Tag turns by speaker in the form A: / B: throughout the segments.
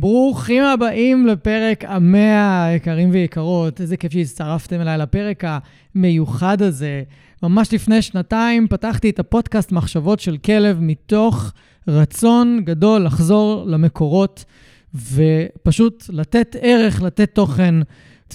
A: ברוכים הבאים לפרק המאה, יקרים ויקרות. איזה כיף שהצטרפתם אליי לפרק המיוחד הזה. ממש לפני שנתיים פתחתי את הפודקאסט מחשבות של כלב מתוך רצון גדול לחזור למקורות ופשוט לתת ערך, לתת תוכן.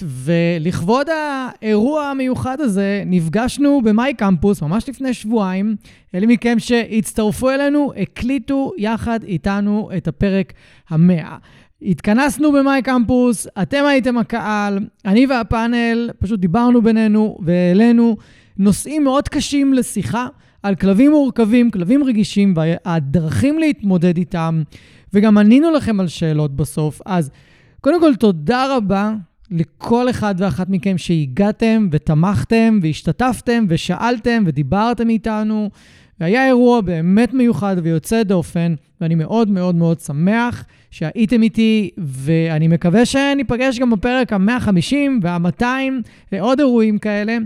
A: ולכבוד האירוע המיוחד הזה, נפגשנו במאי קמפוס ממש לפני שבועיים. אלה מכם שהצטרפו אלינו, הקליטו יחד איתנו את הפרק המאה. התכנסנו במאי קמפוס, אתם הייתם הקהל, אני והפאנל פשוט דיברנו בינינו והעלינו נושאים מאוד קשים לשיחה על כלבים מורכבים, כלבים רגישים והדרכים להתמודד איתם, וגם ענינו לכם על שאלות בסוף. אז קודם כל, תודה רבה לכל אחד ואחת מכם שהגעתם ותמכתם והשתתפתם ושאלתם ודיברתם איתנו. והיה אירוע באמת מיוחד ויוצא דופן, ואני מאוד מאוד מאוד שמח שהייתם איתי, ואני מקווה שניפגש גם בפרק ה-150 וה-200 לעוד אירועים כאלה.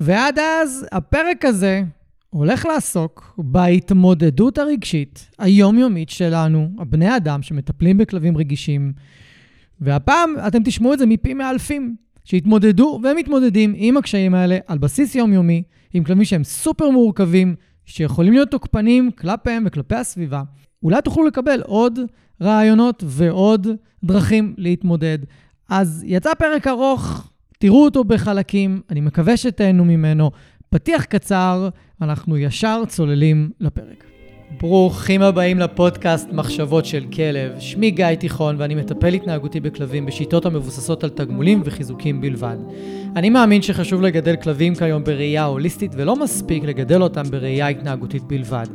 A: ועד אז, הפרק הזה הולך לעסוק בהתמודדות הרגשית היומיומית שלנו, הבני אדם שמטפלים בכלבים רגישים. והפעם אתם תשמעו את זה מפי מאלפים, שהתמודדו ומתמודדים עם הקשיים האלה על בסיס יומיומי, עם כלבים שהם סופר מורכבים, שיכולים להיות תוקפנים כלפיהם וכלפי הסביבה. אולי תוכלו לקבל עוד רעיונות ועוד דרכים להתמודד. אז יצא פרק ארוך, תראו אותו בחלקים, אני מקווה שתהנו ממנו. פתיח קצר, אנחנו ישר צוללים לפרק. ברוכים הבאים לפודקאסט מחשבות של כלב. שמי גיא תיכון ואני מטפל התנהגותי בכלבים בשיטות המבוססות על תגמולים וחיזוקים בלבד. אני מאמין שחשוב לגדל כלבים כיום בראייה הוליסטית ולא מספיק לגדל אותם בראייה התנהגותית בלבד.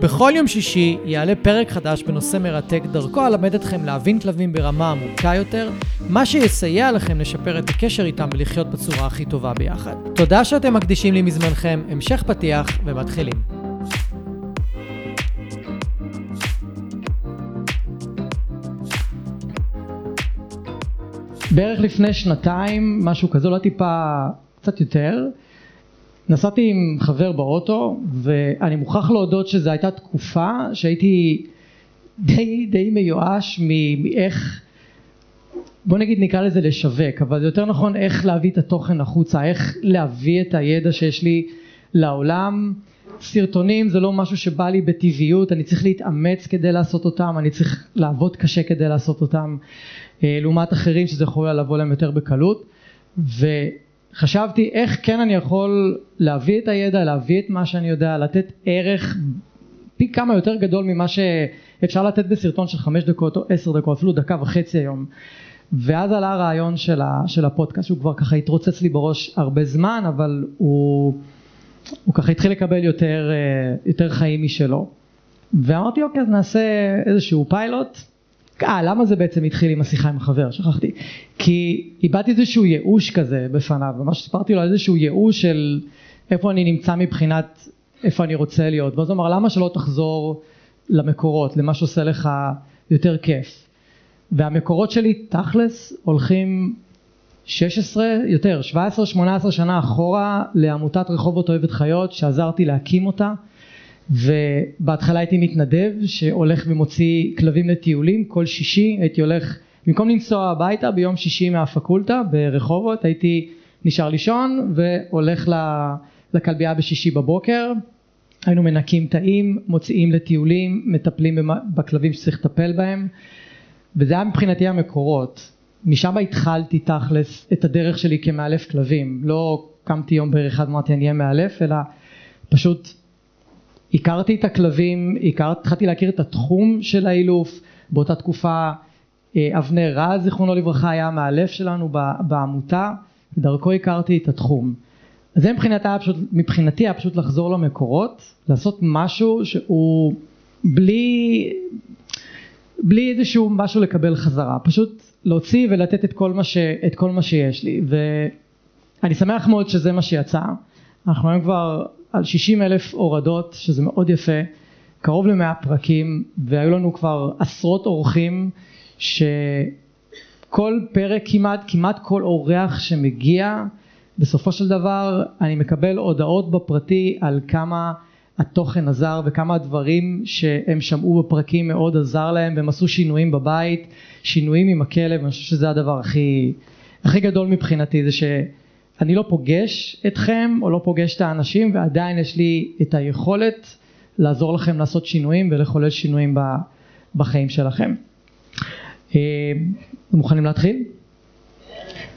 A: בכל יום שישי יעלה פרק חדש בנושא מרתק, דרכו אלמד אתכם להבין כלבים ברמה עמוקה יותר, מה שיסייע לכם לשפר את הקשר איתם ולחיות בצורה הכי טובה ביחד. תודה שאתם מקדישים לי מזמנכם, המשך פתיח ומתחילים. בערך לפני שנתיים, משהו כזה, לא טיפה, קצת יותר, נסעתי עם חבר באוטו ואני מוכרח להודות שזו הייתה תקופה שהייתי די, די מיואש מאיך, בוא נגיד נקרא לזה לשווק, אבל זה יותר נכון איך להביא את התוכן החוצה, איך להביא את הידע שיש לי לעולם. סרטונים זה לא משהו שבא לי בטבעיות, אני צריך להתאמץ כדי לעשות אותם, אני צריך לעבוד קשה כדי לעשות אותם. אה, לעומת אחרים שזה יכול לבוא להם יותר בקלות וחשבתי איך כן אני יכול להביא את הידע, להביא את מה שאני יודע, לתת ערך פי כמה יותר גדול ממה שאפשר לתת בסרטון של חמש דקות או עשר דקות, אפילו דקה וחצי היום. ואז עלה הרעיון של, ה, של הפודקאסט שהוא כבר ככה התרוצץ לי בראש הרבה זמן אבל הוא, הוא ככה התחיל לקבל יותר, אה, יותר חיים משלו. ואמרתי אוקיי אז נעשה איזשהו פיילוט אה, למה זה בעצם התחיל עם השיחה עם החבר? שכחתי. כי איבדתי איזשהו ייאוש כזה בפניו, ממש סיפרתי לו על איזשהו ייאוש של איפה אני נמצא מבחינת איפה אני רוצה להיות. ואז הוא אמר, למה שלא תחזור למקורות, למה שעושה לך יותר כיף? והמקורות שלי תכלס הולכים 16, יותר, 17-18 שנה אחורה לעמותת רחובות אוהבת חיות שעזרתי להקים אותה ובהתחלה הייתי מתנדב שהולך ומוציא כלבים לטיולים. כל שישי הייתי הולך במקום לנסוע הביתה ביום שישי מהפקולטה ברחובות הייתי נשאר לישון והולך לכלבייה בשישי בבוקר. היינו מנקים תאים מוציאים לטיולים מטפלים בכלבים שצריך לטפל בהם. וזה היה מבחינתי המקורות. משם התחלתי תכלס את הדרך שלי כמאלף כלבים. לא קמתי יום בערך אחד ואמרתי אני אהיה מאלף אלא פשוט הכרתי את הכלבים, התחלתי להכיר את התחום של האילוף, באותה תקופה אה, אבנר רז זיכרונו לברכה היה המאלף שלנו בעמותה, דרכו הכרתי את התחום. זה מבחינתי היה פשוט, מבחינתי היה פשוט לחזור למקורות, לעשות משהו שהוא בלי, בלי איזשהו משהו לקבל חזרה, פשוט להוציא ולתת את כל מה, ש, את כל מה שיש לי. ואני שמח מאוד שזה מה שיצא, אנחנו היום כבר על 60 אלף הורדות שזה מאוד יפה קרוב למאה פרקים והיו לנו כבר עשרות אורחים שכל פרק כמעט כמעט כל אורח שמגיע בסופו של דבר אני מקבל הודעות בפרטי על כמה התוכן עזר וכמה הדברים שהם שמעו בפרקים מאוד עזר להם והם עשו שינויים בבית, שינויים עם הכלב, אני חושב שזה הדבר הכי, הכי גדול מבחינתי זה שאני לא פוגש אתכם או לא פוגש את האנשים ועדיין יש לי את היכולת לעזור לכם לעשות שינויים ולחולל שינויים בחיים שלכם. אה, מוכנים להתחיל?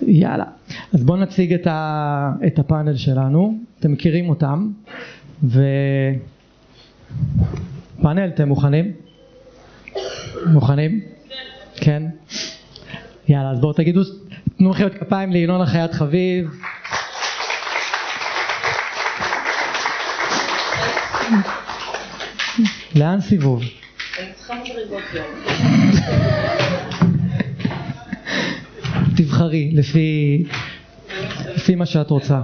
A: יאללה. אז בואו נציג את, ה, את הפאנל שלנו, אתם מכירים אותם, ופאנל, אתם מוכנים? מוכנים? כן? יאללה, אז בואו תגידו, תנו מחיאות כפיים לינון החיית חביב. לאן סיבוב? תבחרי לפי, לפי מה שאת רוצה.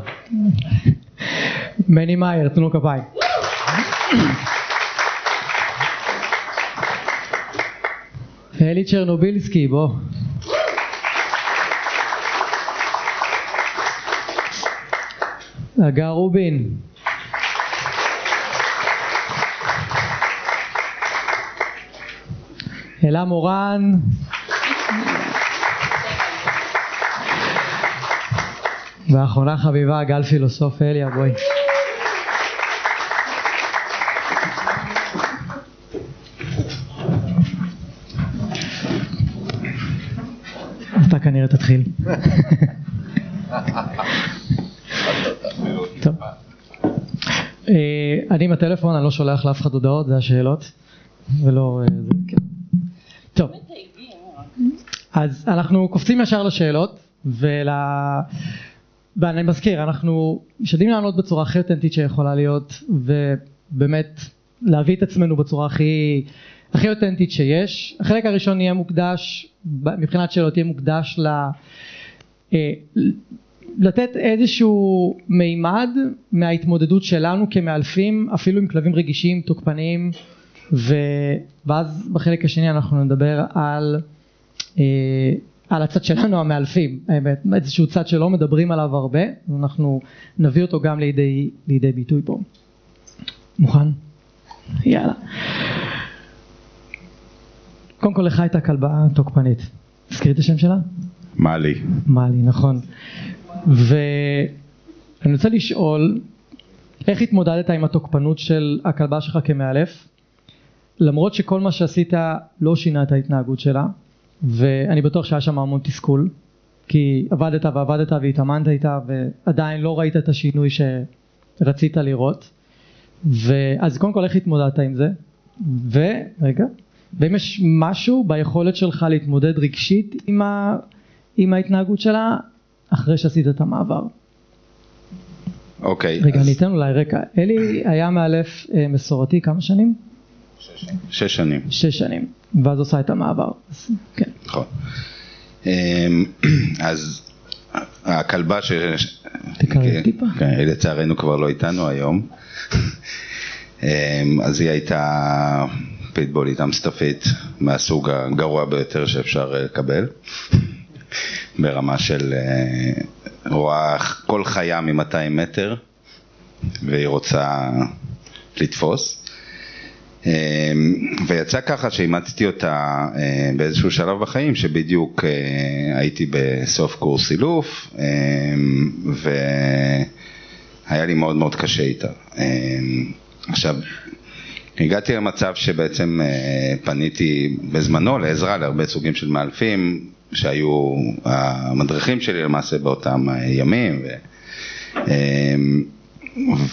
A: מני מאייר, תנו כפיים. אלי צ'רנובילסקי, בוא. הגר רובין. אלה מורן. ואחרונה חביבה גל פילוסוף אליה בואי אתה כנראה תתחיל טוב אה, אני עם הטלפון אני לא שולח לאף אחד הודעות זה השאלות ולא אה, כן. טוב אז אנחנו קופצים ישר לשאלות ול... ואני מזכיר, אנחנו משתדלים לענות בצורה הכי אותנטית שיכולה להיות, ובאמת להביא את עצמנו בצורה הכי, הכי אותנטית שיש. החלק הראשון יהיה מוקדש, מבחינת שאלות יהיה מוקדש ל... לתת איזשהו מימד מההתמודדות שלנו כמאלפים, אפילו עם כלבים רגישים, תוקפניים, ו... ואז בחלק השני אנחנו נדבר על אה, על הצד שלנו המאלפים, האמת, איזשהו צד שלא מדברים עליו הרבה, אנחנו נביא אותו גם לידי, לידי ביטוי פה. מוכן? יאללה. קודם כל לך הייתה כלבה תוקפנית. תזכירי את השם שלה?
B: מאלי.
A: מאלי, נכון. ואני רוצה לשאול, איך התמודדת עם התוקפנות של הכלבה שלך כמאלף? למרות שכל מה שעשית לא שינה את ההתנהגות שלה, ואני בטוח שהיה שם המון תסכול כי עבדת ועבדת והתאמנת איתה ועדיין לא ראית את השינוי שרצית לראות. ואז קודם כל איך התמודדת עם זה? ורגע ואם יש משהו ביכולת שלך להתמודד רגשית עם, ה, עם ההתנהגות שלה אחרי שעשית את המעבר
B: אוקיי
A: רגע אז... אני אתן אולי רקע אלי היה מאלף אה, מסורתי כמה שנים?
B: שש שנים.
A: שש שנים. ואז עושה את המעבר. כן.
B: נכון. אמ, אז הכלבה ש...
A: תקרב טיפה.
B: כן, לצערנו כבר לא איתנו היום. אמ, אז היא הייתה פיטבולית אמסטפית מהסוג הגרוע ביותר שאפשר אה, לקבל. ברמה של אה, רואה כל חיה מ-200 מטר והיא רוצה לתפוס. אמ, ויצא ככה שאימצתי אותה אה, באיזשהו שלב בחיים שבדיוק אה, הייתי בסוף קורס סילוף אמ, והיה לי מאוד מאוד קשה איתה. עכשיו, הגעתי למצב שבעצם אה, פניתי בזמנו לעזרה להרבה סוגים של מאלפים שהיו המדריכים שלי למעשה באותם ימים ו...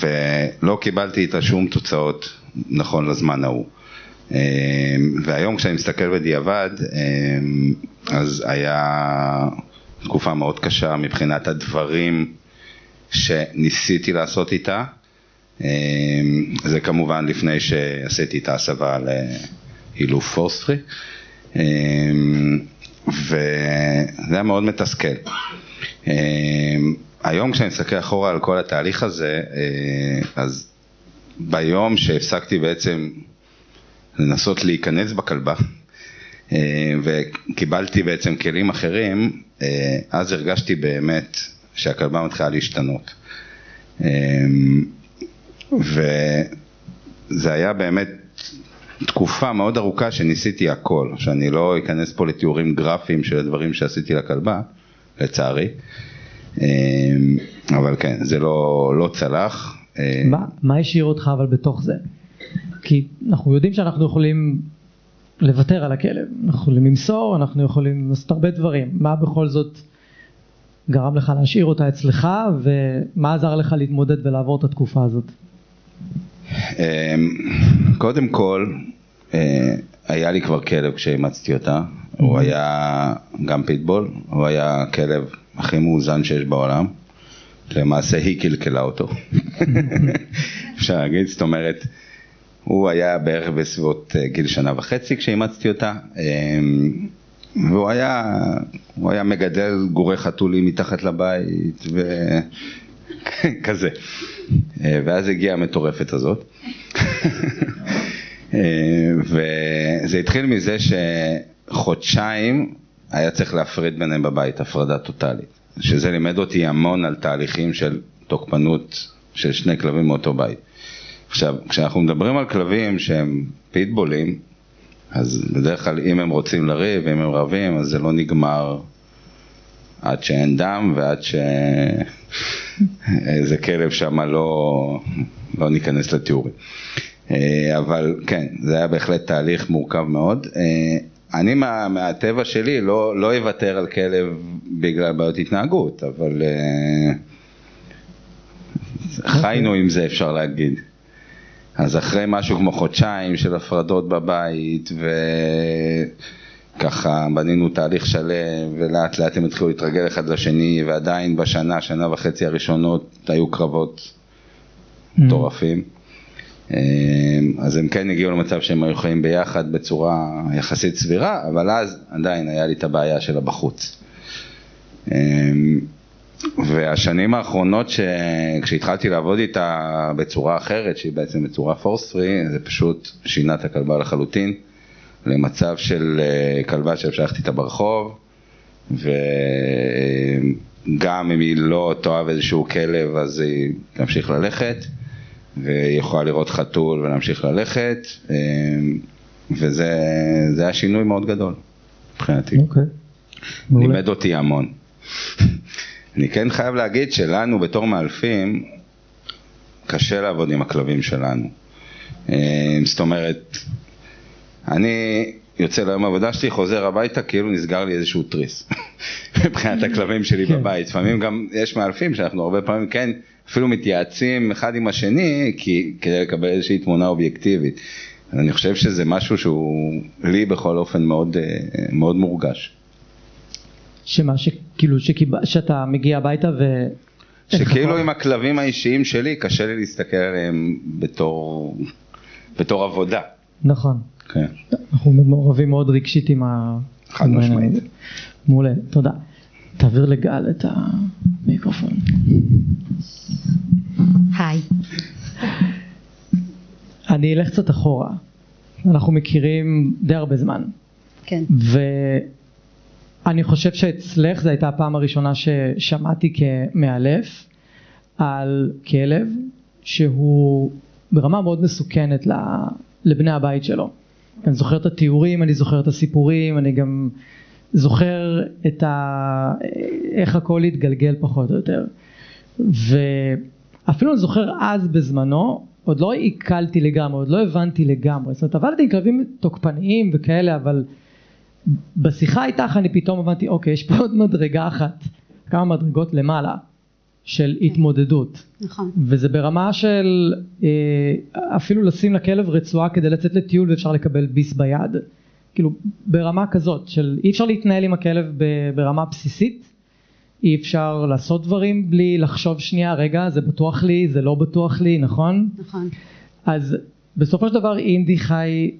B: ולא קיבלתי איתה שום תוצאות נכון לזמן ההוא. אמ, והיום כשאני מסתכל בדיעבד, אמ, אז היה תקופה מאוד קשה מבחינת הדברים שניסיתי לעשות איתה. אמ, זה כמובן לפני שעשיתי את ההסבה להילוף פורסטרי. וזה היה מאוד מתסכל. היום כשאני מסתכל אחורה על כל התהליך הזה, אה, אז ביום שהפסקתי בעצם לנסות להיכנס בכלבה אה, וקיבלתי בעצם כלים אחרים, אה, אז הרגשתי באמת שהכלבה מתחילה להשתנות. זה היה באמת תקופה מאוד ארוכה שניסיתי הכל, שאני לא אכנס פה לתיאורים גרפיים של הדברים שעשיתי לכלבה, לצערי, אמ, אבל כן, זה לא, לא צלח.
A: מה, מה השאיר אותך אבל בתוך זה? כי אנחנו יודעים שאנחנו יכולים לוותר על הכלב, אנחנו יכולים למסור, אנחנו יכולים לעשות הרבה דברים, מה בכל זאת גרם לך להשאיר אותה אצלך ומה עזר לך להתמודד ולעבור את התקופה הזאת?
B: אמ, קודם כל, אה, היה לי כבר כלב כשאימצתי אותה, הוא היה גם פיטבול, הוא היה הכלב הכי מאוזן שיש בעולם, למעשה היא קלקלה אותו, אפשר להגיד, זאת אומרת, הוא היה בערך בסביבות אה, גיל שנה וחצי כשאימצתי אותה, אמ, והוא היה, היה מגדל גורי חתולים מתחת לבית וכזה. אה, ואז הגיעה המטורפת הזאת. אה, וזה התחיל מזה שחודשיים היה צריך להפריד ביניהם בבית, הפרדה טוטאלית. שזה לימד אותי המון על תהליכים של תוקפנות של שני כלבים מאותו בית. עכשיו, כשאנחנו מדברים על כלבים שהם פיטבולים, אז בדרך כלל אם הם רוצים לריב, אם הם רבים, אז זה לא נגמר עד שאין דם ועד שאיזה כלב שם לא, לא ניכנס לתיאורים. אה, אבל כן, זה היה בהחלט תהליך מורכב מאוד. אה, אני מה, מהטבע שלי לא, לא אוותר על כלב בגלל בעיות התנהגות, אבל אה, חיינו עם זה אפשר להגיד. אז אחרי משהו כמו חודשיים של הפרדות בבית וככה בנינו תהליך שלם ולאט לאט הם התחילו להתרגל אחד לשני ועדיין בשנה, שנה וחצי הראשונות היו קרבות mm. מטורפים. Mm. אז הם כן הגיעו למצב שהם היו חיים ביחד בצורה יחסית סבירה, אבל אז עדיין היה לי את הבעיה שלה בחוץ. אמ, והשנים האחרונות ש... כשהתחלתי לעבוד איתה בצורה אחרת, שהיא בעצם בצורה פורס פרי, זה פשוט שינה את הכלבה לחלוטין, למצב של אה, כלבה שאפשר ללכת איתה ברחוב, וגם אם היא לא תאהב איזשהו כלב אז היא תמשיך ללכת, והיא יכולה לראות חתול ולהמשיך ללכת, אה, וזה היה שינוי מאוד גדול מבחינתי. אוקיי. לימד אותי המון. אני כן חייב להגיד שלנו בתור מאלפים קשה לעבוד עם הכלבים שלנו. אה, זאת אומרת, אני יוצא ליום העבודה שלי, חוזר הביתה, כאילו נסגר לי איזשהו תריס מבחינת הכלבים שלי כן. בבית. לפעמים גם יש מאלפים שאנחנו הרבה פעמים כן אפילו מתייעצים אחד עם השני כי, כדי לקבל איזושהי תמונה אובייקטיבית. אני חושב שזה משהו שהוא לי בכל אופן מאוד, אה, מאוד מורגש.
A: שמה, שכאילו, שקיב... שאתה מגיע הביתה ו...
B: שכאילו עם הכלבים האישיים שלי קשה לי להסתכל עליהם בתור, בתור עבודה.
A: נכון.
B: כן.
A: אנחנו מעורבים מאוד רגשית עם ה...
B: חד משמעית.
A: מעולה, תודה. תעביר לגל את המיקרופון.
C: היי.
A: אני אלך קצת אחורה. אנחנו מכירים די הרבה זמן.
C: כן.
A: אני חושב שאצלך זו הייתה הפעם הראשונה ששמעתי כמאלף על כלב שהוא ברמה מאוד מסוכנת לבני הבית שלו. אני זוכר את התיאורים, אני זוכר את הסיפורים, אני גם זוכר את ה... איך הכל התגלגל פחות או יותר. ואפילו אני זוכר אז בזמנו, עוד לא עיכלתי לגמרי, עוד לא הבנתי לגמרי. זאת אומרת, עבדתי עם כלבים תוקפניים וכאלה, אבל בשיחה איתך אני פתאום הבנתי, אוקיי, יש פה עוד מדרגה אחת, כמה מדרגות למעלה של כן. התמודדות.
C: נכון.
A: וזה ברמה של אה, אפילו לשים לכלב רצועה כדי לצאת לטיול ואפשר לקבל ביס ביד. כאילו ברמה כזאת של אי אפשר להתנהל עם הכלב ברמה בסיסית, אי אפשר לעשות דברים בלי לחשוב שנייה, רגע, זה בטוח לי, זה לא בטוח לי, נכון?
C: נכון.
A: אז בסופו של דבר אינדי חי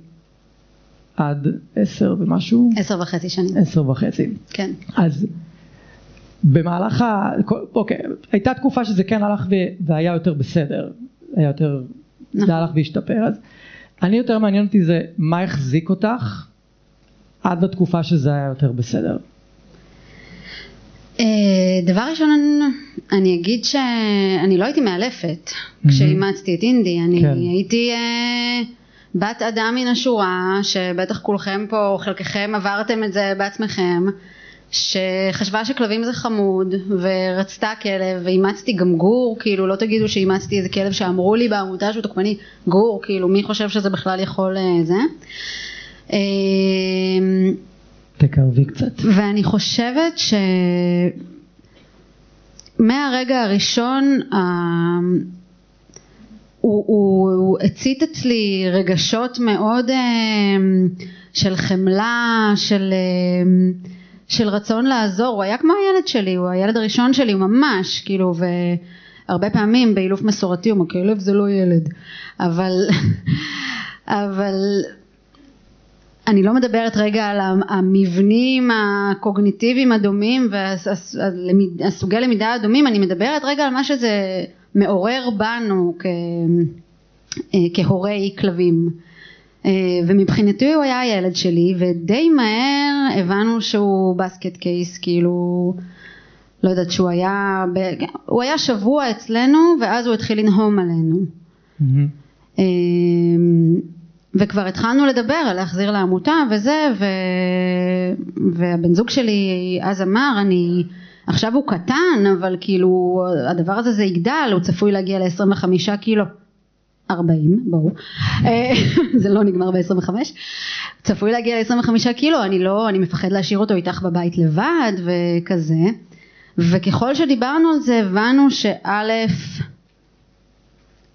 A: עד עשר ומשהו?
C: עשר וחצי שנים.
A: עשר וחצי.
C: כן.
A: אז במהלך ה... אוקיי, הייתה תקופה שזה כן הלך ו... והיה יותר בסדר, היה יותר... נכון. זה הלך והשתפר, אז אני יותר מעניין אותי זה מה החזיק אותך עד לתקופה שזה היה יותר בסדר.
C: אה, דבר ראשון, אני אגיד שאני לא הייתי מאלפת כשאימצתי את אינדי, אני
A: כן.
C: הייתי אה, בת אדם מן השורה, שבטח כולכם פה, חלקכם עברתם את זה בעצמכם, שחשבה שכלבים זה חמוד, ורצתה כלב, ואימצתי גם גור, כאילו לא תגידו שאימצתי איזה כלב שאמרו לי בעמותה שהוא תוקפני, גור, כאילו מי חושב שזה בכלל יכול אה, זה. אה,
A: תקרבי קצת.
C: ואני חושבת שמהרגע הראשון אה, הוא, הוא, הוא הצית אצלי רגשות מאוד אה, של חמלה, של, של רצון לעזור, הוא היה כמו הילד שלי, הוא הילד הראשון שלי, ממש, כאילו, והרבה פעמים באילוף מסורתי הוא אומר, כלב זה לא ילד, אבל, אבל אני לא מדברת רגע על המבנים הקוגניטיביים הדומים והסוגי למידה הדומים, אני מדברת רגע על מה שזה מעורר בנו כ, כהורי כלבים. ומבחינתי הוא היה הילד שלי ודי מהר הבנו שהוא בסקט קייס כאילו לא יודעת שהוא היה הוא היה שבוע אצלנו ואז הוא התחיל לנהום עלינו
A: Mm-hmm.
C: וכבר התחלנו לדבר על להחזיר לעמותה וזה ו... והבן זוג שלי אז אמר אני עכשיו הוא קטן אבל כאילו הדבר הזה זה יגדל הוא צפוי להגיע ל-25 קילו 40 ברור זה לא נגמר ב-25 צפוי להגיע ל-25 קילו אני לא אני מפחד להשאיר אותו איתך בבית לבד וכזה. וככל שדיברנו על זה הבנו שא'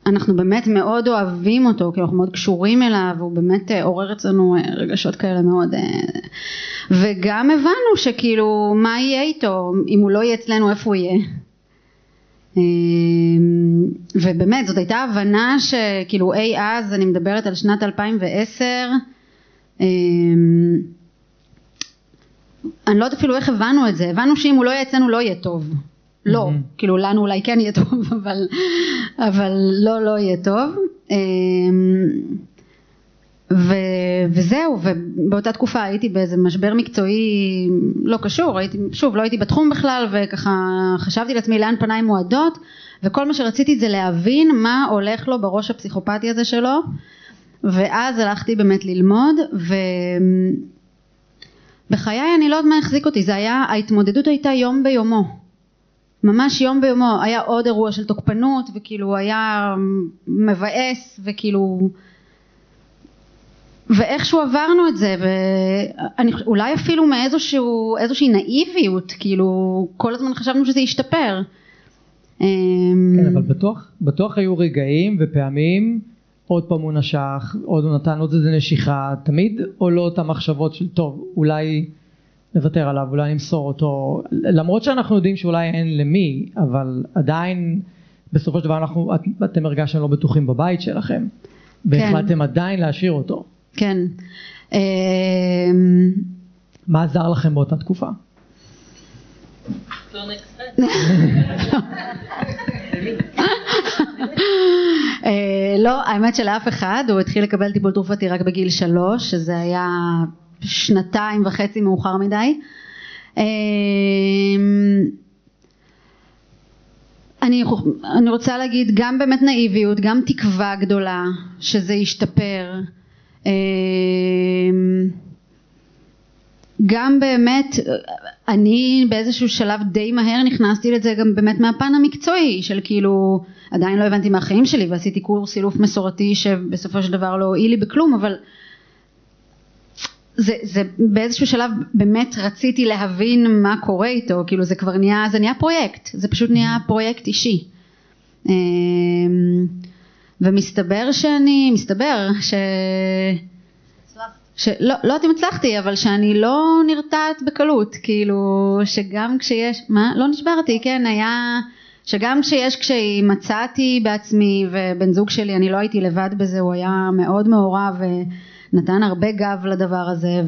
C: אנחנו באמת מאוד אוהבים אותו, כי אנחנו מאוד קשורים אליו, הוא באמת אה, עורר אצלנו אה, רגשות כאלה מאוד, אה, וגם הבנו שכאילו מה יהיה איתו, אם הוא לא יהיה אצלנו איפה הוא יהיה. ובאמת זאת הייתה הבנה שכאילו אי אז, אני מדברת על שנת 2010, אני לא יודעת אפילו איך הבנו את זה, הבנו שאם הוא לא יהיה אצלנו לא יהיה טוב. לא, mm-hmm. כאילו לנו אולי כן יהיה טוב, אבל, אבל לא, לא יהיה טוב. ו, וזהו, ובאותה תקופה הייתי באיזה משבר מקצועי לא קשור, הייתי, שוב, לא הייתי בתחום בכלל, וככה חשבתי לעצמי לאן פניי מועדות, וכל מה שרציתי זה להבין מה הולך לו בראש הפסיכופתי הזה שלו, ואז הלכתי באמת ללמוד, ובחיי אני לא יודעת מה החזיק אותי, זה היה, ההתמודדות הייתה יום ביומו. ממש יום ביומו היה עוד אירוע של תוקפנות וכאילו היה מבאס וכאילו ואיכשהו עברנו את זה ואולי אפילו מאיזשהו איזושהי נאיביות כאילו כל הזמן חשבנו שזה ישתפר.
A: אמ, כן אבל בטוח בטוח היו רגעים ופעמים עוד פעם הוא נשך עוד הוא נתן עוד איזה נשיכה תמיד עולות לא המחשבות של טוב אולי נוותר עליו, אולי נמסור אותו, למרות שאנחנו יודעים שאולי אין למי, אבל עדיין בסופו של דבר אנחנו, את, אתם הרגשתם לא בטוחים בבית שלכם, והחלטתם כן. עדיין להשאיר אותו.
C: כן. אמ,
A: מה עזר לכם באותה תקופה?
C: אה, לא, האמת שלאף אחד, הוא התחיל לקבל טיפול תרופתי רק בגיל שלוש, שזה היה שנתיים וחצי מאוחר מדי. אמ, אני, אני רוצה להגיד גם באמת נאיביות, גם תקווה גדולה שזה ישתפר. אמ, גם באמת אני באיזשהו שלב די מהר נכנסתי לזה גם באמת מהפן המקצועי של כאילו עדיין לא הבנתי מהחיים שלי ועשיתי קורס סילוף מסורתי שבסופו של דבר לא הועיל לי בכלום אבל זה, זה באיזשהו שלב באמת רציתי להבין מה קורה איתו, כאילו זה כבר נהיה, זה נהיה פרויקט, זה פשוט נהיה פרויקט אישי. ומסתבר שאני, מסתבר ש... שלא לא יודעת אם הצלחתי, אבל שאני לא נרתעת בקלות, כאילו שגם כשיש, מה? לא נשברתי, כן, היה, שגם כשיש קשיים מצאתי בעצמי ובן זוג שלי, אני לא הייתי לבד בזה, הוא היה מאוד מעורב נתן הרבה גב לדבר הזה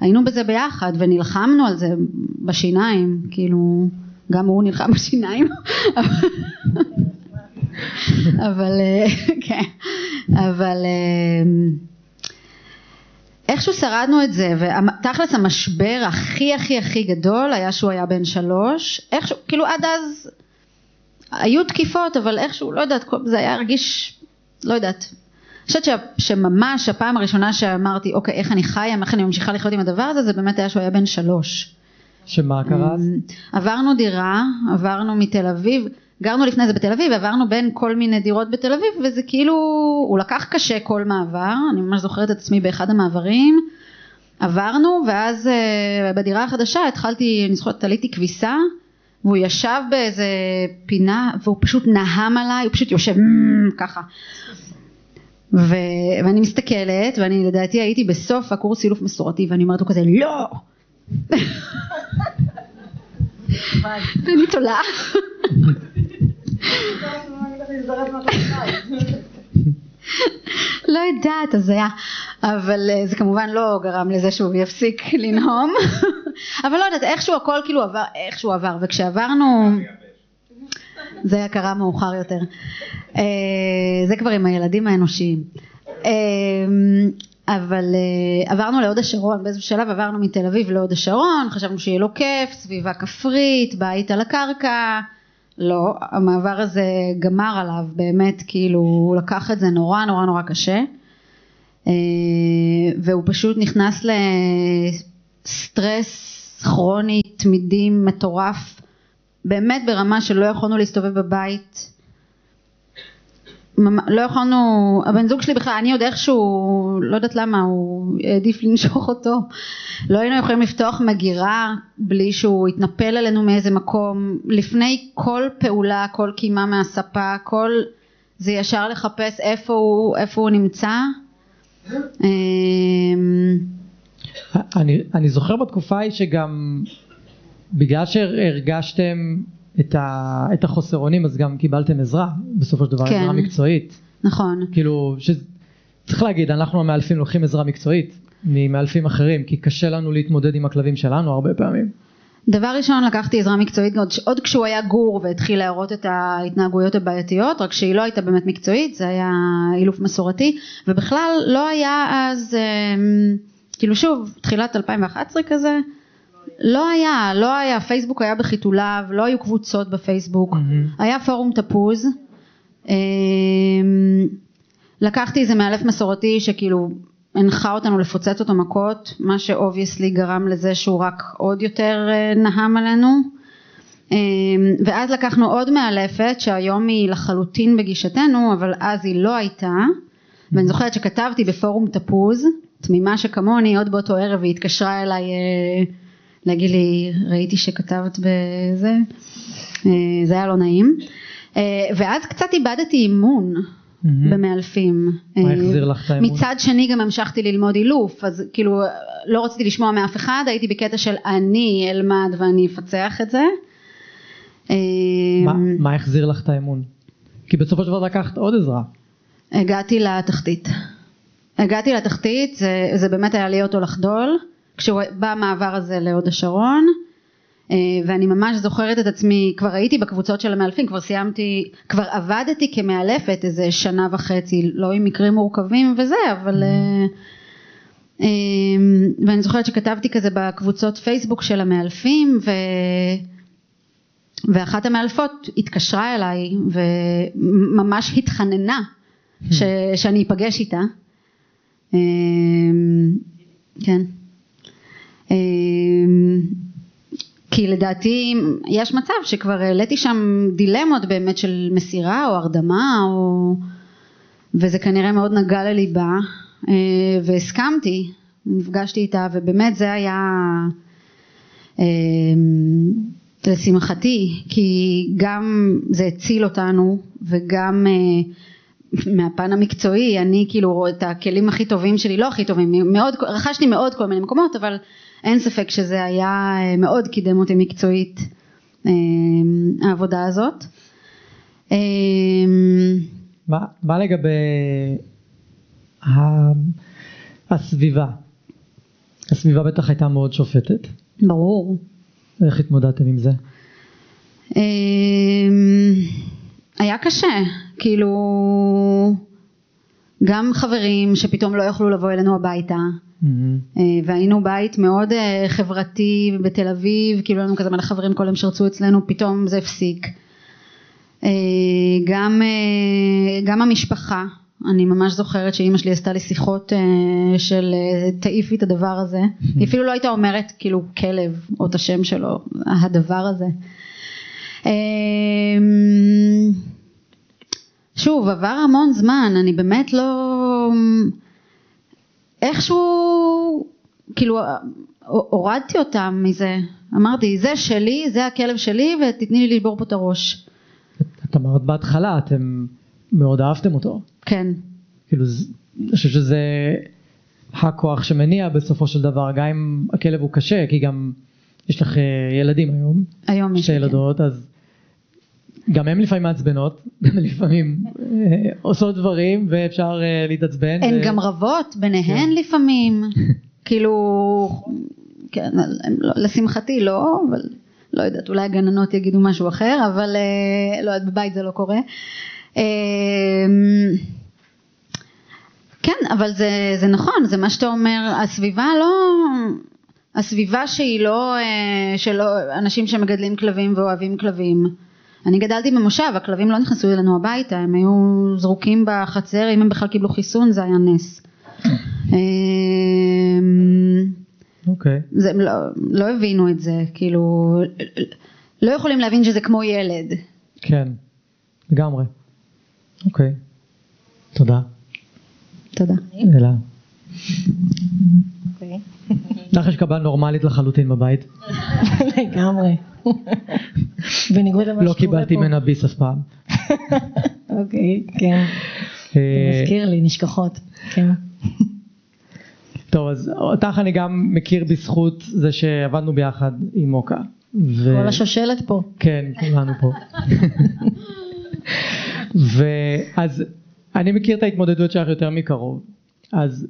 C: והיינו בזה ביחד ונלחמנו על זה בשיניים. כאילו גם הוא נלחם בשיניים אבל כן אבל איכשהו שרדנו את זה, ותכלס המשבר הכי הכי הכי גדול היה שהוא היה בן שלוש, איכשהו, כאילו עד אז היו תקיפות, אבל איכשהו, לא יודעת, זה היה הרגיש, לא יודעת. אני חושבת שממש הפעם הראשונה שאמרתי, אוקיי, איך אני חיה, איך אני ממשיכה לחיות עם הדבר הזה, זה באמת היה שהוא היה בן שלוש.
A: שמה קרה אז?
C: אמ, עברנו דירה, עברנו מתל אביב, גרנו לפני זה בתל אביב, עברנו בין כל מיני דירות בתל אביב, וזה כאילו, הוא לקח קשה כל מעבר, אני ממש זוכרת את עצמי באחד המעברים, עברנו, ואז uh, בדירה החדשה התחלתי, אני זוכרת, תליתי כביסה, והוא ישב באיזה פינה, והוא פשוט נהם עליי, הוא פשוט יושב ככה. ו... ואני מסתכלת, ואני לדעתי הייתי בסוף הקורס סילוף מסורתי, ואני אומרת לו כזה, לא! אני תולה. לא יודעת, אז היה, אבל אה, זה כמובן לא גרם לזה שהוא יפסיק לנהום, אבל לא יודעת, איכשהו הכל כאילו עבר, איכשהו עבר, וכשעברנו, זה היה קרה מאוחר יותר, אה, זה כבר עם הילדים האנושיים, אה, אבל עברנו להוד השרון, באיזשהו שלב עברנו מתל אביב להוד השרון, חשבנו שיהיה לו כיף, סביבה כפרית, בית על הקרקע, לא, המעבר הזה גמר עליו באמת, כאילו הוא לקח את זה נורא נורא נורא קשה. אה, והוא פשוט נכנס לסטרס כרוני, תמידי, מטורף, באמת ברמה שלא יכולנו להסתובב בבית, לא יכולנו, הבן זוג שלי בכלל, אני עוד איכשהו, לא יודעת למה, הוא העדיף לנשוך אותו, לא היינו יכולים לפתוח מגירה בלי שהוא יתנפל עלינו מאיזה מקום, לפני כל פעולה, כל קימה מהספה, כל, זה ישר לחפש איפה הוא, איפה הוא נמצא. אמ,
A: אני, אני זוכר בתקופה ההיא שגם בגלל שהרגשתם את, ה, את החוסר אונים אז גם קיבלתם עזרה בסופו של דבר, כן. עזרה מקצועית.
C: נכון.
A: כאילו, ש... צריך להגיד, אנחנו המאלפים לוקחים עזרה מקצועית ממאלפים אחרים, כי קשה לנו להתמודד עם הכלבים שלנו הרבה פעמים.
C: דבר ראשון לקחתי עזרה מקצועית עוד, עוד כשהוא היה גור והתחיל להראות את ההתנהגויות הבעייתיות, רק שהיא לא הייתה באמת מקצועית, זה היה אילוף מסורתי, ובכלל לא היה אז, אה, כאילו שוב, תחילת 2011 כזה, לא היה, לא היה, פייסבוק היה בחיתוליו, לא היו קבוצות בפייסבוק, mm-hmm. היה פורום תפוז, אמ, לקחתי איזה מאלף מסורתי שכאילו הנחה אותנו לפוצץ אותו מכות, מה שאובייסלי גרם לזה שהוא רק עוד יותר אה, נהם עלינו, אמ, ואז לקחנו עוד מאלפת שהיום היא לחלוטין בגישתנו, אבל אז היא לא הייתה, ואני זוכרת שכתבתי בפורום תפוז, תמימה שכמוני, עוד באותו ערב היא התקשרה אליי אה, להגיד לי ראיתי שכתבת בזה, אה, זה היה לא נעים, אה, ואז קצת איבדתי אימון mm-hmm. במאלפים.
A: מה אה, החזיר לך את האמון?
C: מצד שני גם המשכתי ללמוד אילוף, אז כאילו לא רציתי לשמוע מאף אחד, הייתי בקטע של אני אלמד ואני אפצח את זה.
A: מה, מה החזיר לך את האמון? כי בסופו של דבר לקחת עוד עזרה.
C: הגעתי לתחתית. הגעתי לתחתית, זה, זה באמת היה להיות או לחדול. המעבר הזה להוד השרון אה, ואני ממש זוכרת את עצמי, כבר הייתי בקבוצות של המאלפים, כבר סיימתי, כבר עבדתי כמאלפת איזה שנה וחצי, לא עם מקרים מורכבים וזה, אבל... אה, ואני זוכרת שכתבתי כזה בקבוצות פייסבוק של המאלפים ו... ואחת המאלפות התקשרה אליי וממש התחננה ש... שאני אפגש איתה. כן. אמ, כי לדעתי יש מצב שכבר העליתי שם דילמות באמת של מסירה או הרדמה או וזה כנראה מאוד נגע לליבה אה, והסכמתי, נפגשתי איתה ובאמת זה היה אמ, לשמחתי כי גם זה הציל אותנו וגם אה, מהפן המקצועי אני כאילו את הכלים הכי טובים שלי לא הכי טובים מאוד רכשתי מאוד כל מיני מקומות אבל אין ספק שזה היה אה, מאוד קידם אותי מקצועית אה, העבודה הזאת.
A: אה, מה, מה לגבי הסביבה? הסביבה בטח הייתה מאוד שופטת.
C: ברור.
A: איך התמודדתם עם זה?
C: היה קשה, כאילו גם חברים שפתאום לא יכלו לבוא אלינו הביתה, אה, והיינו בית מאוד אה, חברתי בתל אביב, כאילו לנו כזה מלא חברים כל יום שרצו אצלנו, פתאום זה הפסיק. אה, גם, גם המשפחה, אני ממש זוכרת שאימא שלי עשתה לי שיחות של תעיפי את הדבר הזה, היא אפילו לא הייתה אומרת כאילו כלב או את השם שלו, הדבר הזה. שוב, עבר המון זמן, אני באמת לא... איכשהו, כאילו, הורדתי אותם מזה. אמרתי, זה שלי, זה הכלב שלי, ותתני לי לשבור פה את הראש.
A: את אמרת בהתחלה, אתם מאוד אהבתם אותו.
C: כן,
A: כאילו, אני חושב שזה הכוח שמניע בסופו של דבר, גם אם הכלב הוא קשה, כי גם יש לך אה, ילדים היום,
C: היום יש
A: שתי
C: לי, כן.
A: ילדות, אז גם הן לפעמים מעצבנות, גם לפעמים אה, עושות דברים ואפשר אה, להתעצבן.
C: הן
A: ו-
C: גם רבות ביניהן
A: כן.
C: לפעמים, כאילו, כן, לא- לשמחתי לא, אבל לא יודעת, אולי הגננות יגידו משהו אחר, אבל אה, לא יודעת, בבית זה לא קורה. אה, כן, אבל זה, זה נכון, זה מה שאתה אומר, הסביבה לא, הסביבה שהיא לא, שלא, אנשים שמגדלים כלבים ואוהבים כלבים. אני גדלתי במושב, הכלבים לא נכנסו אלינו הביתה, הם היו זרוקים בחצר, אם הם בכלל קיבלו חיסון זה היה נס. אה,
A: אוקיי.
C: זה, הם לא, לא הבינו את זה, כאילו, לא יכולים להבין שזה כמו ילד.
A: כן, לגמרי. אוקיי. תודה.
C: תודה.
A: אלה.
D: אוקיי.
A: לך יש קבלה נורמלית לחלוטין בבית.
D: לגמרי. בניגוד למה
A: לא
D: שקורה
A: קיבלתי
D: פה.
A: ממנה ביס אף פעם.
D: אוקיי, כן.
A: אה,
D: מזכיר לי נשכחות. כן.
A: טוב, אז אותך אני גם מכיר בזכות זה שעבדנו ביחד עם מוקה. ו-
D: כל השושלת פה.
A: כן, כולנו פה. ואז אני מכיר את ההתמודדות שלך יותר מקרוב. אז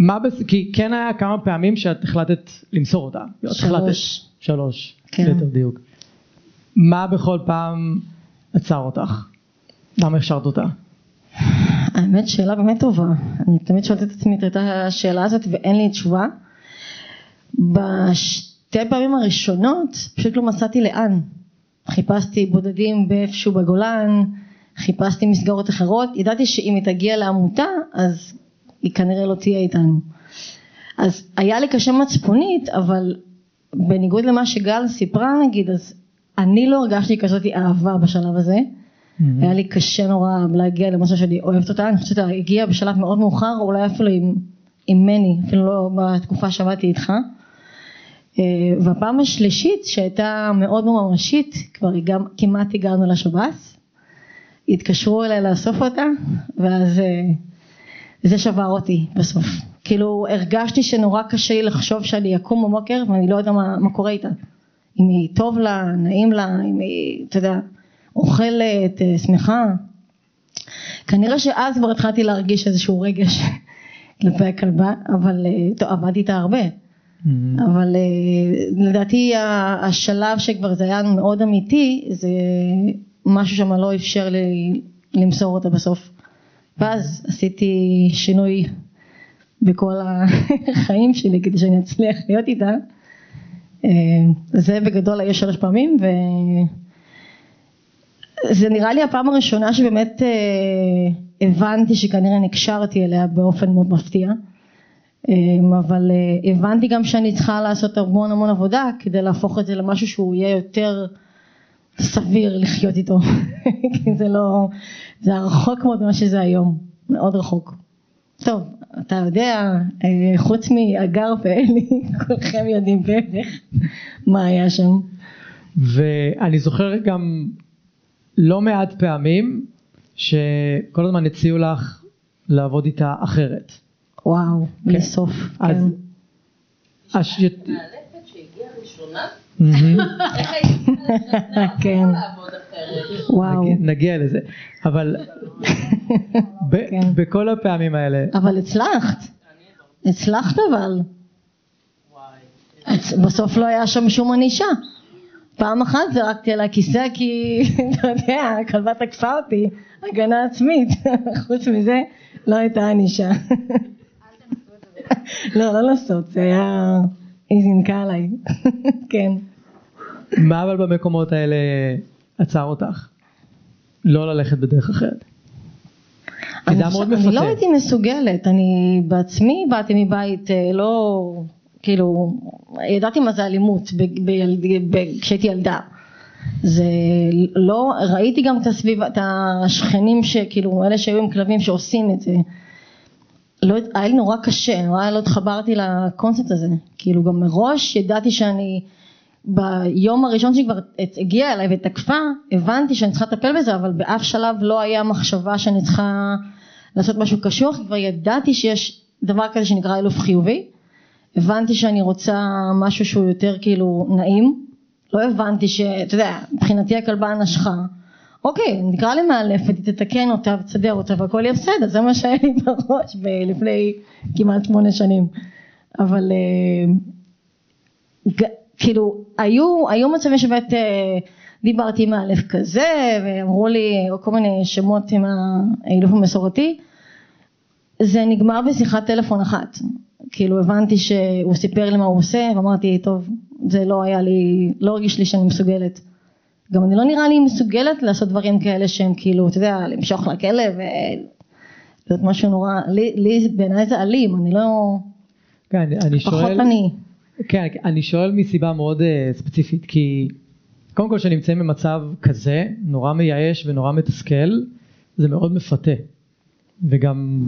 A: מה, בס... כי כן היה כמה פעמים שאת החלטת למסור אותה.
D: שלוש.
A: החלטת... שלוש,
D: כן.
A: ליתר דיוק. מה בכל פעם עצר אותך? למה הכשרת אותה?
D: האמת שאלה באמת טובה. אני תמיד שואלת את עצמי את השאלה הזאת ואין לי תשובה. בשתי פעמים הראשונות פשוט לא מצאתי לאן. חיפשתי בודדים באיפשהו בגולן, חיפשתי מסגרות אחרות, ידעתי שאם היא תגיע לעמותה אז היא כנראה לא תהיה איתנו. אז היה לי קשה מצפונית אבל בניגוד למה שגל סיפרה נגיד אז אני לא הרגשתי כזאת אהבה בשלב הזה. היה לי קשה נורא להגיע למשהו שאני אוהבת אותה, אני חושבת שהיא הגיעה בשלב מאוד מאוחר, אולי אפילו עם, עם מני, אפילו לא בתקופה שעבדתי איתך. אה, והפעם השלישית שהייתה מאוד מאוד ממשית, כבר גם כמעט הגענו לשב"ס, התקשרו אליי לאסוף אותה, ואז אה, זה שבר אותי בסוף. כאילו הרגשתי שנורא קשה לי לחשוב שאני אקום בבוקר ואני לא יודע מה, מה קורה איתה. אם היא טוב לה, נעים לה, אם היא, אתה יודע, אוכלת, אה, שמחה. כנראה שאז כבר התחלתי להרגיש איזשהו רגש כלפי הכלבה, אבל אה, טוב, עבדתי איתה הרבה. אבל אה, לדעתי השלב שכבר זה היה מאוד אמיתי, זה משהו שם לא אפשר לי למסור אותה בסוף. ואז עשיתי שינוי בכל החיים שלי כדי שאני אצליח להיות איתה. זה בגדול היה שלוש פעמים וזה נראה לי הפעם הראשונה שבאמת אה, הבנתי שכנראה נקשרתי אליה באופן מאוד מפתיע. אה, אבל אה, הבנתי גם שאני צריכה לעשות המון המון עבודה כדי להפוך את זה למשהו שהוא יהיה יותר סביר לחיות איתו. כי זה לא, זה רחוק מאוד ממה שזה היום, מאוד רחוק. טוב, אתה יודע, אה, חוץ מאגר ואלי, כולכם יודעים בערך מה היה שם.
A: ואני זוכר גם לא מעט פעמים שכל הזמן הציעו לך לעבוד איתה אחרת.
D: וואו, בלי
A: כן.
D: סוף,
A: אז...
D: כן.
A: הש...
E: מאלפת שהגיעה ראשונה,
D: כן? וואו.
A: נגיע- לזה. אבל
D: כן.
A: בכל הפעמים האלה,
D: אבל הצלחת, הצלחת אבל. בסוף לא היה שם שום ענישה. פעם אחת זרקתי על הכיסא כי, אתה יודע, הכלבה תקפה אותי, הגנה עצמית. חוץ מזה, לא הייתה ענישה. לא, לא לעשות, זה היה... היא זינקה עליי. כן.
A: מה אבל במקומות האלה עצר אותך? לא ללכת בדרך אחרת. זה היה מאוד
D: אני לא
A: מפתה.
D: הייתי מסוגלת, אני בעצמי באתי מבית אה, לא, כאילו, ידעתי מה זה אלימות ב- בילד- ב- כשהייתי ילדה. זה לא, ראיתי גם את הסביבה, את השכנים שכאילו, אלה שהיו עם כלבים שעושים את זה. לא, היה לי נורא קשה, נורא לא התחברתי לקונספט הזה. כאילו גם מראש ידעתי שאני, ביום הראשון שהיא כבר הגיעה אליי ותקפה, הבנתי שאני צריכה לטפל בזה, אבל באף שלב לא היה מחשבה שאני צריכה לעשות משהו קשוח, כבר ידעתי שיש דבר כזה שנקרא אלוף חיובי. הבנתי שאני רוצה משהו שהוא יותר כאילו נעים. לא הבנתי שאתה יודע, מבחינתי הכלבה נשכה. אוקיי, נקרא לי מאלפת, היא תתקן אותה ותסדר אותה והכל יהיה בסדר, זה מה שהיה לי בראש לפני כמעט שמונה שנים. אבל אה, כאילו, היו, היו מצבים שבאמת אה, דיברתי עם מאלף כזה, ואמרו לי כל מיני שמות עם האילוף המסורתי. זה נגמר בשיחת טלפון אחת. כאילו הבנתי שהוא סיפר לי מה הוא עושה, ואמרתי, טוב, זה לא היה לי, לא הרגיש לי שאני מסוגלת. גם אני לא נראה לי מסוגלת לעשות דברים כאלה שהם כאילו, אתה יודע, למשוך לכלב ולהיות משהו נורא, לי, לי בעיניי זה אלים, אני לא,
A: כן, אני
D: פחות
A: שואל,
D: אני.
A: כן, אני שואל מסיבה מאוד uh, ספציפית, כי קודם כל כשנמצאים במצב כזה, נורא מייאש ונורא מתסכל, זה מאוד מפתה. וגם,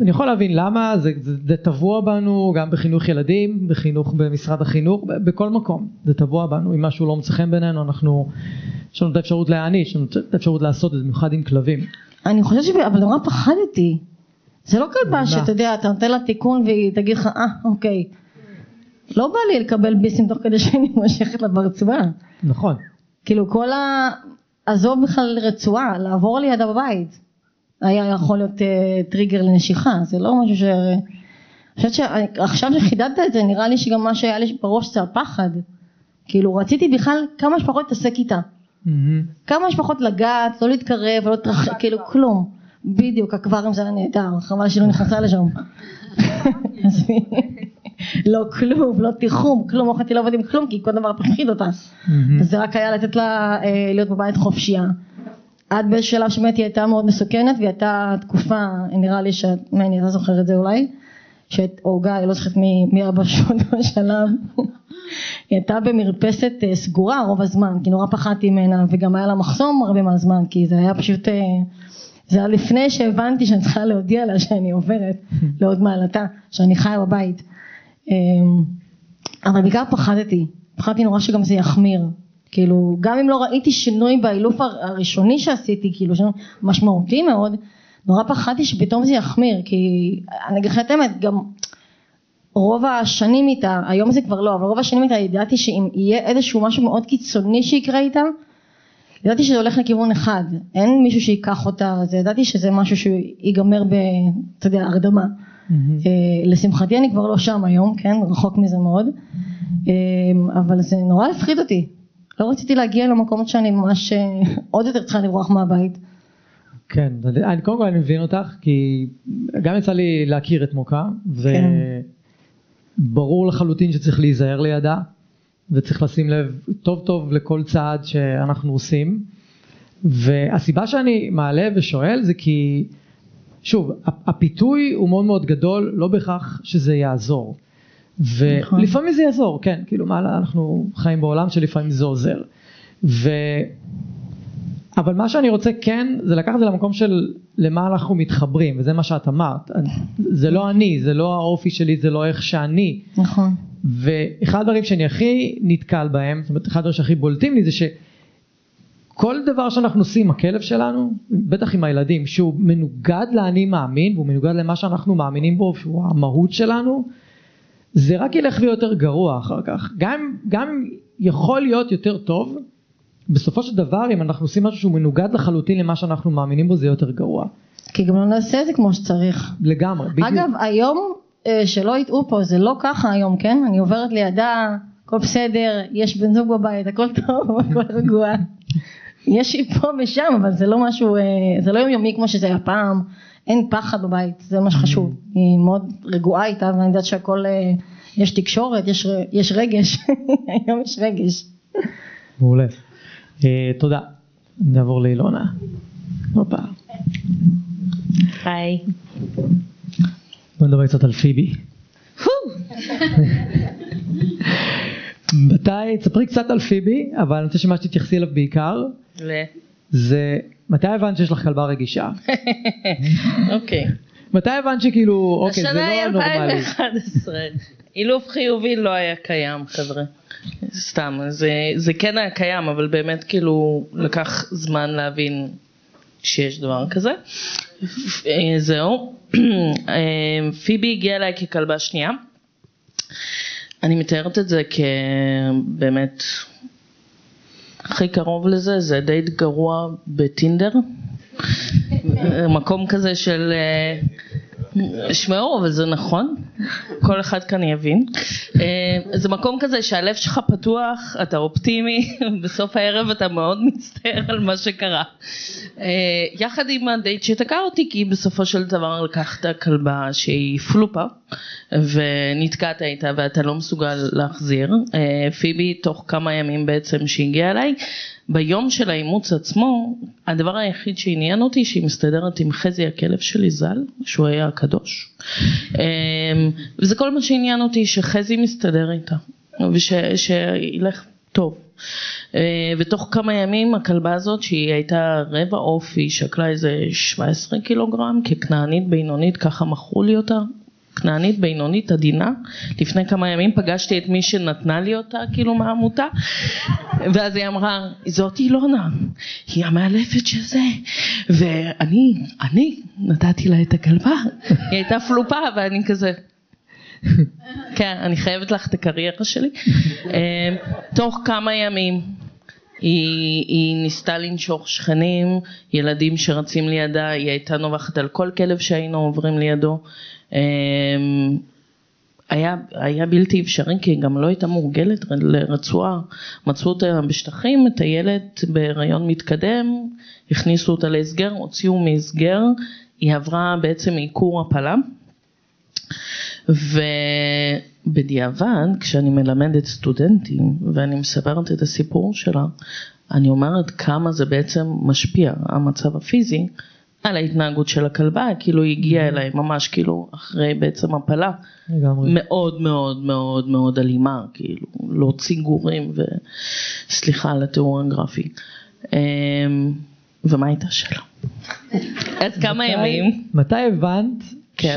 A: אני יכול להבין למה, זה, זה, זה טבוע בנו גם בחינוך ילדים, בחינוך במשרד החינוך, ב- בכל מקום, זה טבוע בנו, אם משהו לא מוצא חן בינינו, אנחנו, יש לנו את האפשרות להעניש, יש לנו את האפשרות לעשות את זה, במיוחד עם כלבים.
D: אני חושבת ש... אבל נורא פחדתי. זה לא כלבה? שאתה יודע, אתה נותן לה תיקון והיא תגיד לך, אה, אוקיי. לא בא לי לקבל ביסים תוך כדי שאני מושכת לה ברצועה.
A: נכון,
D: כאילו כל ה... עזוב בכלל רצועה, לעבור לידה בבית. היה יכול להיות אה, טריגר לנשיכה, זה לא משהו ש... אני חושבת שעכשיו שחידדת את זה, נראה לי שגם מה שהיה לי בראש זה הפחד. כאילו רציתי בכלל כמה שפחות להתעסק איתה.
A: מהמם.
D: כמה שפחות לגעת, לא להתקרב, לא להתרחק, כאילו כלום. בדיוק, הקוואריום זה היה נהדר, חבל שהיא לא נכנסה לשם. לא כלום, לא תיחום, כלום, לא יכולתי לעבוד עם כלום, כי כל דבר פחיד אותה. אז זה רק היה לתת לה אה, להיות בבית חופשייה. עד באיזשהו שלב שבאמת היא הייתה מאוד מסוכנת והיא הייתה תקופה, נראה לי שאת, מני, אתה זוכר את זה אולי? או גיא, לא זוכרת מי, מי היה באותו שלב. היא הייתה במרפסת אה, סגורה רוב הזמן, כי נורא פחדתי ממנה וגם היה לה מחסום הרבה מהזמן, כי זה היה פשוט, אה, זה היה לפני שהבנתי שאני צריכה להודיע לה שאני עוברת לעוד מעלתה, שאני חיה בבית. אה, אבל בעיקר פחדתי, פחדתי נורא שגם זה יחמיר, כאילו גם אם לא ראיתי שינוי באילוף הר- הראשוני שעשיתי, כאילו שינוי משמעותי מאוד, נורא פחדתי שפתאום זה יחמיר, כי אני אגיד לך את האמת, גם רוב השנים איתה, היום זה כבר לא, אבל רוב השנים איתה ידעתי שאם יהיה איזשהו משהו מאוד קיצוני שיקרה איתה, ידעתי שזה הולך לכיוון אחד, אין מישהו ייקח אותה, אז ידעתי שזה משהו שיגמר ב, אתה יודע, הרדמה.
A: מהמם.
D: אה, לשמחתי אני כבר לא שם היום, כן, רחוק מזה מאוד, אה, אבל זה נורא הפחיד אותי. לא רציתי להגיע למקומות שאני ממש אה, עוד יותר צריכה לברוח מהבית.
A: כן, אני, קודם כל אני מבין אותך, כי גם יצא לי להכיר את מוקה, וברור לחלוטין שצריך להיזהר לידה, וצריך לשים לב טוב טוב לכל צעד שאנחנו עושים, והסיבה שאני מעלה ושואל זה כי, שוב, הפיתוי הוא מאוד מאוד גדול, לא בהכרח שזה יעזור.
D: נכון.
A: ולפעמים זה יעזור, כן, כאילו מה, אנחנו חיים בעולם שלפעמים זה עוזר. ו... אבל מה שאני רוצה כן זה לקחת את זה למקום של למה אנחנו מתחברים וזה מה שאת אמרת זה לא אני זה לא האופי שלי זה לא איך שאני
D: נכון.
A: ואחד הדברים שאני הכי נתקל בהם זאת אומרת אחד הדברים שהכי בולטים לי זה שכל דבר שאנחנו עושים עם הכלב שלנו בטח עם הילדים שהוא מנוגד לאני מאמין והוא מנוגד למה שאנחנו מאמינים בו שהוא המהות שלנו זה רק ילך ויהיה יותר גרוע אחר כך גם גם יכול להיות יותר טוב בסופו של דבר אם אנחנו עושים משהו שהוא מנוגד לחלוטין למה שאנחנו מאמינים בו זה יותר גרוע
D: כי גם לא נעשה את זה כמו שצריך.
A: לגמרי בדיוק
D: אגב, היום, אה, שלא יטעו פה, זה לא ככה היום, כן? אני עוברת לידה הכל בסדר, יש בן זוג בבית, הכל טוב, הכל רגוע. יש לי פה ושם, אבל זה לא משהו, אה, זה לא יומיומי כמו שזה היה פעם, אין פחד בבית, זה מה שחשוב. היא מאוד רגועה איתה, ואני יודעת שהכל, אה, יש תקשורת, יש, יש רגש, היום יש רגש.
A: מעולה. אה, תודה. נעבור לאילונה. הופה.
F: היי.
A: בוא נדבר קצת על פיבי. מתי, תספרי קצת על פיבי, אבל אני רוצה שמה שתתייחסי אליו בעיקר,
F: ל-
A: זה מתי הבנת שיש לך כלבה רגישה?
F: אוקיי.
A: מתי הבנת שכאילו, אוקיי, זה
F: השנה היא
A: לא נורמלי.
F: 2011. אילוף חיובי לא היה קיים חבר'ה. סתם, זה, זה כן היה קיים, אבל באמת כאילו לקח זמן להבין שיש דבר כזה. אה, זהו. אה, פיבי הגיעה אליי ככלבה שנייה. אני מתארת את זה כבאמת הכי קרוב לזה, זה דייט גרוע בטינדר. מקום כזה של... אה, שמעו, אבל זה נכון, כל אחד כאן יבין. אה, זה מקום כזה שהלב שלך פתוח, אתה אופטימי, בסוף הערב אתה מאוד מצטער על מה שקרה. אה, יחד עם הדייט שתקע אותי, כי בסופו של דבר לקחת כלבה שהיא פלופה, ונתקעת איתה ואתה לא מסוגל להחזיר. אה, פיבי תוך כמה ימים בעצם שהגיעה אליי, ביום של האימוץ עצמו, הדבר היחיד שעניין אותי שהיא מסתדרת עם חזי הכלב שלי ז"ל, שהוא היה הקדוש. אמ, וזה כל מה שעניין אותי, שחזי מסתדר איתה, ושילך טוב. אה, ותוך כמה ימים הכלבה הזאת שהיא הייתה רבע היא שקלה איזה 17 קילוגרם, ככנענית בינונית, ככה מכרו לי אותה, כנענית בינונית עדינה, לפני כמה ימים פגשתי את מי שנתנה לי אותה כאילו מהעמותה ואז היא אמרה זאת אילונה, היא המאלפת של זה ואני, אני נתתי לה את הכלבה, היא הייתה פלופה ואני כזה כן, אני חייבת לך את הקריירה שלי. אה, תוך כמה ימים היא, היא ניסתה לנשוך שכנים, ילדים שרצים לידה, היא הייתה נובחת על כל כלב שהיינו עוברים לידו. אה, היה, היה בלתי אפשרי כי היא גם לא הייתה מורגלת לרצועה. מצאו אותה בשטחים, הילד בהיריון מתקדם, הכניסו אותה להסגר, הוציאו מהסגר, היא עברה בעצם עיקור הפלה. ובדיעבד, כשאני מלמדת סטודנטים ואני מספרת את הסיפור שלה, אני אומרת כמה זה בעצם משפיע, המצב הפיזי, על ההתנהגות של הכלבה, כאילו היא הגיעה אליי ממש כאילו אחרי בעצם הפלה,
A: לגמרי.
F: מאוד מאוד מאוד מאוד אלימה, כאילו להוציא גורים וסליחה על התיאור הגרפי. אמ, ומה הייתה השאלה? אז כמה ימים?
A: מתי הבנת
F: כן.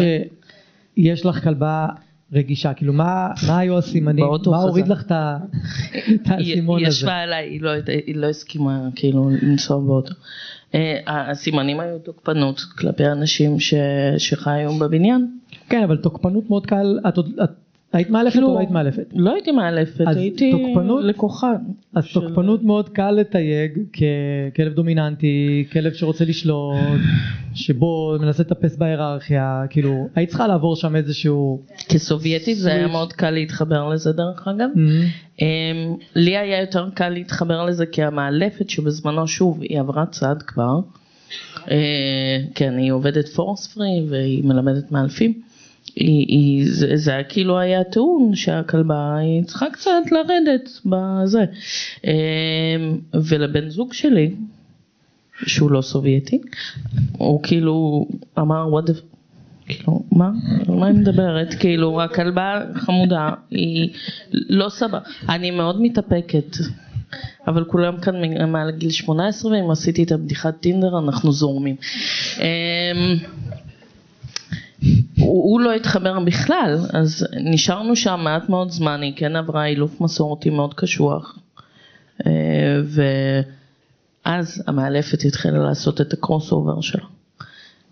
A: שיש לך כלבה רגישה? כאילו מה מה היו הסימנים? מה הוריד. לך את האסימון
F: היא
A: הזה?
F: ישבה עליי, היא לא, היא לא הסכימה כאילו לנסוע באוטו. אה, הסימנים היו תוקפנות כלפי אנשים ש- שחיו בבניין.
A: כן, אבל תוקפנות מאוד קל, את עוד- את היית מאלפת או לא היית מאלפת?
F: לא הייתי מאלפת, הייתי
A: תוקפנות?
F: לקוחה.
A: אז
F: של-
A: תוקפנות מאוד קל לתייג ככלב דומיננטי, כלב שרוצה לשלוט, שבו מנסה לטפס בהיררכיה, כאילו, היית צריכה לעבור שם איזשהו...
F: כסובייטית זה היה. מאוד קל להתחבר לזה דרך אגב.
A: Mm,
F: אמ, לי היה יותר קל להתחבר לזה כי המאלפת שבזמנו שוב היא עברה צעד כבר, אה, כן היא עובדת פורס פרי והיא מלמדת מאלפים, היא, היא, זה, זה היה כאילו היה טעון שהכלבה היא צריכה קצת לרדת בזה, אמ, ולבן זוג שלי שהוא לא סובייטי, הוא כאילו אמר what the כאילו, מה? על מה היא מדברת? כאילו, הכלבה חמודה, היא לא סבבה. אני מאוד מתאפקת, אבל כולם כאן מעל גיל 18, ואם עשיתי את הבדיחת טינדר, אנחנו זורמים. הוא, הוא לא התחבר בכלל, אז נשארנו שם מעט מאוד זמן, היא כן עברה אילוף מסורתי מאוד קשוח. אה, ואז המאלפת התחילה לעשות את הקרוס אובר שלה.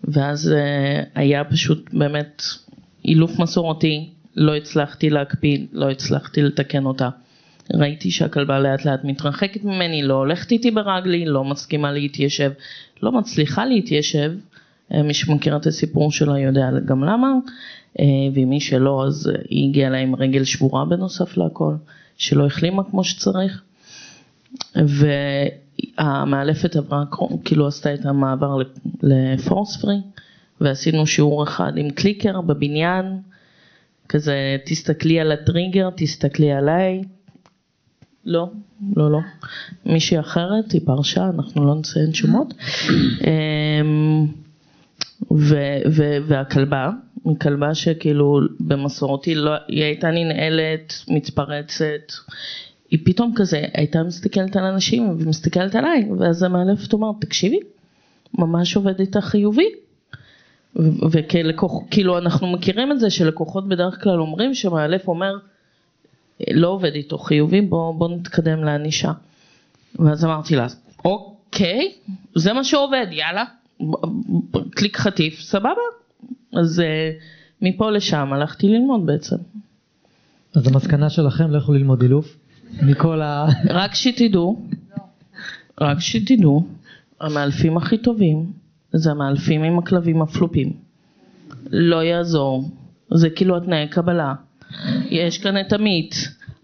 F: ואז אה, היה פשוט באמת אילוף מסורתי, לא הצלחתי להקפיד, לא הצלחתי לתקן אותה. ראיתי שהכלבה לאט לאט מתרחקת ממני, לא הולכת איתי ברגלי, לא מסכימה להתיישב, לא מצליחה להתיישב, מי שמכיר את הסיפור שלה יודע גם למה, אה, ומי שלא אז אה, היא הגיעה לה עם רגל שבורה בנוסף להכל, שלא החלימה כמו שצריך. והמאלפת עברה, כאילו עשתה את המעבר לפורס פרי, ועשינו שיעור אחד עם קליקר בבניין, כזה תסתכלי על הטריגר, תסתכלי עליי. לא, לא, לא. מישהי אחרת, היא פרשה, אנחנו לא נציין שמות. ו- ו- והכלבה, כלבה שכאילו במסורתי לא, היא הייתה ננעלת, מתפרצת, היא פתאום כזה הייתה מסתכלת על אנשים ומסתכלת עליי, ואז המאלפת אומרת, תקשיבי, ממש עובד איתה חיובי. וכלקוח, כאילו אנחנו מכירים את זה שלקוחות בדרך כלל אומרים שמאלף אומר לא עובד איתו חיובי בוא, בוא נתקדם לענישה. ואז אמרתי לה אוקיי זה מה שעובד יאללה קליק חטיף סבבה אז אה, מפה לשם הלכתי ללמוד בעצם.
A: אז המסקנה שלכם לכו ללמוד אילוף מכל ה...
F: רק שתדעו, רק שתדעו, המאלפים הכי טובים זה המאלפים עם הכלבים הפלופים. לא יעזור, זה כאילו התנאי קבלה. יש כאן את עמית,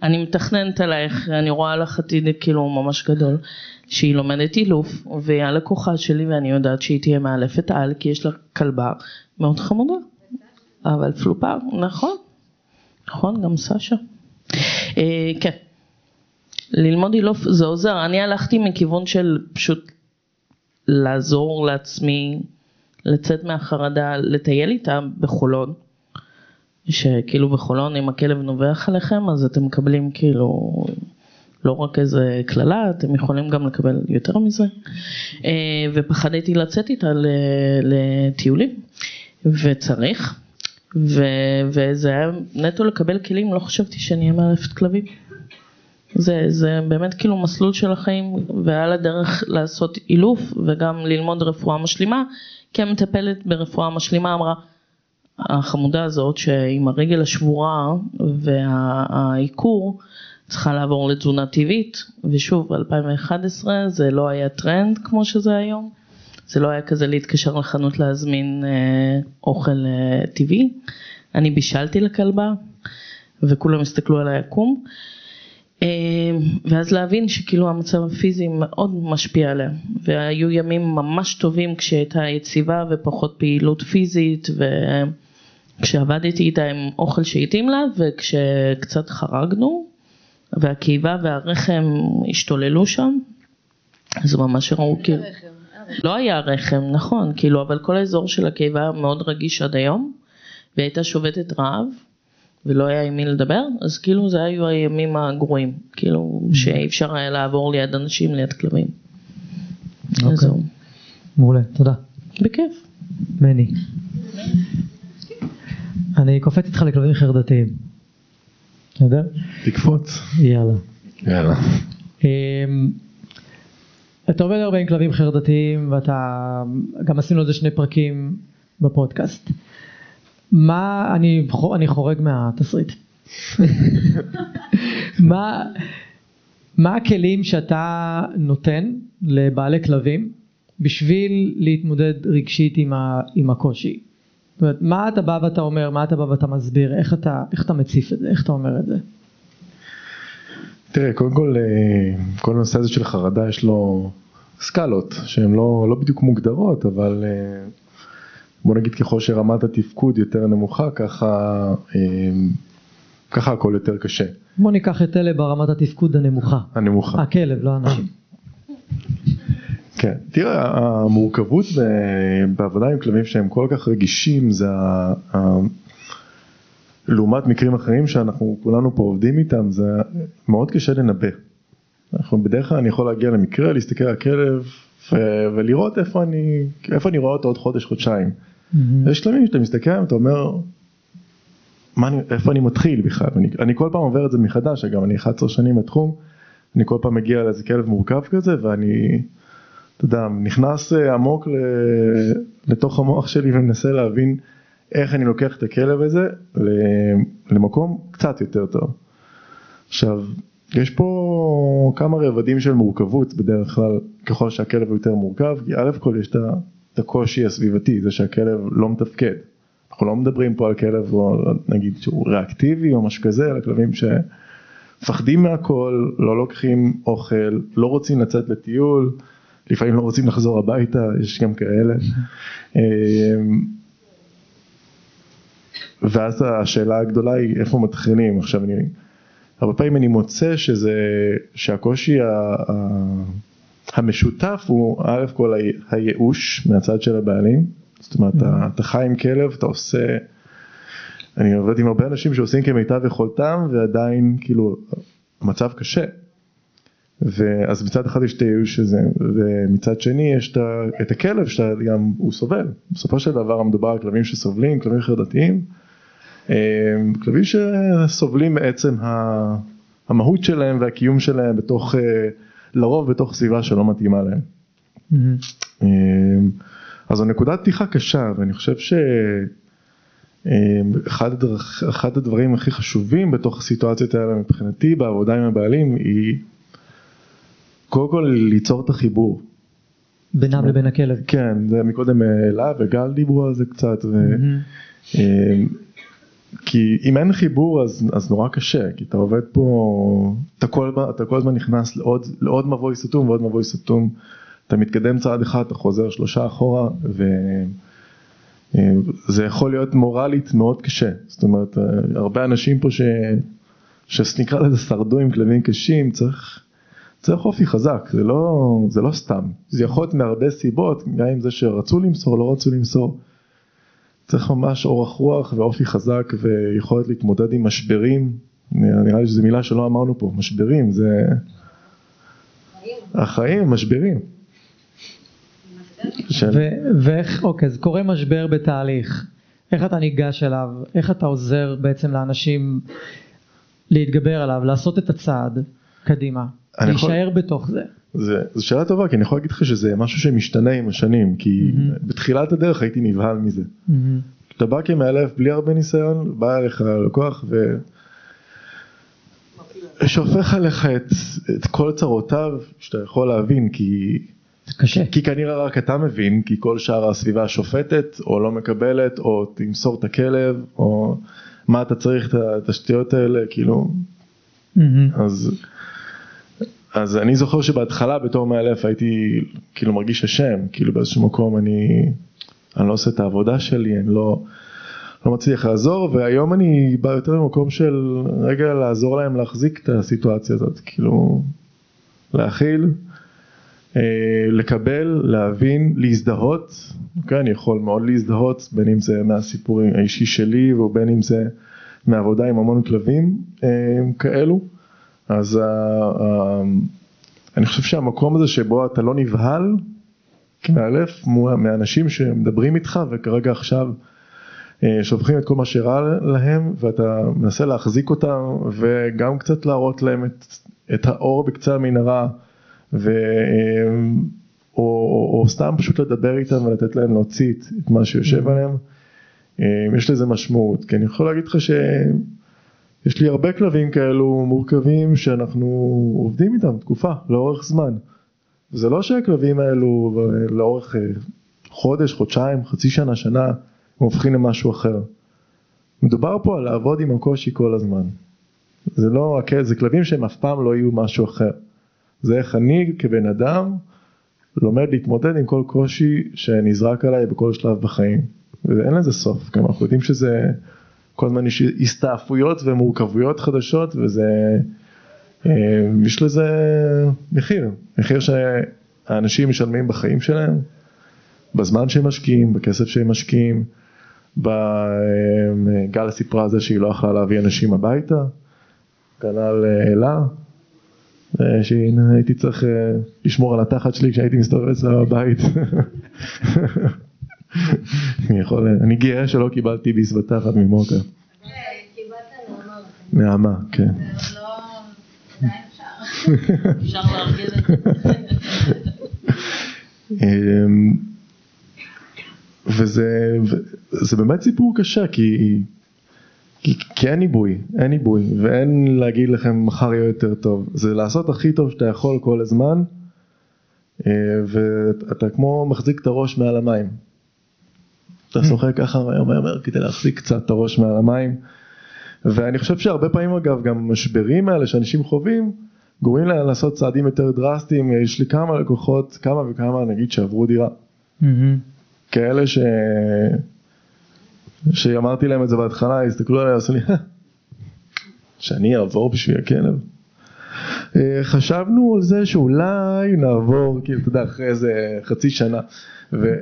F: אני מתכננת עלייך, אני רואה לך עתיד כאילו ממש גדול, שהיא לומדת אילוף, והיא הלקוחה שלי ואני יודעת שהיא תהיה מאלפת על, כי יש לה כלבה מאוד חמודה. אבל פלופה, נכון, נכון, גם סשה. אה, כן. ללמוד אילוף זה עוזר, אני הלכתי מכיוון של פשוט לעזור לעצמי לצאת מהחרדה, לטייל איתה בחולון, שכאילו בחולון אם הכלב נובח עליכם אז אתם מקבלים כאילו לא רק איזה קללה, אתם יכולים גם לקבל יותר מזה, אה, ופחדתי לצאת איתה לטיולים, וצריך, ו, וזה היה נטו לקבל כלים, לא חשבתי שאני אהיה מאלפת כלבים. זה, זה באמת כאילו מסלול של החיים והיה לה דרך לעשות אילוף וגם ללמוד רפואה משלימה כי המטפלת ברפואה משלימה אמרה החמודה הזאת שעם הרגל השבורה והעיקור צריכה לעבור לתזונה טבעית ושוב 2011 זה לא היה טרנד כמו שזה היום. זה לא היה כזה להתקשר לחנות להזמין אה, אוכל אה, טבעי. אני בישלתי לכלבה וכולם הסתכלו על היקום. אה, ואז להבין שכאילו המצב הפיזי מאוד משפיע עליה והיו ימים ממש טובים כשהייתה יציבה ופחות פעילות פיזית וכשעבדתי איתה עם אוכל שהתאים לה וכשקצת חרגנו והקיבה והרחם השתוללו שם אז ממש ראו כאילו לא היה רחם נכון כאילו אבל כל האזור של הקיבה היה מאוד רגיש עד היום והיא הייתה שובתת רעב ולא היה עם מי לדבר, אז כאילו זה היו הימים הגרועים, כאילו
A: Mm.
F: שאי אפשר היה לעבור ליד אנשים, ליד כלבים.
A: אוקיי.
F: אז זהו.
A: מעולה, תודה.
F: בכיף.
A: מני. אני קופץ איתך לכלבים חרדתיים. בסדר?
G: תקפוץ.
A: יאללה.
G: יאללה.
A: אמ, אתה עובד הרבה עם כלבים חרדתיים ואתה, גם עשינו על זה שני פרקים בפודקאסט. מה, אני, אני חורג מהתסריט. מה, מה הכלים שאתה נותן לבעלי כלבים בשביל להתמודד רגשית עם, ה, עם הקושי? זאת אומרת, מה אתה בא ואתה אומר, מה אתה בא ואתה מסביר, איך אתה, איך אתה מציף את זה, איך אתה אומר את זה?
G: תראה, קודם כל, אה, כל הנושא הזה של חרדה יש לו סקלות שהן לא, לא בדיוק מוגדרות, אבל אה, בוא נגיד ככל שרמת התפקוד יותר נמוכה, ככה, אה, ככה הכל יותר קשה.
A: בוא ניקח את אלה ברמת התפקוד הנמוכה.
G: הנמוכה.
A: הכלב, לא האנשים.
G: כן, תראה, המורכבות בעבודה עם כלבים שהם כל כך רגישים זה ה... לעומת מקרים אחרים שאנחנו כולנו פה עובדים איתם זה מאוד קשה לנבא. אנחנו בדרך כלל אני יכול להגיע למקרה, להסתכל על הכלב ולראות איפה אני, איפה אני רואה אותו עוד חודש, חודשיים. יש כלבים שאתה מסתכל עליהם, אתה אומר, מה אני, איפה אני מתחיל בכלל? אני, אני כל פעם עובר את זה מחדש, אגב, אני 11 שנים בתחום, אני כל פעם מגיע לאיזה כלב מורכב כזה, ואני, אתה יודע, נכנס אה, עמוק לתוך המוח שלי ומנסה להבין איך אני לוקח את הכלב הזה למקום קצת יותר טוב. עכשיו, יש פה כמה רבדים של מורכבות בדרך כלל, ככל שהכלב יותר מורכב, כי א' כל יש את הקושי הסביבתי, זה שהכלב לא מתפקד. אנחנו לא מדברים פה על כלב, או נגיד שהוא ריאקטיבי או משהו כזה, אלא כלבים שמפחדים מהכל, לא לוקחים אוכל, לא רוצים לצאת לטיול, לפעמים לא רוצים לחזור הביתה, יש גם כאלה. אמ, ואז השאלה הגדולה היא איפה מתחילים. עכשיו אני, הרבה פעמים אני מוצא שזה, שהקושי ה, ה, המשותף הוא א' כל הייאוש מהצד של הבעלים, זאת אומרת אתה, אתה חי עם כלב, אתה עושה, אני עובד עם הרבה אנשים שעושים כמיטב יכולתם ועדיין כאילו המצב קשה. ואז מצד אחד יש את הייאוש הזה, ומצד שני יש את, הכלב שאתה גם, הוא סובל. בסופו של דבר מדובר על כלבים שסובלים, כלבים חרדתיים, אה, כלבים שסובלים מעצם המהות שלהם והקיום שלהם בתוך, אה, לרוב בתוך סביבה שלא מתאימה להם.
A: מהמם.
G: אה, אז זו נקודת פתיחה קשה, ואני חושב שאחד הדרך, אחד הדברים הכי חשובים בתוך הסיטואציות האלה מבחינתי בעבודה עם הבעלים היא קודם כל ליצור את החיבור.
A: בינם לבין הכלב.
G: כן, זה מקודם אלה וגל דיברו על זה קצת, ו...
A: מהמם.
G: אה, כי אם אין חיבור אז, אז נורא קשה, כי אתה עובד פה, אתה כל, אתה כל הזמן נכנס לעוד, לעוד מבוי סתום ועוד מבוי סתום, אתה מתקדם צעד אחד, אתה חוזר שלושה אחורה, וזה יכול להיות מורלית מאוד קשה, זאת אומרת, אה, הרבה אנשים פה ש... שנקרא לזה שרדו עם כלבים קשים, צריך, צריך אופי חזק, זה לא, זה לא סתם, זה יכול להיות מהרבה סיבות, גם אם זה שרצו למסור, לא רצו למסור. צריך ממש אורך רוח ואופי חזק ויכולת להתמודד עם משברים, נראה לי שזו מילה שלא אמרנו פה, משברים, זה... החיים, משברים. של...
A: ו- ואיך, אוקיי, אז קורה משבר בתהליך, איך אתה ניגש אליו, איך אתה עוזר בעצם לאנשים להתגבר עליו, לעשות את הצעד קדימה, להישאר בתוך זה.
G: זה, זו שאלה טובה, כי אני יכול להגיד לך שזה משהו שמשתנה עם השנים, כי
A: מהמם.
G: בתחילת הדרך הייתי נבהל מזה.
A: מהמם.
G: אתה בא כמאלף בלי הרבה ניסיון, בא אליך לקוח ו... שופך עליך את, את כל צרותיו שאתה יכול להבין, כי,
A: קשה.
G: כי כנראה רק אתה מבין, כי כל שאר הסביבה שופטת או לא מקבלת, או תמסור את הכלב, או מה אתה צריך את התשתיות האלה, כאילו,
A: מהמם.
G: אז, אז אני זוכר שבהתחלה בתור מאלף הייתי כאילו מרגיש אשם, כאילו באיזשהו מקום אני, אני לא עושה את העבודה שלי, אני לא, לא מצליח לעזור, והיום אני בא יותר ממקום של רגע לעזור להם להחזיק את הסיטואציה הזאת, כאילו להכיל, אה, לקבל, להבין, להזדהות, אוקיי, אני יכול מאוד להזדהות, בין אם זה מהסיפור האישי שלי ובין אם זה מעבודה עם המון כלבים אה, כאלו. אז ה, ה, אני חושב שהמקום הזה שבו אתה לא נבהל כמאלף מו- מאנשים שמדברים איתך וכרגע עכשיו אה, שופכים את כל מה שרע להם ואתה מנסה להחזיק אותם וגם קצת להראות להם את, את האור בקצה המנהרה ו, אה, או, או, או סתם פשוט לדבר איתם ולתת להם להוציא את, מה שיושב עליהם. אה, יש לזה משמעות כי אני יכול להגיד לך ש... יש לי הרבה כלבים כאלו מורכבים שאנחנו עובדים איתם תקופה, לאורך זמן. זה לא שהכלבים האלו אה, לאורך אה, חודש, חודשיים, חצי שנה, שנה, הם הופכים למשהו אחר. מדובר פה על לעבוד עם הקושי כל הזמן. זה לא, זה כלבים שהם אף פעם לא יהיו משהו אחר. זה איך אני כבן אדם לומד להתמודד עם כל קושי שנזרק עליי בכל שלב בחיים. ואין לזה סוף, גם אנחנו יודעים שזה כל הזמן יש הסתעפויות ומורכבויות חדשות וזה, אה, יש לזה מחיר, מחיר שהאנשים משלמים בחיים שלהם, בזמן שהם משקיעים, בכסף שהם משקיעים, בגל סיפרה על זה שהיא לא יכלה להביא אנשים הביתה, כנ"ל אה, אלה, אה, שהייתי צריך אה, לשמור על התחת שלי כשהייתי מסתובב אצלה בבית. אני יכול, אני גאה שלא קיבלתי ביס בתחת ממוקה. נעמה, כן.
F: אפשר להרגיל את זה.
G: אמ, וזה, זה באמת סיפור קשה כי, כי, כי אין עיבוי, אין עיבוי ואין להגיד לכם מחר יהיה יותר טוב, זה לעשות הכי טוב שאתה יכול כל הזמן אה, ואתה כמו מחזיק את הראש מעל המים. אתה שוחה ככה מהר מהר כדי להחזיק קצת את הראש מעל המים. ואני חושב שהרבה פעמים אגב גם המשברים האלה שאנשים חווים גורמים להם לעשות צעדים יותר דרסטיים, יש לי כמה לקוחות, כמה וכמה נגיד שעברו דירה. כאלה ש... שאמרתי להם את זה בהתחלה, הסתכלו עליי ועשו לי, שאני אעבור בשביל הכלב. אה, חשבנו על זה שאולי נעבור, כאילו, אתה יודע, אחרי איזה חצי שנה. ו...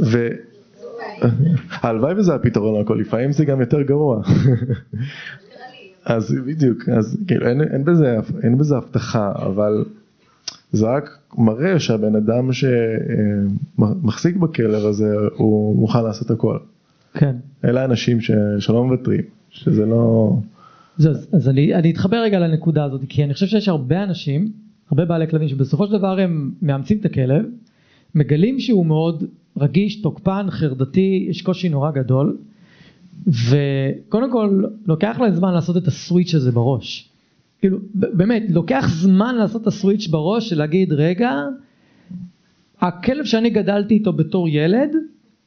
G: אה. הלוואי וזה הפתרון לכל, לפעמים זה גם יותר גרוע. אז בדיוק, אז כאילו אין, אין, בזה, אין בזה הבטחה, אבל זה רק מראה שהבן אדם שמחזיק בכלב הזה הוא מוכן לעשות הכל.
A: כן.
G: אלה אנשים ש, שלא מוותרים, שזה לא...
A: זה, אז, אז אני, אני אתחבר רגע לנקודה הזאת, כי אני חושב שיש הרבה אנשים, הרבה בעלי כלבים, שבסופו של דבר הם מאמצים את הכלב, מגלים שהוא מאוד רגיש, תוקפן, חרדתי, יש קושי נורא גדול, וקודם כל לוקח להם זמן לעשות את הסוויץ' הזה בראש. כאילו באמת לוקח זמן לעשות את הסוויץ' בראש של להגיד רגע הכלב שאני גדלתי איתו בתור ילד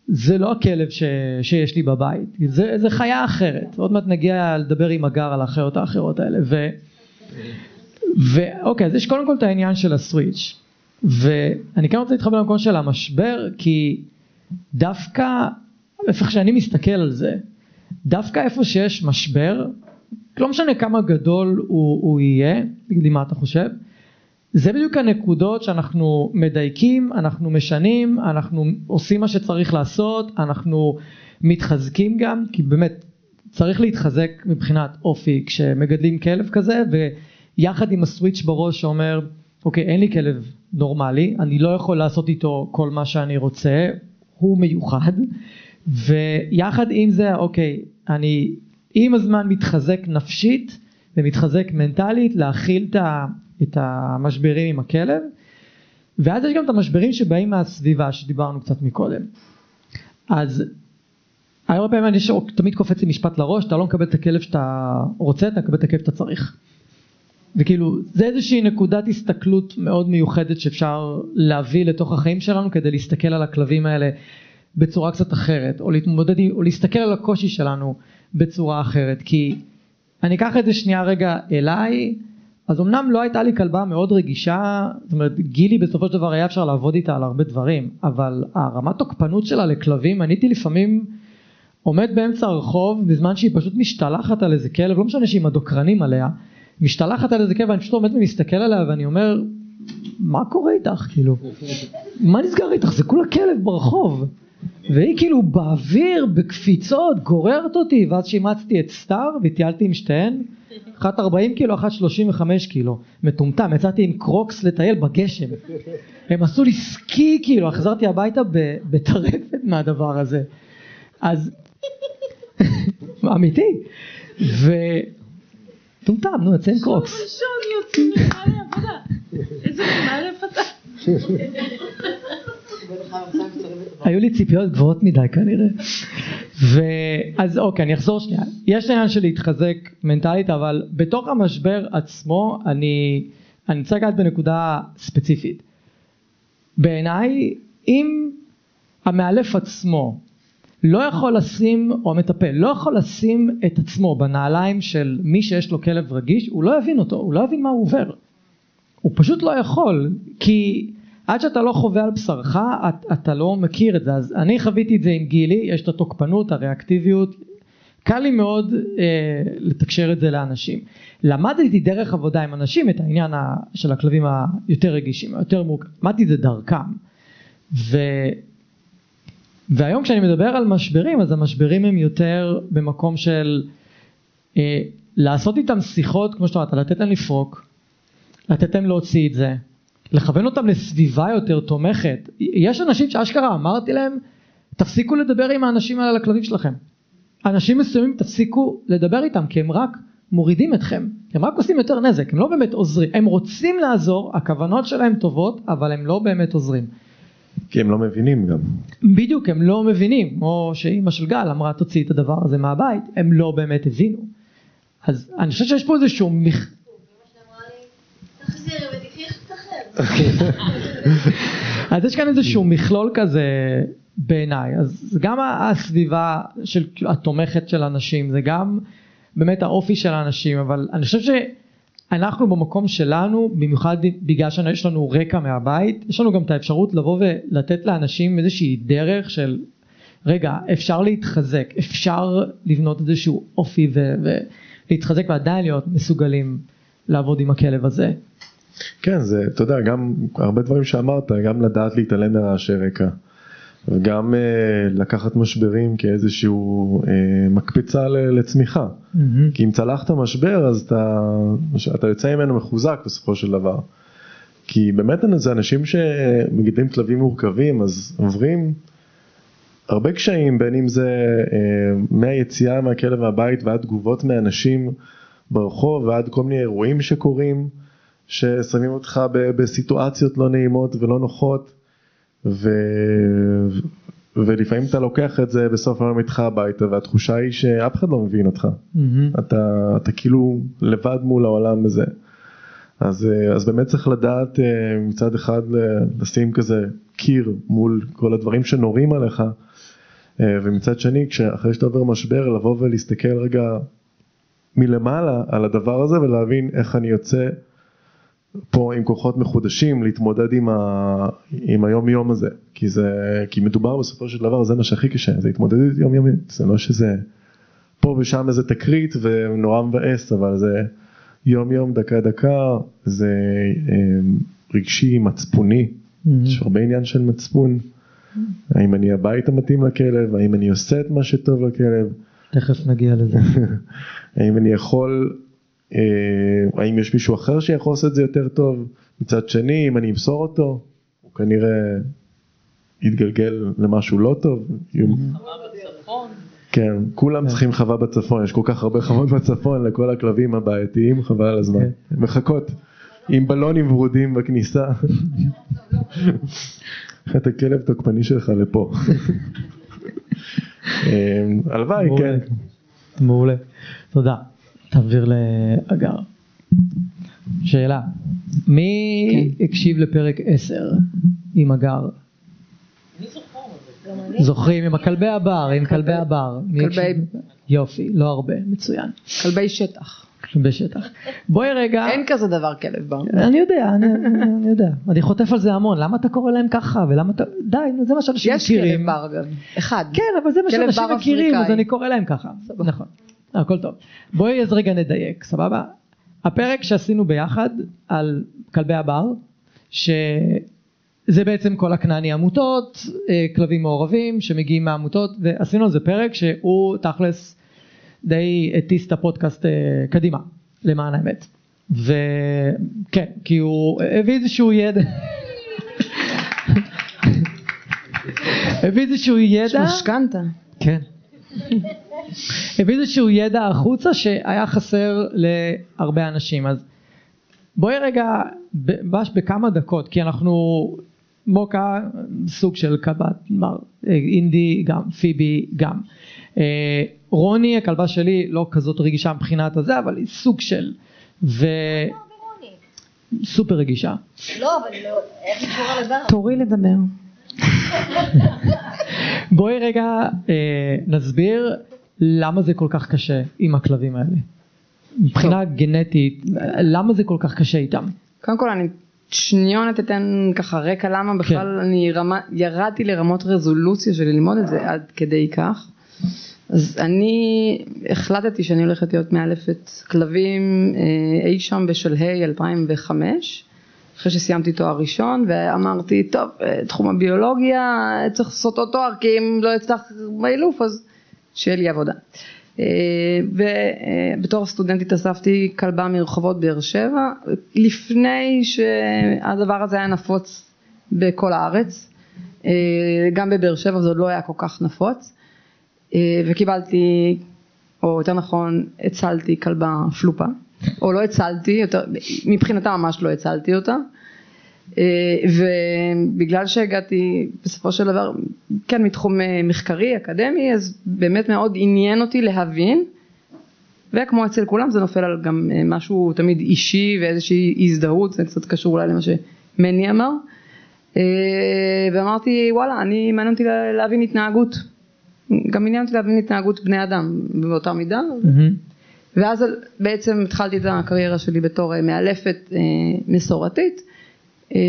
A: זה לא הכלב ש, שיש לי בבית. זה, זה חיה אחרת. עוד מעט נגיע לדבר עם הגר על החיות האחרות האלה. ו, ואוקיי אז יש קודם כל את העניין של הסוויץ' ואני כן רוצה להתחבר למקום של המשבר כי דווקא איפה שאני מסתכל על זה דווקא איפה שיש משבר לא משנה כמה גדול הוא, הוא יהיה, תגיד לי מה אתה חושב, זה בדיוק הנקודות שאנחנו מדייקים, אנחנו משנים, אנחנו עושים מה שצריך לעשות, אנחנו מתחזקים גם, כי באמת צריך להתחזק מבחינת אופי כשמגדלים כלב כזה, ויחד עם הסוויץ' בראש שאומר, אוקיי, אין לי כלב נורמלי, אני לא יכול לעשות איתו כל מה שאני רוצה, הוא מיוחד, ויחד עם זה, אוקיי, אני עם הזמן מתחזק נפשית ומתחזק מנטלית להכיל את המשברים עם הכלב. ואז יש גם את המשברים שבאים מהסביבה שדיברנו קצת מקודם. אז הרבה פעמים אני תמיד קופץ לי משפט לראש אתה לא מקבל את הכלב שאתה רוצה אתה מקבל את הכלב שאתה צריך וכאילו זה איזושהי נקודת הסתכלות מאוד מיוחדת שאפשר להביא לתוך החיים שלנו כדי להסתכל על הכלבים האלה בצורה קצת אחרת או להתמודד או להסתכל על הקושי שלנו בצורה אחרת. כי אני אקח את זה שנייה רגע אליי. אז אמנם לא הייתה לי כלבה מאוד רגישה זאת אומרת גילי בסופו של דבר היה אפשר לעבוד איתה על הרבה דברים אבל הרמת תוקפנות שלה לכלבים אני הייתי לפעמים עומד באמצע הרחוב בזמן שהיא פשוט משתלחת על איזה כלב לא משנה שהיא עם הדוקרנים עליה משתלחת על איזה כלב ואני פשוט עומד ומסתכל עליה ואני אומר מה קורה איתך? כאילו מה נסגר איתך? זה כולה כלב ברחוב. והיא כאילו באוויר בקפיצות גוררת אותי ואז שימצתי את סטאר וטיילתי עם שתיהן. אחת 40 קילו אחת 35 קילו. מטומטם יצאתי עם קרוקס לטייל בגשם. הם עשו לי סקי כאילו חזרתי הביתה בטרפת מהדבר הזה. אז אמיתי. ו... טומטם נו יוצא עם קרוקס
F: איזה מאלף אתה
A: היו לי ציפיות גבוהות מדי כנראה. ואז אוקיי אני אחזור שנייה. יש עניין של להתחזק מנטלית אבל בתוך המשבר עצמו אני, אני רוצה לגעת בנקודה ספציפית. בעיניי אם המאלף עצמו לא יכול לשים, או המטפל, לא יכול לשים את עצמו בנעליים של מי שיש לו כלב רגיש, הוא לא יבין אותו, הוא לא יבין מה הוא עובר. הוא פשוט לא יכול, כי עד שאתה לא חווה על בשרך את, אתה לא מכיר את זה. אז אני חוויתי את זה עם גילי יש את התוקפנות הריאקטיביות. קל לי מאוד אה, לתקשר את זה לאנשים. למדתי דרך עבודה עם אנשים את העניין ה, של הכלבים היותר רגישים היותר מורכבים. למדתי את זה דרכם. ו, והיום כשאני מדבר על משברים אז המשברים הם יותר במקום של אה, לעשות איתם שיחות כמו שאתה אמרת לתת להם לפרוק לתת להם להוציא את זה לכוון אותם לסביבה יותר תומכת. יש אנשים שאשכרה אמרתי להם, תפסיקו לדבר עם האנשים האלה על הכלבים שלכם. אנשים מסוימים תפסיקו לדבר איתם כי הם רק מורידים אתכם, הם רק עושים יותר נזק, הם לא באמת עוזרים, הם רוצים לעזור, הכוונות שלהם טובות, אבל הם לא באמת עוזרים.
G: כי הם לא מבינים גם.
A: בדיוק, הם לא מבינים, כמו שאימא של גל אמרה תוציא את הדבר הזה מהבית, הם לא באמת הבינו. אז אני חושב שיש פה איזשהו...
E: אחר.
A: אז יש כאן איזשהו מכלול כזה בעיניי, אז זה גם הסביבה של התומכת של אנשים, זה גם באמת האופי של האנשים, אבל אני חושב שאנחנו במקום שלנו, במיוחד בגלל שיש לנו רקע מהבית, יש לנו גם את האפשרות לבוא ולתת לאנשים איזושהי דרך של רגע, אפשר להתחזק, אפשר לבנות איזשהו אופי ו- ולהתחזק ועדיין להיות מסוגלים לעבוד עם הכלב הזה.
G: כן, זה, אתה יודע, גם הרבה דברים שאמרת, גם לדעת להתעלם מרעשי רקע, וגם אה, לקחת משברים כאיזשהו אה, מקפצה לצמיחה.
A: Mm-hmm.
G: כי אם צלחת משבר, אז אתה, אתה יוצא ממנו מחוזק בסופו של דבר. כי באמת זה אנשים שמגדלים כלבים מורכבים, אז עוברים הרבה קשיים, בין אם זה אה, מהיציאה מהכלב מהבית ועד תגובות מאנשים ברחוב ועד כל מיני אירועים שקורים, ששמים אותך ב- בסיטואציות לא נעימות ולא נוחות, ו... ולפעמים אתה לוקח את זה בסוף היום איתך הביתה והתחושה היא שאף אחד לא מבין אותך,
A: Mm-hmm.
G: אתה, אתה כאילו לבד מול העולם בזה. אז, אה, אז באמת צריך לדעת אה, מצד אחד לשים כזה קיר מול כל הדברים שנורים עליך, אה, ומצד שני, אחרי שאתה עובר משבר, לבוא ולהסתכל רגע מלמעלה על הדבר הזה ולהבין איך אני יוצא פה עם כוחות מחודשים להתמודד עם, ה, עם היום יום הזה, כי, זה, כי מדובר בסופו של דבר, זה מה שהכי קשה, זה התמודדות יום יומית, זה לא שזה פה ושם איזה תקרית ונורא מבאס, אבל זה יום יום, דקה דקה, זה אה, רגשי, מצפוני,
A: Mm-hmm.
G: יש הרבה עניין של מצפון, האם אני הבית המתאים לכלב, האם אני עושה את מה שטוב לכלב,
A: תכף נגיע לזה.
G: האם אני יכול, האם יש מישהו אחר שיכול לעשות את זה יותר טוב, מצד שני אם אני אמסור אותו, הוא כנראה יתגלגל למשהו לא טוב, יהיו-
F: בצפון.
G: כן, כולם צריכים חווה בצפון, יש כל כך הרבה חוות בצפון לכל הכלבים הבעייתיים, חבל על הזמן,
A: כן.
G: הן מחכות עם בלונים ורודים בכניסה. את הכלב תוקפני שלך לפה. אה, הלוואי. כן.
A: מעולה. תודה. תעביר לאגר. שאלה. מי הקשיב לפרק 10 עם אגר? זוכרים עם הכלבי הבר, עם כלבי הבר. מי
H: כלבי-?
A: יופי, לא הרבה, מצוין.
H: כלבי שטח.
A: כלבי שטח. בואי רגע.
H: אין כזה דבר כלב בר.
A: אני יודע, אני, יודע. אני חוטף על זה המון, למה אתה קורא להם ככה, ולמה אתה... די, זה מה שאנשים
H: יש
A: מכירים.
H: כלב בר אגב. אחד.
A: כן, אבל זה מה שאנשים מכירים, אז. אני קורא להם ככה. נכון. הכל טוב. בואי אז רגע נדייק, סבבה? הפרק שעשינו ביחד על כלבי הבר, שזה בעצם כל הכנעני עמותות, אה, כלבים מעורבים שמגיעים מהעמותות, ועשינו על זה פרק שהוא תכלס די הטיס את הפודקאסט אה, קדימה, למען האמת. וכן, כי הוא הביא איזשהו ידע. הביא איזשהו
H: יש
A: ידע.
H: משכנתה.
A: כן. הביא איזשהו ידע החוצה שהיה חסר להרבה אנשים אז בואי רגע ממש בכמה דקות כי אנחנו מוקה סוג של קב"ט אה, אינדי גם פיבי גם אה, רוני הכלבה שלי לא כזאת רגישה מבחינת הזה אבל היא סוג של וסופר רגישה
D: לא, אבל לא, איך היא קשורה לבר?
H: תורי לדבר.
A: בואי רגע אה, נסביר למה זה כל כך קשה עם הכלבים האלה. מבחינה גנטית, למה זה כל כך קשה איתם?
H: קודם כל אני שניונת אתן ככה רקע למה בכלל אני רמה, ירדתי לרמות רזולוציה של ללמוד את זה עד כדי כך. אז אני החלטתי שאני הולכת להיות מאלפת כלבים אה, אי שם בשלהי 2005 אחרי שסיימתי תואר ראשון ואמרתי טוב אה, תחום הביולוגיה אה, צריך לעשות עוד תואר כי אם לא אצלח באילוף אז שיהיה לי עבודה. אה, ובתור סטודנטית אספתי כלבה מרחובות באר שבע לפני שהדבר הזה היה נפוץ בכל הארץ. אה, גם בבאר שבע זה עוד לא היה כל כך נפוץ. אה, וקיבלתי או יותר נכון הצלתי כלבה פלופה. או לא הצלתי יותר מבחינתה ממש לא הצלתי אותה ובגלל שהגעתי בסופו של דבר כן מתחום אה, מחקרי אקדמי אז באמת מאוד עניין אותי להבין וכמו אצל כולם זה נופל על גם אה, משהו תמיד אישי ואיזושהי הזדהות זה קצת קשור אולי למה מני אמר, אה, ואמרתי וואלה אני מעניין אותי לה- להבין התנהגות, גם עניין אותי להבין התנהגות בני אדם באותה מידה,
A: מהמם.
H: ואז בעצם התחלתי את הקריירה שלי בתור אה, מאלפת אה, מסורתית. אה,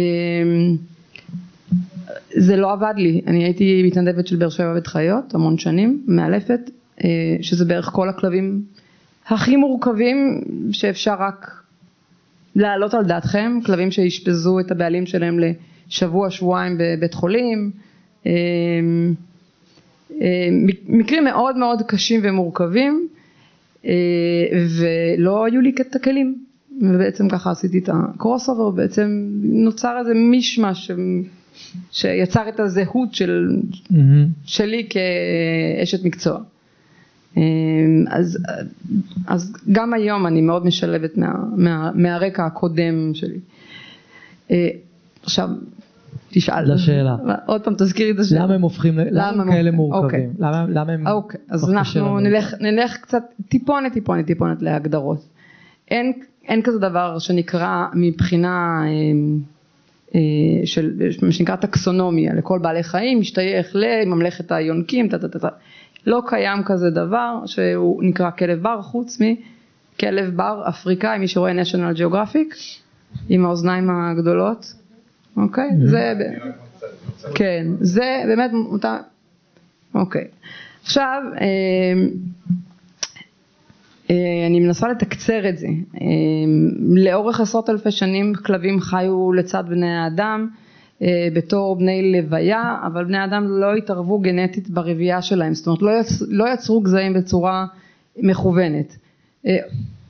H: זה לא עבד לי, אני הייתי מתנדבת של באר שבע בית חיות המון שנים, מאלפת, אה, שזה בערך כל הכלבים הכי מורכבים שאפשר רק להעלות על דעתכם, כלבים שאשפזו את הבעלים שלהם לשבוע שבועיים בבית חולים, אה, אה, מקרים מאוד מאוד קשים ומורכבים אה, ולא היו לי את הכלים ובעצם ככה עשיתי את הקרוס אובר ובעצם נוצר איזה מישמש ש- שיצר את הזהות של,
A: מהמם.
H: שלי כאשת מקצוע. אה, אז, אז גם היום אני מאוד משלבת מה, מה, מהרקע הקודם שלי. אה, עכשיו תשאל.
A: לשאלה.
H: עוד פעם תזכירי את השאלה.
A: למה הם הופכים, למה הם כאלה? מורכבים?
H: אוקיי.
A: למה למה הם...
H: אוקיי, אז אנחנו? נלך, נלך קצת טיפונת טיפונת טיפונת להגדרות. אין, אין כזה דבר שנקרא מבחינה אה, אה, של מה שנקרא טקסונומיה לכל בעלי חיים משתייך לממלכת היונקים, טה, טה, טה, טה. לא קיים כזה דבר שהוא נקרא כלב בר חוץ מכלב בר אפריקאי, מי שרואה national geographic עם האוזניים הגדולות, אוקיי? זה, ב- כן, זה באמת אותה, אוקיי. עכשיו, אה, אני מנסה לתקצר את זה. אה, לאורך עשרות אלפי שנים כלבים חיו לצד בני האדם אה, בתור בני לוויה, אבל בני האדם לא התערבו גנטית ברבייה שלהם, זאת אומרת לא, יצ, לא יצרו גזעים בצורה מכוונת. אה,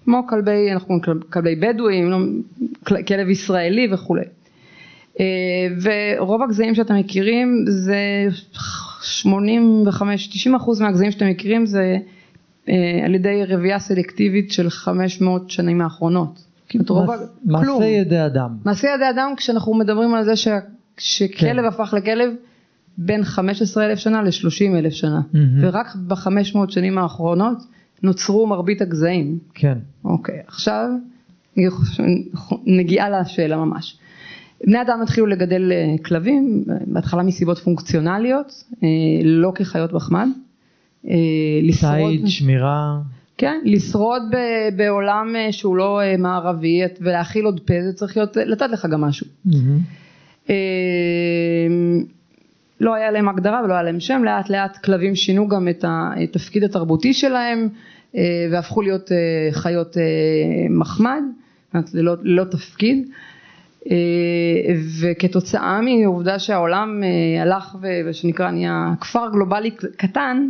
H: כמו כלבי, אנחנו כלבי בדואים, לא, כל- כלב ישראלי וכולי. אה, ורוב הגזעים שאתם מכירים זה 85-90 אחוז מהגזעים שאתם מכירים זה אה, על ידי רבייה סלקטיבית של 500 שנים האחרונות. רוב
A: מעשה
H: כלום.
A: ידי אדם.
H: מעשה ידי אדם כשאנחנו מדברים על זה ש... שכלב
A: כן.
H: הפך לכלב בין 15 אלף שנה ל-30 אלף שנה
A: מהמם.
H: ורק ב-500 שנים האחרונות נוצרו מרבית הגזעים.
A: כן.
H: אוקיי, עכשיו נגיעה לשאלה ממש. בני אדם התחילו לגדל אה, כלבים, אה, בהתחלה מסיבות פונקציונליות, אה, לא כחיות מחמד. אה, לשרוד,
A: ציד, שמירה.
H: כן, לשרוד ב- בעולם אה, שהוא לא אה, מערבי ולהאכיל עוד פה, זה צריך להיות, לתת לך גם משהו. אה, לא היה להם הגדרה ולא היה להם שם, לאט לאט כלבים שינו גם את התפקיד התרבותי שלהם והפכו להיות חיות מחמד, ללא, ללא תפקיד. אה, וכתוצאה מעובדה שהעולם הלך ושנקרא נהיה כפר גלובלי קטן,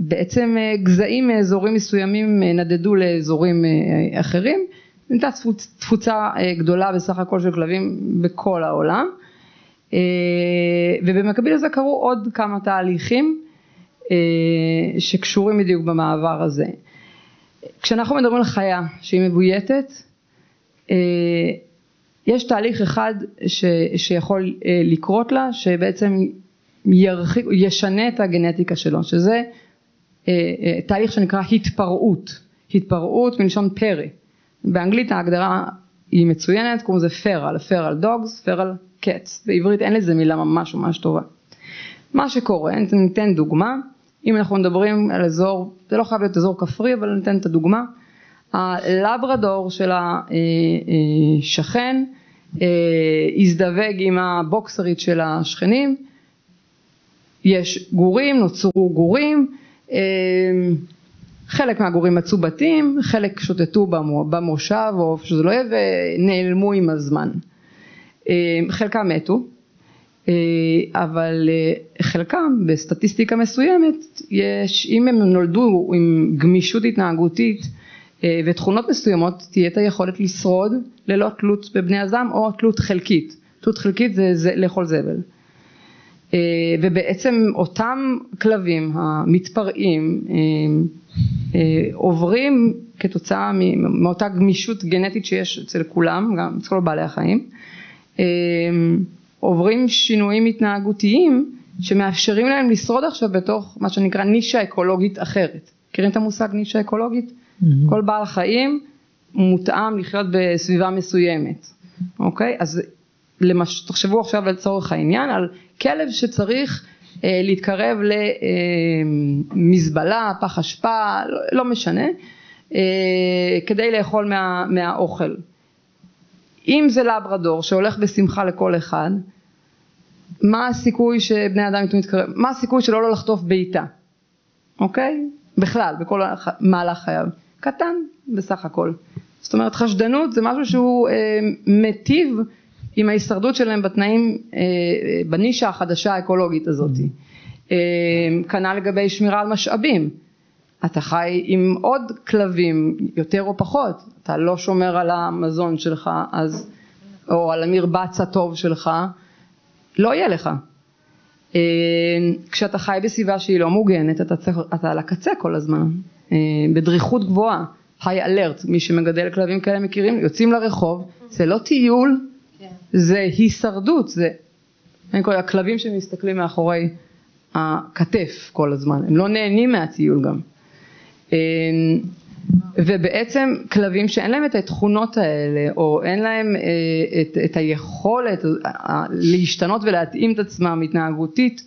H: בעצם אה, גזעים מאזורים מסוימים אה, נדדו לאזורים אה, אחרים, תפוצ- תפוצה גדולה בסך הכל של כלבים בכל העולם ובמקביל לזה קרו עוד כמה תהליכים שקשורים בדיוק במעבר הזה. כשאנחנו מדברים על חיה שהיא מבויתת יש תהליך אחד ש, שיכול לקרות לה שבעצם ירחיק, ישנה את הגנטיקה שלו שזה אה, אה, תהליך שנקרא התפרעות, התפרעות מלשון פרא, באנגלית ההגדרה היא מצוינת, קוראים לזה פרל, פרל דוגס, פרל קטס, בעברית אין לזה מילה ממש ממש טובה. מה שקורה, ניתן דוגמה, אם אנחנו מדברים על אזור, זה לא חייב להיות אזור כפרי אבל ניתן את הדוגמה, הלברדור של השכן אה, הזדווג עם הבוקסרית של השכנים, יש גורים, נוצרו גורים, אה, חלק מהגורים מצאו בתים, חלק שוטטו במו- במושב או איפה שזה לא יהיה ונעלמו עם הזמן. אה, חלקם מתו, אה, אבל אה, חלקם בסטטיסטיקה מסוימת, יש, אם הם נולדו עם גמישות התנהגותית אה, ותכונות מסוימות, תהיה את היכולת לשרוד ללא תלות בבני אדם או תלות חלקית. תלות חלקית זה, זה לאכול זבל. אה, ובעצם אותם כלבים המתפרעים אה, אה, עוברים כתוצאה מאותה גמישות גנטית שיש אצל כולם, גם אצל כל בעלי החיים, עוברים שינויים התנהגותיים שמאפשרים להם לשרוד עכשיו בתוך מה שנקרא נישה אקולוגית אחרת. מכירים את המושג נישה אקולוגית?
A: מהמם.
H: כל בעל חיים מותאם לחיות בסביבה מסוימת. אוקיי? אז למש... תחשבו עכשיו לצורך העניין על כלב שצריך אה, להתקרב למזבלה, פח אשפה, לא, לא משנה, אה, כדי לאכול מה, מהאוכל. אם זה לברדור שהולך בשמחה לכל אחד, מה הסיכוי שבני אדם יתנו להתקרב, מה הסיכוי שלא לא לחטוף בעיטה, אוקיי? בכלל, בכל מהלך חייו. קטן בסך הכל. זאת אומרת חשדנות זה משהו שהוא אה, מיטיב עם ההישרדות שלהם בתנאים, אה, בנישה החדשה האקולוגית הזאת. אה, כנ"ל לגבי שמירה על משאבים. אתה חי עם עוד כלבים, יותר או פחות, אתה לא שומר על המזון שלך, אז, או על המרבץ הטוב שלך, לא יהיה לך. אה, כשאתה חי בסביבה שהיא לא מוגנת, אתה, צריך, אתה על הקצה כל הזמן, בדריכות גבוהה, היי אלרט, מי שמגדל כלבים כאלה מכירים, יוצאים לרחוב, זה לא טיול, זה הישרדות, זה, אני קורא, הכלבים שמסתכלים מאחורי הכתף כל הזמן, הם לא נהנים מהטיול גם. אה, ובעצם כלבים שאין להם את התכונות האלה או אין להם אה, את, את היכולת אה, להשתנות ולהתאים את עצמם התנהגותית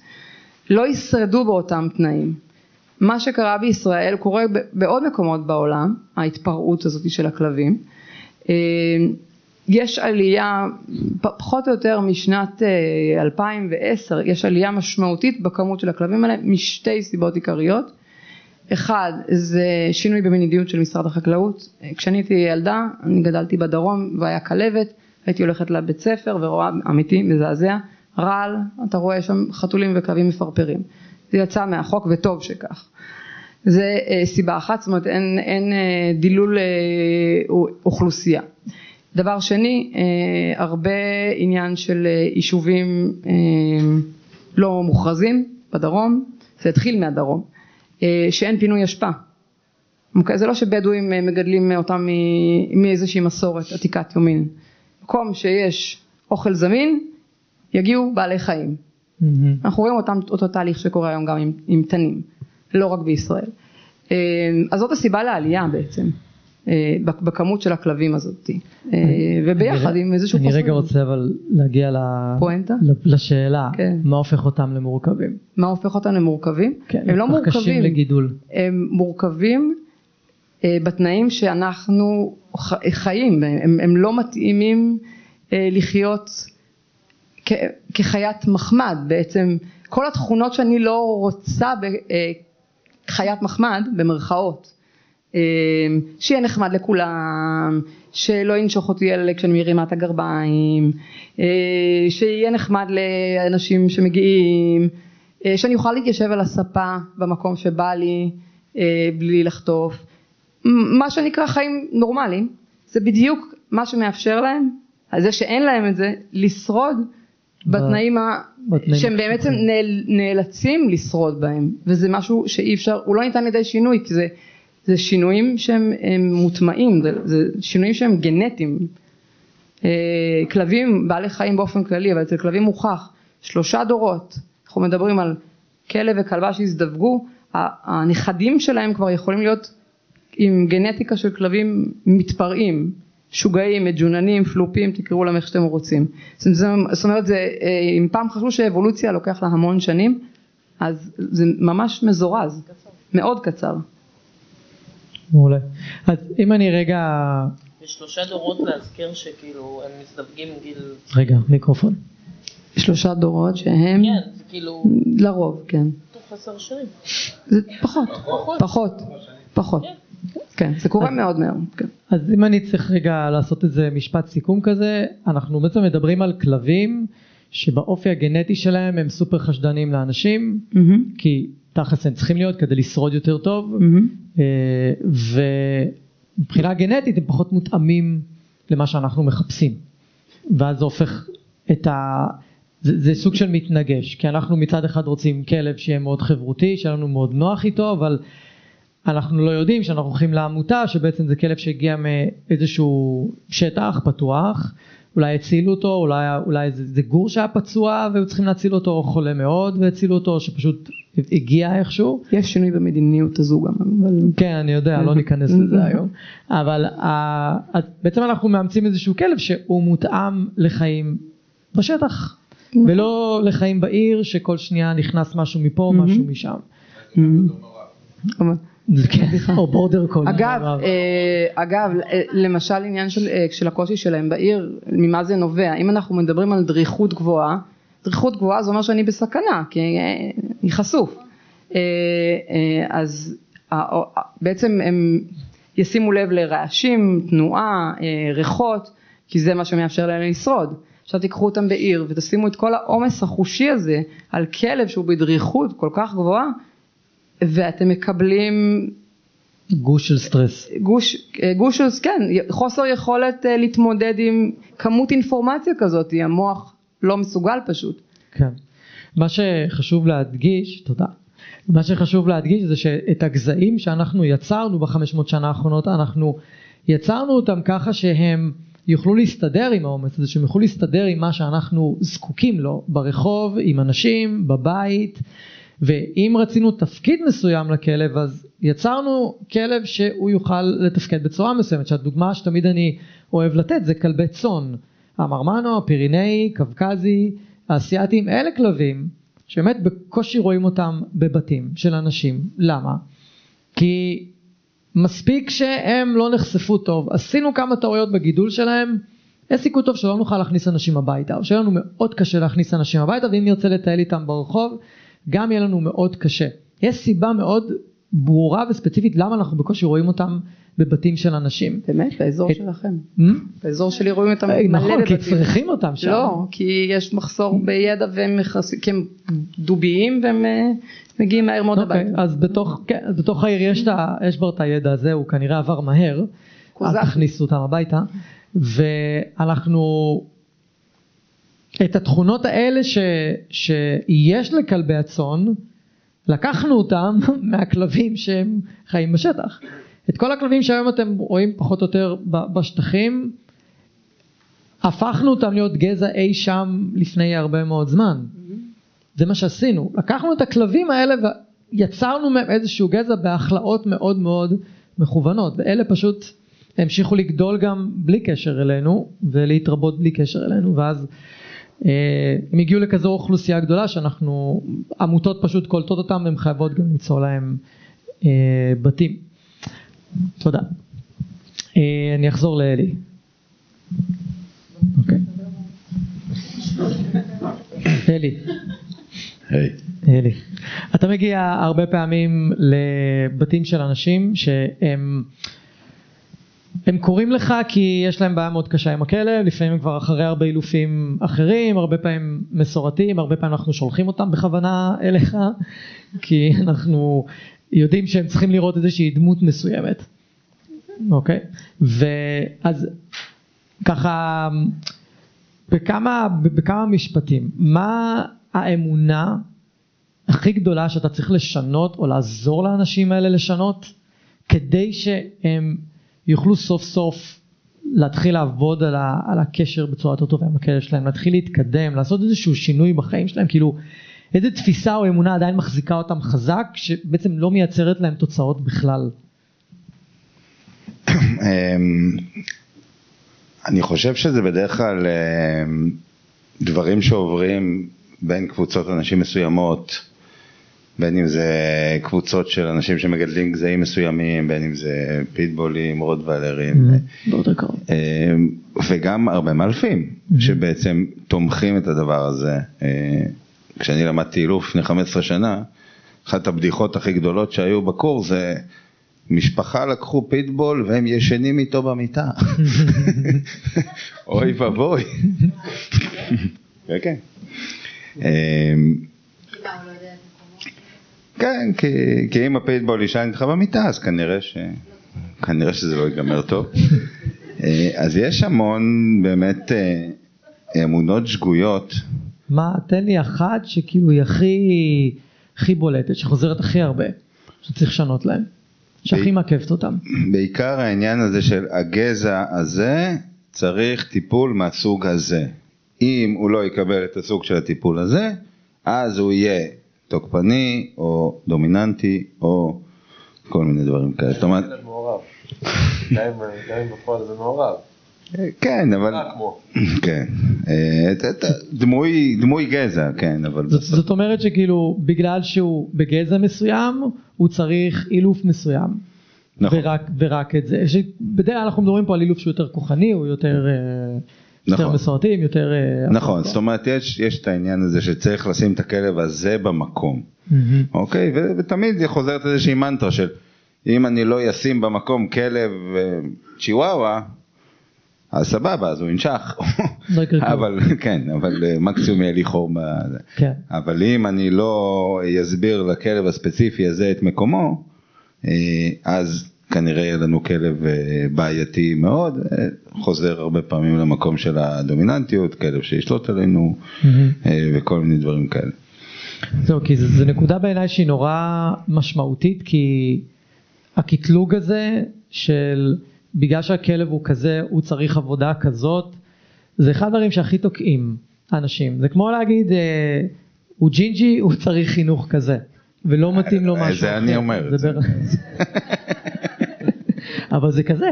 H: לא ישרדו באותם תנאים. מה שקרה בישראל קורה בעוד מקומות בעולם, ההתפרעות הזאת של הכלבים. אה, יש עלייה פחות או יותר משנת אה, 2010, יש עלייה משמעותית בכמות של הכלבים האלה משתי סיבות עיקריות. אחד זה שינוי במדיניות של משרד החקלאות, כשאני הייתי ילדה אני גדלתי בדרום והיה כלבת, הייתי הולכת לבית ספר ורואה אמיתי מזעזע, רעל, אתה רואה שם חתולים וכלבים מפרפרים, זה יצא מהחוק וטוב שכך, זה אה, סיבה אחת, זאת אומרת אין, אין אה, דילול אה, אוכלוסייה. דבר שני, אה, הרבה עניין של אה, יישובים אה, לא מוכרזים בדרום, זה התחיל מהדרום, שאין פינוי אשפה. אוקיי? זה לא שבדואים מגדלים אותם מאיזושהי מסורת עתיקת יומין. מקום שיש אוכל זמין, יגיעו בעלי חיים.
A: מהמם.
H: אנחנו רואים אותם, אותו תהליך שקורה היום גם עם, עם תנים, לא רק בישראל. אז זאת הסיבה לעלייה בעצם, בכמות של הכלבים הזאת, אה, וביחד עם איזשהו
A: אני רגע
H: חוסר.
A: רוצה אבל להגיע
H: פואנטה?
A: לשאלה,
H: כן.
A: מה הופך אותם למורכבים?
H: מה הופך אותם למורכבים?
A: כן,
H: הם לא
A: כך קשים
H: מורכבים,
A: לגידול.
H: הם מורכבים אה, בתנאים שאנחנו חיים הם, הם לא מתאימים אה, לחיות כ, כחיית מחמד בעצם, כל התכונות שאני לא רוצה בחיית מחמד במרכאות, אה, שיהיה נחמד לכולם, שלא ינשוך אותי על כשאני מרימה את הגרביים, אה, שיהיה נחמד לאנשים שמגיעים, אה, שאני אוכל להתיישב על הספה במקום שבא לי אה, בלי לחטוף, מה שנקרא חיים נורמליים, זה בדיוק מה שמאפשר להם, זה שאין להם את זה, לשרוד בתנאים ה... שהם בעצם. נאל, נאלצים לשרוד בהם, וזה משהו שאי אפשר, הוא לא ניתן על ידי שינוי, כי זה, זה שינויים שהם הם מוטמעים, זה, זה שינויים שהם גנטיים. אה, כלבים, בעלי חיים באופן כללי, אבל אצל כלבים מוכח, שלושה דורות, אנחנו מדברים על כלב וכלבה שהזדווגו, הנכדים שלהם כבר יכולים להיות עם גנטיקה של כלבים מתפרעים, שוגעים, מג'וננים, פלופים, תקראו להם איך שאתם רוצים. זאת אומרת, זה- זאת אומרת, זה, אה, אם פעם חשבו שאבולוציה לוקח לה המון שנים, אז זה ממש מזורז, מאוד קצר.
A: מעולה. אז אם אני רגע,
F: בשלושה דורות להזכיר שכאילו הם מזדווגים גיל...
A: רגע, מיקרופון.
H: שלושה דורות שהם,
F: כן, זה כאילו
H: לרוב, כן.
F: תוך עשר שנים.
H: זה פחות, פחות, פחות. כן, זה קורה מאוד מהר. כן.
A: אז אם אני צריך רגע לעשות איזה משפט סיכום כזה, אנחנו בעצם מדברים על כלבים שבאופי הגנטי שלהם הם סופר חשדניים לאנשים, כי תכלס הם צריכים להיות כדי לשרוד יותר טוב,
H: מהמם.
A: אה, ומבחינה גנטית הם פחות מותאמים למה שאנחנו מחפשים. ואז זה הופך את ה... זה, זה סוג של מתנגש, כי אנחנו מצד אחד רוצים כלב שיהיה מאוד חברותי, שיהיה לנו מאוד נוח איתו, אבל אנחנו לא יודעים שאנחנו הולכים לעמותה, שבעצם זה כלב שהגיע מאיזשהו שטח פתוח, אולי הצילו אותו, אולי, אולי זה, זה גור שהיה פצוע והיו צריכים להציל אותו, או חולה מאוד והצילו אותו, או שפשוט הגיע איכשהו.
H: יש שינוי במדיניות הזו גם, אבל...
A: כן, אני יודע, לא ניכנס לזה היום. אבל ה- בעצם אנחנו מאמצים איזשהו כלב שהוא מותאם לחיים בשטח, ולא לחיים בעיר שכל שנייה נכנס משהו מפה, משהו משם. או בורדר קול.
H: אגב, אה, אגב, אה, למשל עניין של, אה, של הקושי שלהם בעיר, ממה זה נובע? אם אנחנו מדברים על דריכות גבוהה, דריכות גבוהה זה אומר שאני בסכנה, כי אני חשוף. אז בעצם הם ישימו לב לרעשים, תנועה, ריחות, כי זה מה שמאפשר להם לשרוד. עכשיו תיקחו אותם בעיר ותשימו את כל העומס החושי הזה על כלב שהוא בדריכות כל כך גבוהה, ואתם מקבלים
A: גוש של סטרס.
H: גוש, אה, גוש, של- כן, חוסר יכולת אה, להתמודד עם כמות אינפורמציה כזאת, המוח לא מסוגל פשוט.
A: כן. מה שחשוב להדגיש, תודה. מה שחשוב להדגיש זה שאת הגזעים שאנחנו יצרנו בחמש מאות שנה האחרונות, אנחנו יצרנו אותם ככה שהם יוכלו להסתדר עם העומס הזה, שהם יוכלו להסתדר עם מה שאנחנו זקוקים לו ברחוב, עם אנשים, בבית, ואם רצינו תפקיד מסוים לכלב אז יצרנו כלב שהוא יוכל לתפקד בצורה מסוימת, שהדוגמה שתמיד אני אוהב לתת זה כלבי צאן, המרמנו, הפירינאי, קווקזי, האסייתים, אלה כלבים שבאמת בקושי רואים אותם בבתים של אנשים, למה? כי מספיק שהם לא נחשפו טוב, עשינו כמה טעויות בגידול שלהם, יש סיכוי טוב שלא נוכל להכניס אנשים הביתה, או שיהיה לנו מאוד קשה להכניס אנשים הביתה, ואם נרצה לטייל איתם ברחוב, גם יהיה לנו מאוד קשה. יש סיבה מאוד ברורה וספציפית למה אנחנו בקושי רואים אותם בבתים של אנשים.
H: באמת, באזור
A: את-
H: שלכם.
A: Hmm?
H: באזור שלי רואים אותם
A: אה,
H: מלא
A: נכון, כי
H: בבתים.
A: צריכים אותם שם.
H: לא, כי יש מחסור בידע והם מכסים, כי הם דוביים והם אה, מגיעים מהר מאוד
A: אוקיי,
H: הביתה.
A: אז בתוך, כן, אז בתוך העיר יש, את ה- יש כבר את הידע הזה, הוא כנראה עבר מהר,
H: קוזק.
A: תכניסו אותם הביתה, ואנחנו, את התכונות האלה ש, שיש לכלבי הצאן, לקחנו אותם מהכלבים שהם חיים בשטח. את כל הכלבים שהיום אתם רואים פחות או יותר בשטחים, הפכנו אותם להיות גזע אי שם לפני הרבה מאוד זמן. זה מה שעשינו, לקחנו את הכלבים האלה ויצרנו מהם איזשהו גזע בהכלאות מאוד מאוד מכוונות, ואלה פשוט המשיכו לגדול גם בלי קשר אלינו ולהתרבות בלי קשר אלינו, ואז הם הגיעו לכזו אוכלוסייה גדולה שאנחנו, עמותות פשוט קולטות אותם והן חייבות גם למצוא להם אה, בתים. תודה. אה, אני אחזור לאלי. אוקיי. אלי.
B: היי.
A: אלי. אתה מגיע הרבה פעמים לבתים של אנשים שהם הם קוראים לך כי יש להם בעיה מאוד קשה עם הכלב, לפעמים הם כבר אחרי הרבה אילופים אחרים, הרבה פעמים מסורתיים, הרבה פעמים אנחנו שולחים אותם בכוונה אליך, כי אנחנו יודעים שהם צריכים לראות איזושהי דמות מסוימת, אוקיי? ואז ככה בכמה, בכמה משפטים, מה האמונה הכי גדולה שאתה צריך לשנות או לעזור לאנשים האלה לשנות כדי שהם יוכלו סוף סוף להתחיל לעבוד על, ה, על הקשר בצורה יותר טובה עם הכלב שלהם, להתחיל להתקדם, לעשות איזשהו שינוי בחיים שלהם, כאילו איזה תפיסה או אמונה עדיין מחזיקה אותם חזק שבעצם לא מייצרת להם תוצאות בכלל.
B: אמ, אני חושב שזה בדרך כלל אמ, דברים שעוברים בין קבוצות אנשים מסוימות, בין אם זה קבוצות של אנשים שמגדלים גזעים מסוימים, בין אם זה פיטבולים, רוטוולרים. אמ, וגם הרבה מאלפים שבעצם תומכים את הדבר הזה. אה, כשאני למדתי אילוף לפני 15 שנה, אחת הבדיחות הכי גדולות שהיו בקורס זה משפחה לקחו פיטבול והם ישנים איתו במיטה. אוי ואבוי. כן, כן. כן, כי, כי אם הפיטבול יישן איתך במיטה, אז כנראה, ש... כנראה שזה לא ייגמר טוב. אה, אז יש המון באמת אה, אמונות שגויות.
A: מה, תן לי אחת שכאילו היא הכי, הכי בולטת, שחוזרת הכי הרבה, שצריך לשנות להם, שהכי
B: ב-
A: מעכבת אותם.
B: בעיקר העניין הזה של הגזע הזה צריך טיפול מהסוג הזה. אם הוא לא יקבל את הסוג של הטיפול הזה, אז הוא יהיה תוקפני או דומיננטי או כל מיני דברים כאלה. זאת אומרת.
I: גם אם בפועל זה מעורב.
B: כן, אבל... כן. אה, דמוי דמוי גזע, כן, אבל...
A: זאת, זאת אומרת שכאילו בגלל שהוא בגזע מסוים הוא צריך אילוף מסוים.
B: נכון.
A: ורק, ורק את זה. בדרך כלל אנחנו מדברים פה על אילוף שהוא יותר כוחני, הוא יותר, אה, יותר
B: נכון.
A: מסורתי, יותר... אה,
B: נכון,
A: אפריקה.
B: זאת אומרת יש, יש את העניין הזה שצריך לשים את הכלב הזה במקום,
A: מהמם.
B: אוקיי? ו- ותמיד היא חוזרת איזושהי מנטרה של אם אני לא אשים במקום כלב אה, צ'יוואווה, אז סבבה, אז הוא ינשך,
A: לא.
B: אבל כן, אבל אה, מקסימום יהיה לי חור.
A: כן.
B: אבל אם אני לא אסביר לכלב הספציפי הזה את מקומו, אז כנראה יהיה לנו כלב אה, בעייתי מאוד, אה, חוזר הרבה פעמים למקום של הדומיננטיות, כלב שישלוט עלינו
A: מהמם.
B: אה, וכל מיני דברים כאלה.
A: זהו, כי זו, זו נקודה בעיניי שהיא נורא משמעותית, כי הקטלוג הזה של בגלל שהכלב הוא כזה, הוא צריך עבודה כזאת, זה אחד הדברים שהכי תוקעים אנשים. זה כמו להגיד, אה, הוא ג'ינג'י, הוא צריך חינוך כזה, ולא מתאים לו משהו
B: זה. אני אומר זה.
A: אבל זה כזה,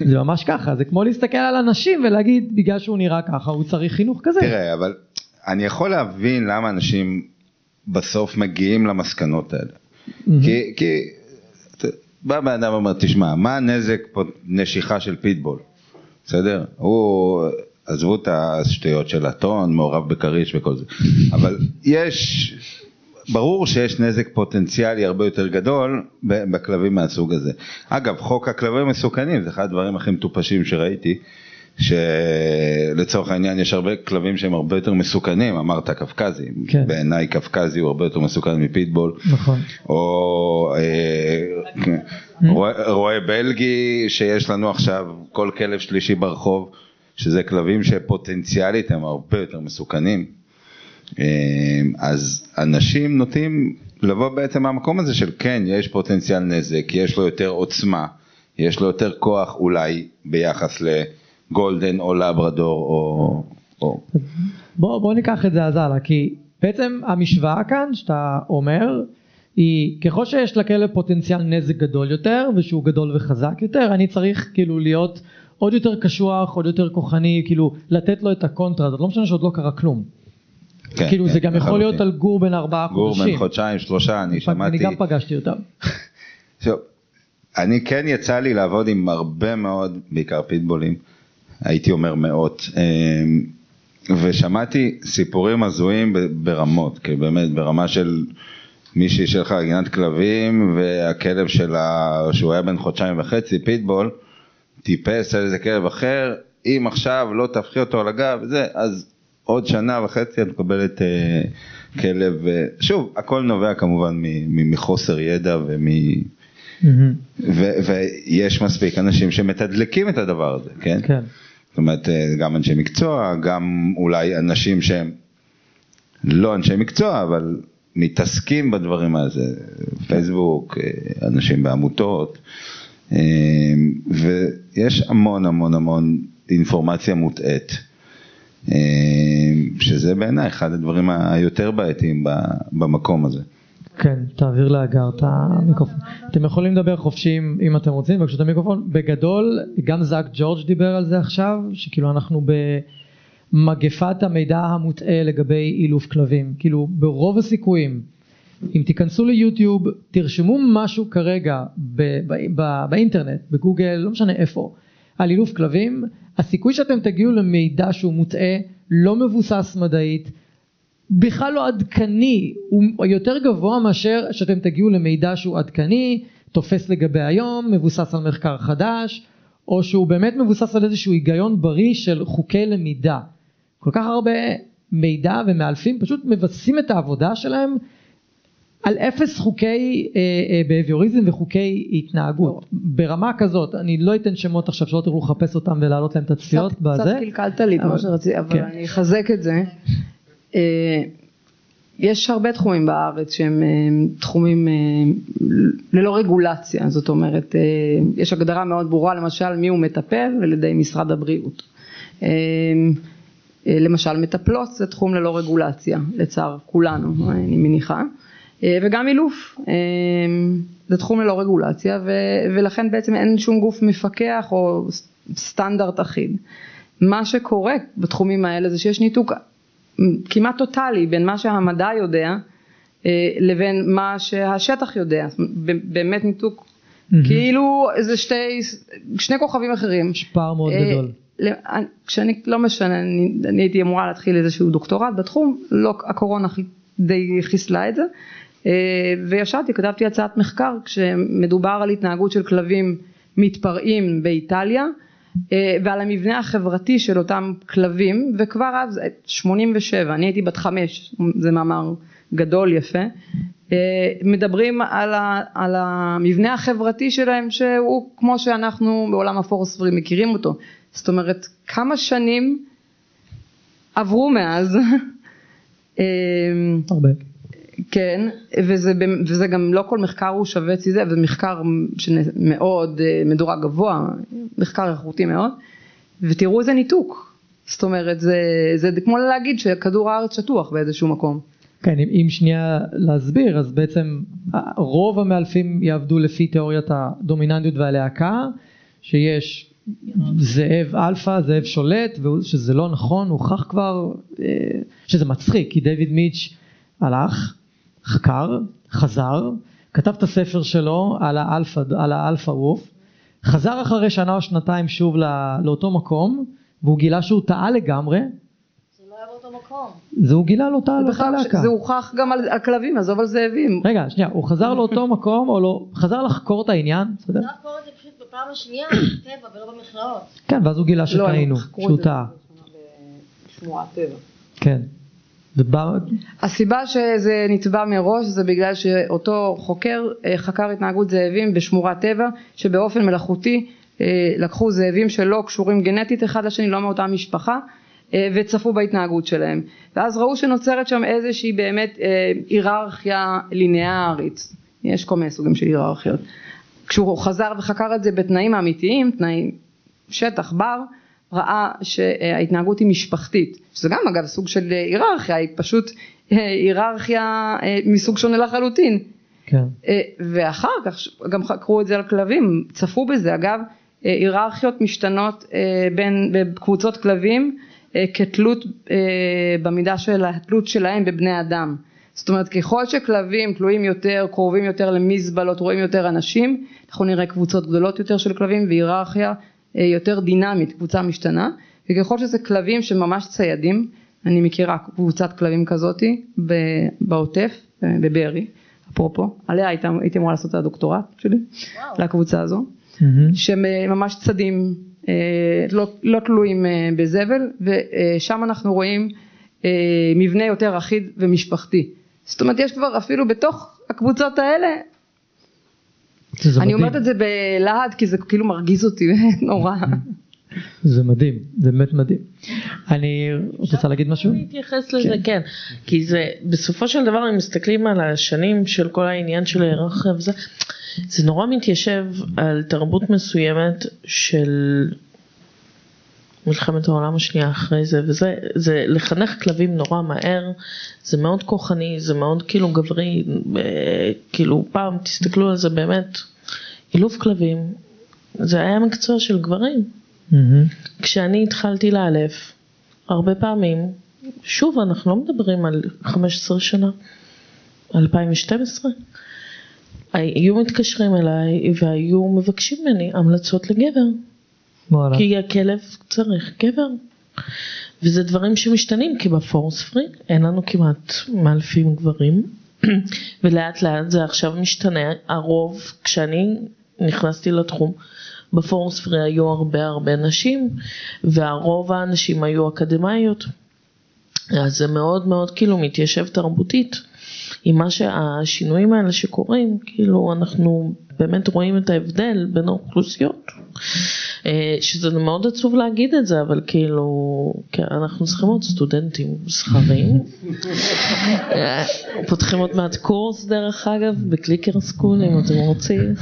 A: זה ממש ככה, זה כמו להסתכל על אנשים ולהגיד, בגלל שהוא נראה ככה, הוא צריך חינוך כזה.
B: תראה, אבל אני יכול להבין למה אנשים בסוף מגיעים למסקנות האלה.
A: מהמם.
B: כי, כי בא בן אדם ואומר, תשמע, מה הנזק פה נשיכה של פיטבול? בסדר? הוא, עזבו את השטויות של הטון, מעורב בכריש וכל זה, אבל יש, ברור שיש נזק פוטנציאלי הרבה יותר גדול בכלבים מהסוג הזה. אגב, חוק הכלבים המסוכנים זה אחד הדברים הכי מטופשים שראיתי. שלצורך העניין יש הרבה כלבים שהם הרבה יותר מסוכנים, אמרת קפקזי,
A: כן.
B: בעיניי קפקזי הוא הרבה יותר מסוכן מפיטבול,
A: נכון.
B: או אה, רועה רועה בלגי שיש לנו עכשיו כל כלב שלישי ברחוב, שזה כלבים שפוטנציאלית הם הרבה יותר מסוכנים. אה, אז אנשים נוטים לבוא בעצם מהמקום הזה של כן, יש פוטנציאל נזק, יש לו יותר עוצמה, יש לו יותר כוח אולי ביחס לגולדן או לברדור או... או
A: בוא, בוא ניקח את זה אז הלאה, כי בעצם המשוואה כאן שאתה אומר, היא ככל שיש לכלב פוטנציאל נזק גדול יותר, ושהוא גדול וחזק יותר, אני צריך כאילו להיות עוד יותר קשוח, עוד יותר כוחני, כאילו לתת לו את הקונטרה הזאת, לא משנה שעוד לא קרה כלום.
B: כן,
A: כאילו
B: כן,
A: זה גם יכול
B: לחלוטין.
A: להיות על גור בן ארבעה
B: גור
A: חודשים.
B: בן חודשיים, שלושה, אני שמעתי...
A: אני גם פגשתי אותם.
B: אני כן יצא לי לעבוד עם הרבה מאוד, בעיקר פיטבולים, הייתי אומר מאות, אמ, ושמעתי סיפורים הזויים ברמות, כי באמת ברמה של מישהי של לך גינת כלבים, והכלב שלה, שהוא היה בן חודשיים וחצי, פיטבול, טיפס על איזה כלב אחר, אם עכשיו לא תהפכי אותו על הגב, זה, אז עוד שנה וחצי את מקבלת אה, כלב, אה, שוב, הכל נובע כמובן מחוסר ידע ומ... ו- ויש מספיק אנשים שמתדלקים את הדבר הזה, כן?
A: כן.
B: זאת אומרת, אה, גם אנשי מקצוע, גם אולי אנשים שהם לא אנשי מקצוע, אבל מתעסקים בדברים הזה, פייסבוק, אה, אנשים בעמותות, אה, ויש המון המון המון אינפורמציה מוטעית, שזה בעיניי אחד הדברים היותר בעייתיים במקום הזה.
A: כן, תעביר להגר את המיקרופון. אתם יכולים לדבר חופשי אם- אתם רוצים, בבקשה את המיקרופון. בגדול, גם זאק ג'ורג' דיבר על זה עכשיו, שכאילו אנחנו במגפת המידע המוטעה לגבי אילוף כלבים. כאילו, ברוב הסיכויים, אם תיכנסו ליוטיוב, תרשמו משהו כרגע באינטרנט, בגוגל, לא משנה איפה, על אילוף כלבים, הסיכוי שאתם תגיעו למידע שהוא מוטעה, לא מבוסס מדעית, בכלל לא עדכני, הוא יותר גבוה מאשר שאתם תגיעו למידע שהוא עדכני, תופס לגבי היום, מבוסס על מחקר חדש, או שהוא באמת מבוסס על איזשהו היגיון בריא של חוקי למידה. כל כך הרבה מידע ומאלפים פשוט מבססים את העבודה שלהם על אפס חוקי אה, אה, בהביוריזם וחוקי התנהגות. ברמה כזאת, אני לא אתן שמות עכשיו שלא תוכלו לחפש אותם ולהעלות להם את הצפיות
H: קצת
A: בזה.
H: קצת קלקלת לי את מה שרציתי, אבל
A: כן.
H: אני אחזק את זה. אה, יש הרבה תחומים בארץ שהם אה, תחומים אה, ללא רגולציה, זאת אומרת, יש הגדרה מאוד ברורה למשל מי הוא מטפל על ידי משרד הבריאות. למשל מטפלות זה תחום ללא רגולציה, לצער כולנו, אני מניחה. אה, וגם אילוף, אה, זה תחום ללא רגולציה ו- ולכן בעצם אין שום גוף מפקח או סטנדרט אחיד. מה שקורה בתחומים האלה זה שיש ניתוק כמעט טוטאלי בין מה שהמדע יודע אה, לבין מה שהשטח יודע, באמת ניתוק כאילו זה שתי, שני כוכבים אחרים.
A: יש פער מאוד גדול.
H: כשאני לא משנה, אני, אני הייתי אמורה להתחיל איזשהו דוקטורט בתחום, לא, הקורונה די חיסלה את זה, וישבתי, כתבתי הצעת מחקר כשמדובר על התנהגות של כלבים מתפרעים באיטליה, אה, ועל המבנה החברתי של אותם כלבים, וכבר אז, 87, אני הייתי בת חמש, זה מאמר גדול יפה, אה, מדברים על, ה, על המבנה החברתי שלהם שהוא כמו שאנחנו בעולם הפורספרי מכירים אותו, זאת אומרת כמה שנים עברו מאז, אה,
A: הרבה.
H: כן, וזה, וזה גם לא כל מחקר הוא שווה אצלי זה, זה מחקר שמאוד אה, מדורג גבוה, מחקר איכותי מאוד, ותראו איזה ניתוק, זאת אומרת זה, זה כמו להגיד שכדור הארץ שטוח באיזשהו מקום.
A: כן, אם, אם שנייה להסביר, אז בעצם רוב המאלפים יעבדו לפי תיאוריית הדומיננטיות והלהקה, שיש זאב אלפא, זאב שולט, שזה לא נכון, הוכח כבר אה, שזה מצחיק, כי דיוויד מיץ' הלך, חקר, חזר, כתב את הספר שלו על האלפא, על ה alpha wolf, חזר אחרי שנה או שנתיים שוב לא, לאותו מקום, והוא גילה שהוא טעה לגמרי,
D: זה לא היה באותו מקום.
A: זה הוא גילה לו טעה לאותה
H: בכלל
A: להקה.
H: זה הוכח גם על, על כלבים, עזוב על זאבים.
A: רגע, שנייה, הוא חזר לאותו מקום, או לא, חזר לחקור את העניין, בסדר?
D: לקרוא את זה פשוט בפעם השנייה, טבע ולא במכלאות.
A: כן, ואז הוא גילה
H: לא, הם
A: שטעינו,
H: חקרו
A: שהוא
H: את זה
A: טעה,
H: בשמורת טבע.
A: כן.
H: הסיבה שזה נתבע מראש זה בגלל שאותו חוקר אה, חקר התנהגות זאבים בשמורת טבע שבאופן מלאכותי אה, לקחו זאבים שלא קשורים גנטית אחד לשני לא מאותה משפחה אה, וצפו בהתנהגות שלהם. ואז ראו שנוצרת שם איזושהי באמת היררכיה לינארית. יש כל מיני סוגים של היררכיות. כשהוא חזר וחקר את זה בתנאים האמיתיים תנאים שטח בר ראה שההתנהגות היא משפחתית, שזה גם אגב סוג של היררכיה, היא פשוט אה, היררכיה אה, מסוג שונה לחלוטין.
A: כן.
H: אה, ואחר כך גם חקרו את זה על כלבים, צפו בזה אגב, היררכיות משתנות בין בקבוצות כלבים כתלות במידה של התלות שלהם בבני אדם. זאת אומרת ככל שכלבים תלויים יותר, קרובים יותר למזבלות, רואים יותר אנשים, אנחנו נראה קבוצות גדולות יותר של כלבים והיררכיה יותר דינמית, קבוצה משתנה, וככל שזה כלבים שממש ציידים, אני מכירה קבוצת כלבים כזאתי ב- בעוטף, אה, בבארי, אפרופו, עליה הייתי, הייתי אמורה לעשות את הדוקטורט שלי, לקבוצה הזו,
A: מהמם.
H: שהם אה, צדים, אה, לא, לא תלויים אה, בזבל, ושם אנחנו רואים אה, מבנה יותר אחיד ומשפחתי. זאת אומרת יש כבר אפילו בתוך הקבוצות האלה, אני
A: מדהים.
H: אומרת את זה בלהט כי זה כאילו מרגיז אותי נורא.
A: זה מדהים, זה באמת מדהים. אני רוצה להגיד משהו?
F: אני אתייחס לזה, כן. כי זה, בסופו של דבר, אם מסתכלים על השנים של כל העניין של ההיררכיה וזה, זה נורא מתיישב על תרבות מסוימת של מלחמת העולם השנייה אחרי זה, וזה, זה לחנך כלבים נורא מהר, זה מאוד כוחני, זה מאוד כאילו גברי, אה, כאילו פעם תסתכלו על זה באמת, אילוף כלבים, זה היה מקצוע של גברים.
A: מהמם.
F: כשאני התחלתי לאלף, הרבה פעמים, שוב אנחנו לא מדברים על 15 שנה, 2012, היו מתקשרים אליי והיו מבקשים ממני המלצות לגבר,
A: וואלה.
F: כי הכלב צריך גבר. וזה דברים שמשתנים כי בפורס פרי אין לנו כמעט מאלפים גברים ולאט לאט זה עכשיו משתנה הרוב כשאני נכנסתי לתחום בפורס פרי היו הרבה הרבה נשים והרוב האנשים היו אקדמאיות אז זה מאוד מאוד כאילו מתיישב תרבותית עם מה שהשינויים האלה שקורים כאילו אנחנו באמת רואים את ההבדל בין האוכלוסיות אה, שזה מאוד עצוב להגיד את זה, אבל כאילו, כן, אנחנו צריכים עוד סטודנטים זכרים. אה, פותחים עוד מעט קורס דרך אגב, בקליקר סקול אם אתם רוצים.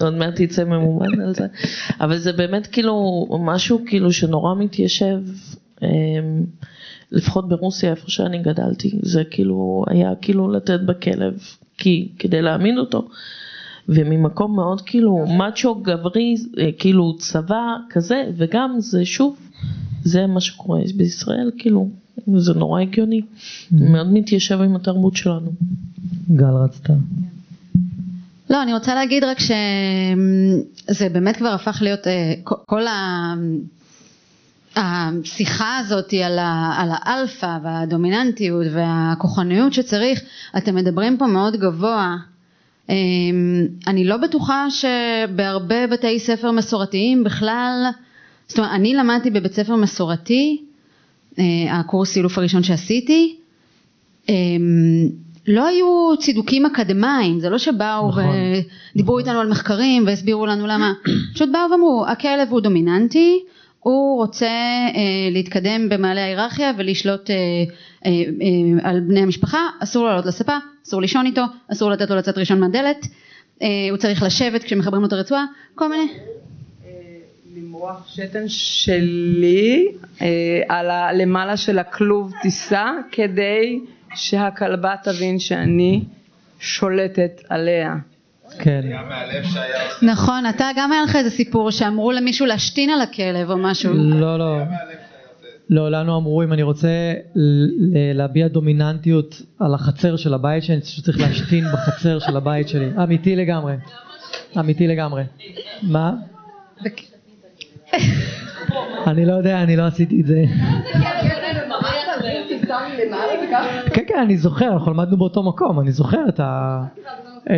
F: עוד מעט יצא ממומן על זה. אבל זה באמת כאילו משהו כאילו שנורא מתיישב. אה, לפחות ברוסיה איפה שאני גדלתי, זה כאילו היה כאילו לתת בכלב כי, כדי להעמיד אותו. וממקום מאוד כאילו מאצ'ו גברי, אה, כאילו צבא כזה, וגם זה שוב, זה מה שקורה בישראל, כאילו, זה נורא הגיוני, מאוד מתיישב עם התרבות שלנו.
A: גל רצתה.
C: לא, אני רוצה להגיד רק שזה באמת כבר הפך להיות אה, כל ה... השיחה הזאת על, ה, על האלפא והדומיננטיות והכוחניות שצריך, אתם מדברים פה מאוד גבוה. אמ, אני לא בטוחה שבהרבה בתי ספר מסורתיים בכלל, זאת אומרת, אני למדתי בבית ספר מסורתי, אה, הקורס סילוף הראשון שעשיתי, אמ, לא היו צידוקים אקדמיים, זה לא שבאו נכון, ודיברו נכון. איתנו על מחקרים והסבירו לנו למה, פשוט באו ואמרו, הכלב הוא דומיננטי, הוא רוצה אה, להתקדם במעלה ההיררכיה ולשלוט אה, אה, אה, על בני המשפחה, אסור לו לעלות לספה, אסור לישון איתו, אסור לתת לו לצאת ראשון מהדלת, אה, הוא צריך לשבת כשמחברים לו את הרצועה, כל מיני.
H: למרוח שתן שלי אה, על הלמעלה של הכלוב טיסה כדי שהכלבה תבין שאני שולטת עליה.
A: כן.
C: נכון, אתה גם היה לך איזה סיפור שאמרו למישהו להשתין על הכלב או משהו.
A: לא, לא. לא, לנו אמרו אם אני רוצה להביע דומיננטיות על החצר של הבית שלי, אני צריך להשתין בחצר של הבית שלי. אמיתי לגמרי. אמיתי לגמרי. מה? אני לא יודע, אני לא עשיתי את זה. כן, כן, אני זוכר, אנחנו למדנו באותו מקום, אני זוכר את ה...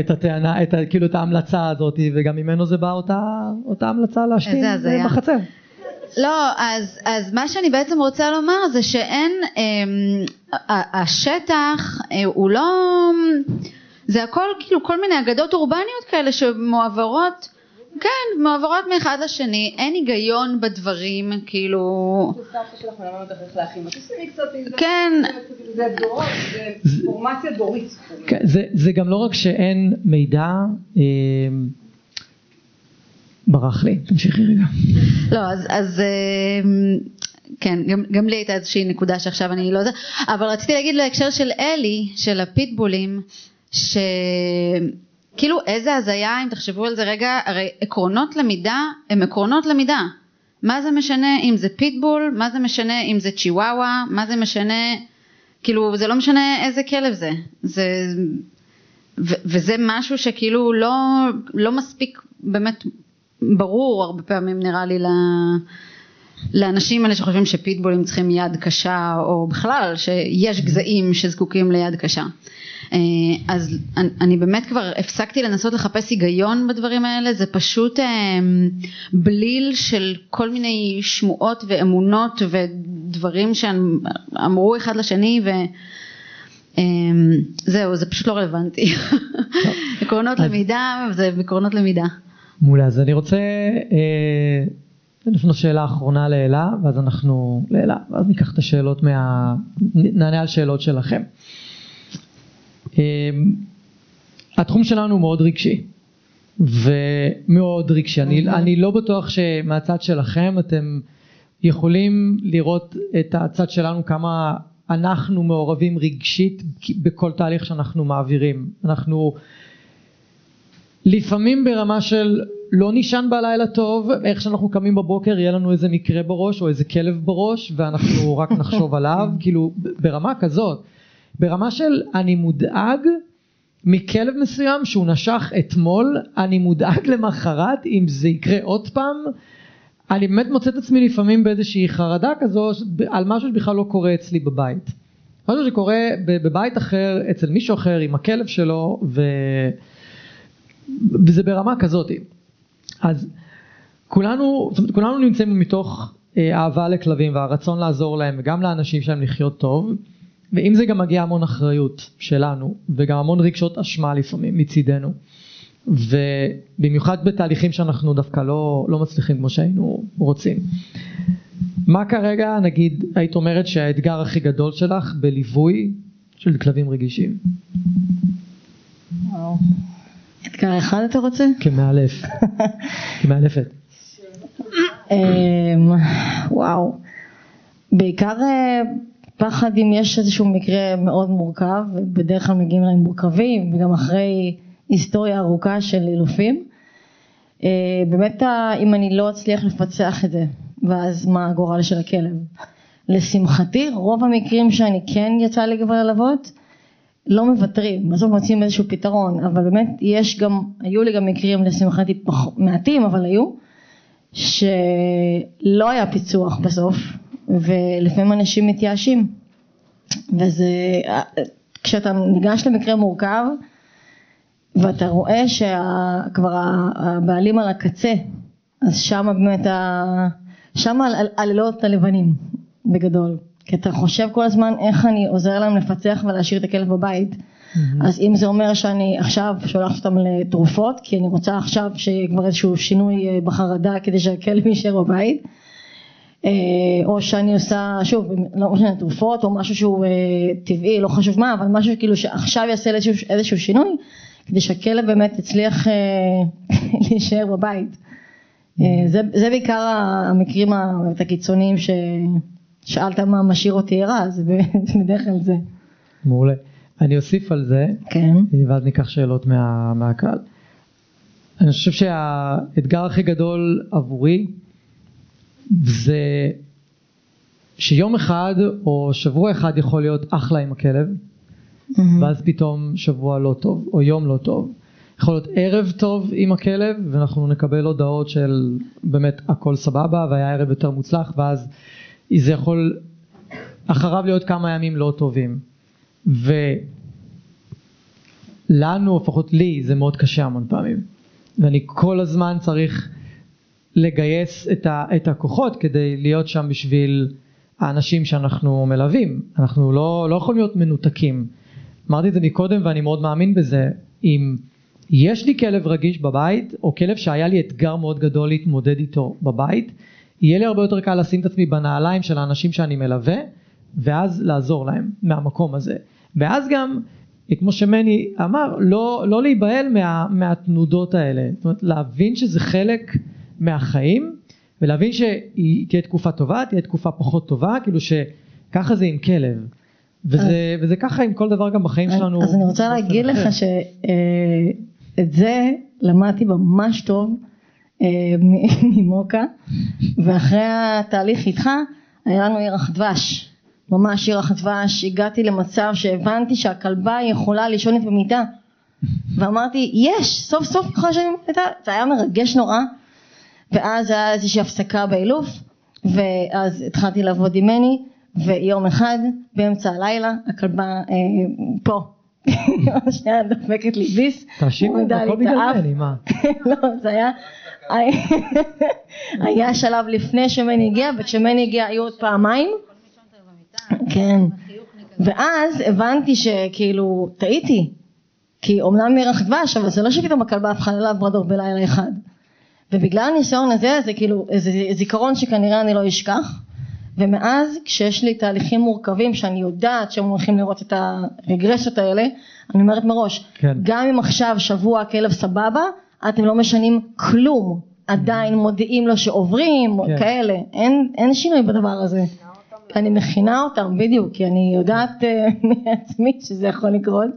A: את הטענה, את ה, כאילו את ההמלצה הזאת, וגם ממנו זה בא אותה, אותה המלצה להשתין בחצר.
C: לא, אז, אז מה שאני בעצם רוצה לומר זה שאין, אה, השטח אה, הוא לא, זה הכל כאילו כל מיני אגדות אורבניות כאלה שמועברות כן, מעברות מאחד לשני, אין היגיון בדברים, כאילו... כן.
H: זה דורות, זה אינפורמציה דורית.
A: כן, זה גם לא רק שאין מידע, אה, ברח לי, תמשיכי רגע.
C: לא, אז, אז אה, כן, גם, גם לי הייתה איזושהי נקודה שעכשיו אני לא... אבל רציתי להגיד להקשר של אלי, של הפיטבולים, ש... כאילו איזה הזיה אם תחשבו על זה רגע, הרי עקרונות למידה הם עקרונות למידה. מה זה משנה אם זה פיטבול, מה זה משנה אם זה צ'יוואווה, מה זה משנה, כאילו זה לא משנה איזה כלב זה. זה ו, וזה משהו שכאילו לא, לא מספיק באמת ברור הרבה פעמים נראה לי ל... לאנשים האלה שחושבים שפיטבולים צריכים יד קשה או בכלל שיש גזעים שזקוקים ליד קשה. אה, אז אני באמת כבר הפסקתי לנסות לחפש היגיון בדברים האלה, זה פשוט אה, בליל של כל מיני שמועות ואמונות ודברים שאמרו אחד לשני ו... אה, זהו, זה פשוט לא רלוונטי. עקרונות למידה זה עקרונות למידה.
A: מעולה, אז אני רוצה לפנות שאלה אחרונה לאלה, ואז אנחנו, לאלה, ואז ניקח את השאלות מה... נענה על שאלות שלכם. אמ, התחום שלנו הוא מאוד רגשי ומאוד רגשי, אני, אוקיי. אני לא בטוח שמהצד שלכם אתם יכולים לראות את הצד שלנו כמה אנחנו מעורבים רגשית בכל תהליך שאנחנו מעבירים, אנחנו לפעמים ברמה של לא נישן בלילה טוב, איך שאנחנו קמים בבוקר יהיה לנו איזה מקרה בראש או איזה כלב בראש ואנחנו רק נחשוב עליו, כאילו ברמה כזאת ברמה של אני מודאג מכלב מסוים שהוא נשך אתמול, אני מודאג למחרת אם זה יקרה עוד פעם, אני באמת מוצא את עצמי לפעמים באיזושהי חרדה כזו על משהו שבכלל לא קורה אצלי בבית. משהו שקורה בבית אחר, אצל מישהו אחר, עם הכלב שלו, ו... וזה ברמה כזאת. אז כולנו, זאת אומרת, כולנו נמצאים מתוך אה, אהבה לכלבים והרצון לעזור להם וגם לאנשים שלהם לחיות טוב. ועם זה גם מגיעה המון אחריות שלנו וגם המון רגשות אשמה לפעמים מצידנו ובמיוחד בתהליכים שאנחנו דווקא לא, לא מצליחים כמו שהיינו רוצים. מה כרגע נגיד היית אומרת שהאתגר הכי גדול שלך בליווי של כלבים רגישים?
D: אתגר אחד אתה רוצה?
A: כמאלף, כמאלפת.
D: אמ, וואו. בעיקר אה, פחד אם יש איזשהו מקרה מאוד מורכב, בדרך כלל מגיעים אליי מורכבים, וגם אחרי היסטוריה ארוכה של אילופים. אה, באמת אם אני לא אצליח לפצח את זה, ואז מה הגורל של הכלב. לשמחתי רוב המקרים שאני כן יצא לי כבר ללוות, לא מוותרים, בסוף מוצאים איזשהו פתרון, אבל באמת יש גם, היו לי גם מקרים לשמחתי פח, מעטים, אבל היו, שלא היה פיצוח בסוף, ולפעמים אנשים מתייאשים, וזה, כשאתה ניגש למקרה מורכב, ואתה רואה שכבר הבעלים על הקצה, אז שם באמת, ה- שם על- על- הלילות הלבנים בגדול, כי אתה חושב כל הזמן איך אני עוזר להם לפצח ולהשאיר את הכלב בבית, אז אם זה אומר שאני עכשיו שולחת אותם לתרופות, כי אני רוצה עכשיו שיהיה כבר איזשהו שינוי אה, בחרדה כדי שהכלב יישאר בבית, או שאני עושה, שוב, לא משנה תרופות או משהו שהוא אה, טבעי, לא חשוב מה, אבל משהו כאילו שעכשיו יעשה איזשהו, איזשהו שינוי, כדי שהכלב באמת יצליח אה, להישאר בבית. אה, זה, זה בעיקר המקרים הקיצוניים ששאלת מה משאיר אותי ערה, זה בדרך כלל זה.
A: מעולה. אני אוסיף על זה,
D: כן.
A: ואז ניקח שאלות מה, מהקהל. אני חושב שהאתגר הכי גדול עבורי זה שיום אחד או שבוע אחד יכול להיות אחלה עם הכלב, ואז פתאום שבוע לא טוב, או יום לא טוב. יכול להיות ערב טוב עם הכלב, ואנחנו נקבל הודעות של באמת הכל סבבה, והיה ערב יותר מוצלח, ואז זה יכול אחריו להיות כמה ימים לא טובים. ולנו, לפחות לי, זה מאוד קשה המון פעמים. ואני כל הזמן צריך לגייס את, ה, את הכוחות כדי להיות שם בשביל האנשים שאנחנו מלווים. אנחנו לא, לא יכולים להיות מנותקים. אמרתי את זה מקודם ואני מאוד מאמין בזה. אם יש לי כלב רגיש בבית, או כלב שהיה לי אתגר מאוד גדול להתמודד איתו בבית, יהיה לי הרבה יותר קל לשים את עצמי בנעליים של האנשים שאני מלווה, ואז לעזור להם מהמקום הזה. ואז גם, כמו שמני אמר, לא, לא להיבהל מה, מהתנודות האלה. זאת אומרת, להבין שזה חלק מהחיים, ולהבין שתהיה תקופה טובה, תהיה תקופה פחות טובה, כאילו שככה זה עם כלב. וזה, וזה ככה עם כל דבר גם בחיים שלנו.
D: אז אני רוצה להגיד. לך שאת זה למדתי ממש טוב אה, ממוקה, ואחרי התהליך איתך היה לנו ירח דבש, ממש ירח דבש, הגעתי למצב שהבנתי שהכלבה יכולה לישון איתי במיטה, ואמרתי יש, סוף סוף יכולה לישון במיטה, זה היה מרגש נורא, ואז היה איזושהי הפסקה באילוף, ואז התחלתי לעבוד עם מני, ויום אחד באמצע הלילה הכלבה אה, פה, שנייה דופקת לי ביס, לי
A: הכל בגלל. מני, מה?
D: לא, זה היה, היה שלב לפני שמני הגיע, וכשמני הגיע היו עוד פעמיים, כן, ואז הבנתי שכאילו טעיתי, כי אומנם ירח דבש, אבל זה לא שפתאום הכלבה הפכה ללברדור בלילה אחד, ובגלל הניסיון הזה זה כאילו איזה זיכרון שכנראה אני לא אשכח, ומאז כשיש לי תהליכים מורכבים שאני יודעת שהם הולכים לראות את הרגרסיות האלה, אני אומרת מראש,
A: כן.
D: גם אם עכשיו שבוע הכלב סבבה, אתם לא משנים כלום, עדיין מודיעים לו שעוברים,
A: כן.
D: כאלה, אין, אין שינוי בדבר הזה. אני מכינה אותם בדיוק, כי אני יודעת אה, מעצמי שזה יכול לקרות,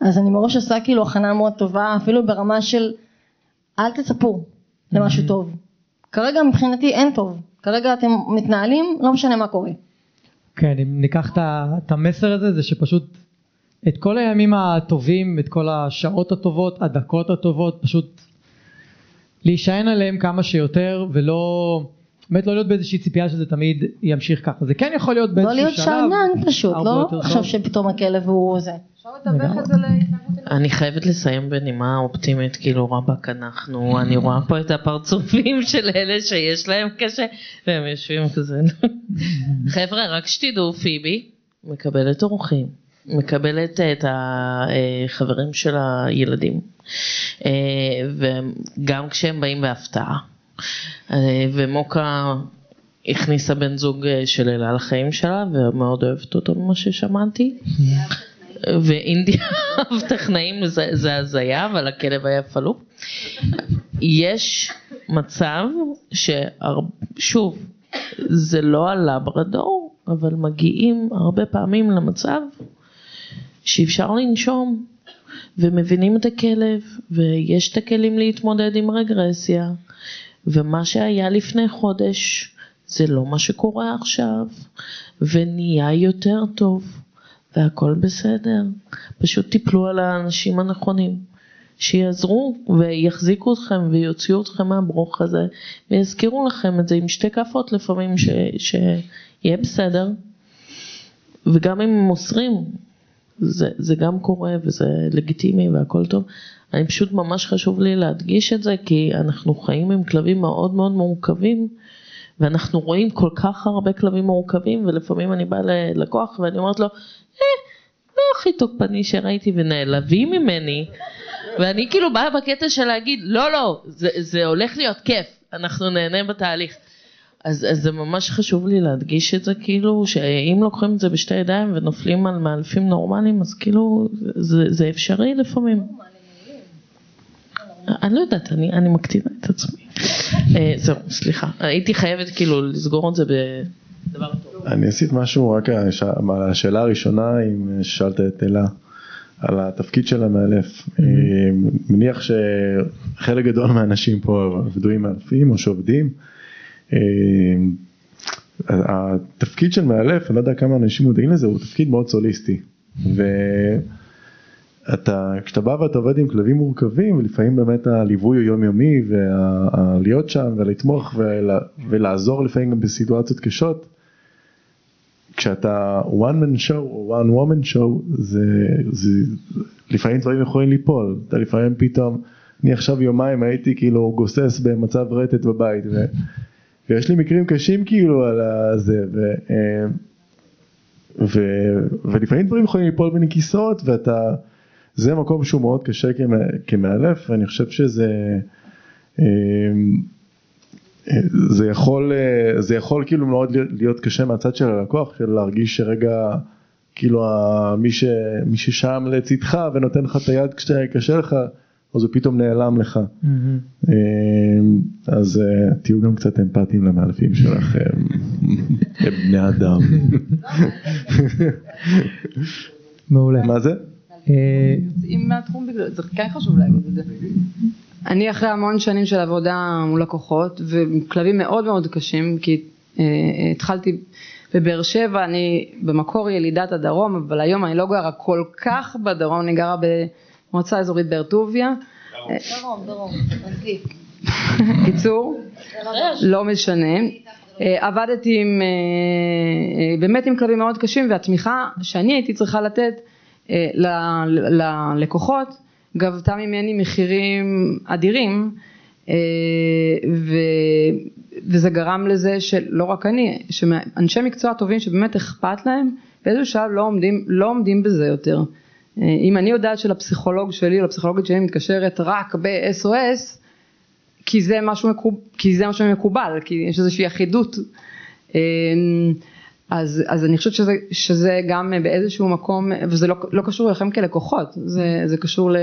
D: אז אני מראש עושה כאילו הכנה מאוד טובה, אפילו ברמה של אל תצפו למשהו טוב. כרגע מבחינתי אין טוב, כרגע אתם מתנהלים, לא משנה מה קורה.
A: כן, אם ניקח את המסר הזה, זה שפשוט את כל הימים הטובים, את כל השעות הטובות, הדקות הטובות, פשוט להישען עליהם כמה שיותר, ולא, באמת לא להיות באיזושהי ציפייה שזה תמיד ימשיך ככה. זה כן יכול להיות
D: לא
A: באיזשהו
D: להיות
A: שלב.
D: שאנן פשוט, לא עכשיו. שפתאום הכלב הוא זה.
F: אני חייבת לסיים בנימה אופטימית, כאילו רבאק אנחנו, אני רואה פה את הפרצופים של אלה שיש להם קשה, והם יושבים כזה. חבר'ה, רק שתדעו, פיבי מקבלת אורחים. מקבלת את החברים של הילדים, אה, וגם כשהם באים בהפתעה. אה, ומוקה הכניסה בן זוג אה, של אלה לחיים שלה, ומאוד אוהבת אותו ממה ששמעתי. ואינדיה אב טכנאים זה, הזיה, אבל הכלב היה פלופ. יש מצב ששוב, זה לא הלברדור, אבל מגיעים הרבה פעמים למצב שאפשר לנשום ומבינים את הכלב ויש את הכלים להתמודד עם רגרסיה ומה שהיה לפני חודש זה לא מה שקורה עכשיו ונהיה יותר טוב והכל בסדר. פשוט תיפלו על האנשים הנכונים שיעזרו ויחזיקו אתכם ויוציאו אתכם מהברוך הזה ויזכירו לכם את זה עם שתי כאפות לפעמים ש, שיהיה בסדר וגם אם הם מוסרים זה, זה גם קורה וזה לגיטימי והכל טוב. אני פשוט ממש חשוב לי להדגיש את זה? כי אנחנו חיים עם כלבים מאוד מאוד מורכבים ואנחנו רואים כל כך הרבה כלבים מורכבים ולפעמים אני באה ללקוח ואני אומרת לו אה, לא הכי תוקפני שראיתי ונעלבים ממני. ואני כאילו באה בקטע של להגיד לא לא זה, זה הולך להיות כיף אנחנו נהנה בתהליך אז, אז זה ממש חשוב לי להדגיש את זה כאילו שאם לוקחים את זה בשתי ידיים ונופלים על מאלפים נורמליים אז כאילו זה, זה אפשרי לפעמים. אני לא יודעת, אני, אני מקטינה את עצמי. אה, זהו, סליחה, הייתי חייבת כאילו לסגור את זה בדבר טוב.
G: אני אוסיף משהו רק על הש- על השאלה הראשונה, אם שאלת את אלה, על התפקיד של המאלף. מניח שחלק גדול מהאנשים פה עבדו עם מאלפים או שעובדים. התפקיד של מאלף, אני לא יודע כמה אנשים מודעים לזה, הוא תפקיד מאוד סוליסטי. ואתה, כשאתה בא ואתה עובד עם כלבים מורכבים, ולפעמים באמת הליווי הוא יומיומי, ולהיות שם ולתמוך ולה, ולעזור לפעמים גם בסיטואציות קשות, כשאתה one man show או one woman show, זה, זה, לפעמים דברים יכולים ליפול, אתה לפעמים פתאום, אני עכשיו יומיים הייתי כאילו גוסס במצב רטט בבית, ו, ויש לי מקרים קשים כאילו על הזה, ו, אה, ו, ולפעמים דברים יכולים ליפול בין כיסאות ואתה, זה מקום שהוא מאוד קשה כמא- כמאלף ואני חושב שזה, אה, אה, זה יכול, אה, זה יכול כאילו מאוד להיות- קשה מהצד של הלקוח, של להרגיש שרגע כאילו מי, ש, מי ששם לצדך ונותן לך את היד כשקשה לך, אז הוא פתאום נעלם לך. אה, אז אה, תהיו גם קצת אמפתיים למאלפים שלכם, הם בני אדם.
A: מעולה.
G: מה זה?
A: אה,
H: יוצאים מהתחום בגלל זה כן חשוב להגיד את זה. אני אחרי המון שנים של עבודה מול לקוחות וכלבים מאוד מאוד קשים כי אה, התחלתי בבאר שבע, אני במקור ילידת הדרום אבל היום אני לא גרה כל כך בדרום, אני גרה במועצה אזורית באר טוביה.
D: דרום, דרום, עזבי.
H: קיצור, לא משנה. אה, עבדתי עם, אה, באמת עם כלבים מאוד קשים והתמיכה שאני הייתי צריכה לתת ללקוחות גבתה ממני מחירים אדירים אה, ו, וזה גרם לזה שלא רק אני, שאנשי מקצוע טובים שבאמת אכפת להם באיזשהו שלב לא עומדים, לא עומדים בזה יותר. אה, אם אני יודעת שלפסיכולוג שלי או לפסיכולוגית שלי מתקשרת רק ב-SOS כי זה משהו מקובל, כי זה כי יש איזושהי אחידות. אז, אז אני חושבת שזה, שזה גם באיזשהו מקום, וזה לא, לא קשור אליכם כלקוחות, זה, זה קשור ל...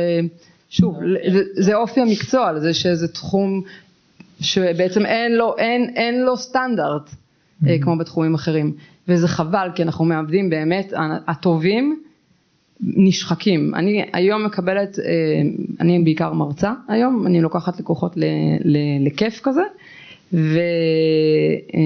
H: שוב, זה, זה אופי המקצוע, זה שזה תחום שבעצם אין לו, אין, אין לו סטנדרט אה, כמו בתחומים אחרים, וזה חבל כי אנחנו מאבדים באמת, הטובים נשחקים. אני היום מקבלת, אה, אני בעיקר מרצה היום, אני לוקחת לקוחות ל- ל- לכיף כזה, ו, אה,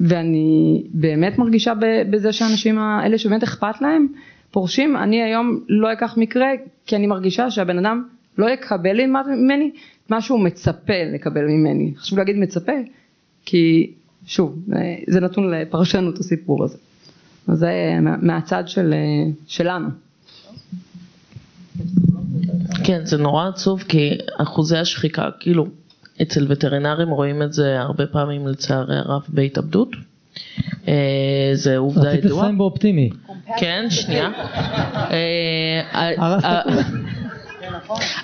H: ואני באמת מרגישה בזה שהאנשים האלה שבאמת אכפת להם פורשים, אני היום לא אקח מקרה כי אני מרגישה שהבן אדם לא יקבל ממני את מה שהוא מצפה לקבל ממני. חשוב להגיד מצפה, כי שוב, אה, זה נתון לפרשנות הסיפור הזה. זה מה- מהצד של, אה, שלנו.
F: כן, זה נורא עצוב כי אחוזי השחיקה, כאילו, אצל וטרינרים רואים את זה הרבה פעמים לצערי הרב בהתאבדות. אה, זה עובדה ידועה.
A: לסיים באופטימי.
F: כן, שנייה. אה, אה.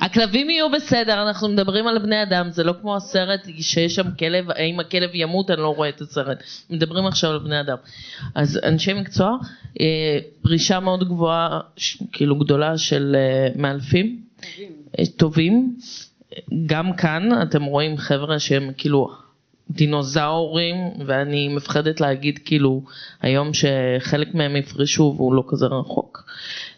F: הכלבים יהיו בסדר, אנחנו מדברים על בני אדם, זה לא כמו הסרט שיש שם כלב, האם הכלב ימות, אני לא רואה את הסרט. מדברים עכשיו על בני אדם. אז אנשי מקצוע, פרישה מאוד גבוהה, כאילו גדולה של מאלפים, טובים. גם כאן אתם רואים חבר'ה שהם כאילו דינוזאורים, ואני מפחדת להגיד כאילו היום שחלק מהם יפרשו והוא לא כזה רחוק.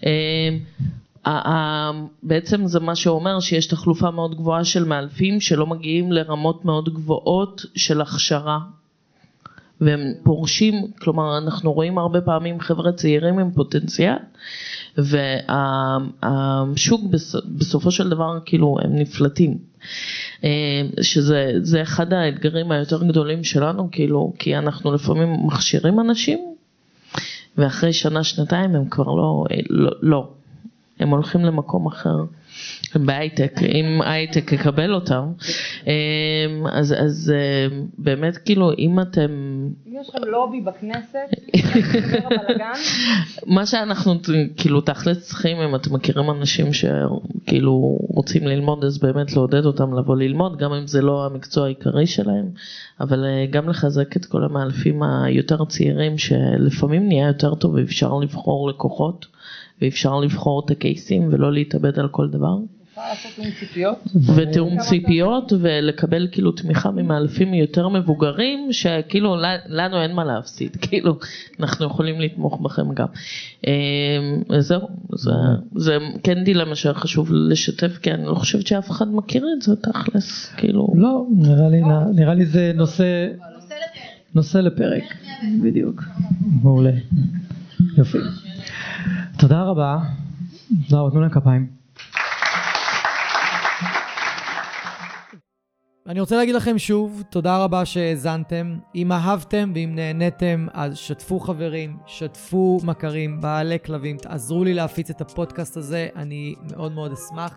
F: אה, בעצם זה מה שאומר שיש תחלופה מאוד גבוהה של מאלפים שלא מגיעים לרמות מאוד גבוהות של הכשרה. והם פורשים, כלומר אנחנו רואים הרבה פעמים חבר'ה צעירים עם פוטנציאל והשוק בסופו של דבר כאילו הם נפלטים. אה, שזה זה אחד האתגרים היותר גדולים שלנו כאילו כי אנחנו לפעמים מכשירים אנשים ואחרי שנה שנתיים הם כבר לא, לא, לא. הם הולכים למקום אחר. בהייטק, אם הייטק יקבל אותם, אמ, אז, אז אמ, באמת כאילו אם אתם,
H: אם יש לכם לובי בכנסת,
F: מה שאנחנו כאילו תכלס צריכים, אם אתם מכירים אנשים שכאילו רוצים ללמוד, אז באמת לעודד אותם לבוא ללמוד, גם אם זה לא המקצוע העיקרי שלהם, אבל אה, גם לחזק את כל המאלפים היותר צעירים, שלפעמים נהיה יותר טוב ואפשר לבחור לקוחות. ואפשר לבחור את הקייסים ולא להתאבד על כל דבר. ותיאום ציפיות ולקבל כאילו תמיכה ממאלפים יותר מבוגרים שכאילו לנו אין מה להפסיד כאילו אנחנו יכולים לתמוך בכם גם. אה, זהו זה, זה כן דילמה שחשוב לשתף כי אני לא חושבת שאף אחד מכיר את זה תכלס כאילו.
A: לא, נראה לי, נראה לי זה נושא, נושא לפרק, בדיוק, מעולה, יופי. תודה רבה, תודה רבה, תנו להם כפיים. אני רוצה להגיד לכם שוב, תודה רבה שהאזנתם. אם אהבתם ואם נהניתם, אז שתפו חברים, שתפו מכרים, בעלי כלבים, תעזרו לי להפיץ את הפודקאסט הזה, אני מאוד מאוד אשמח.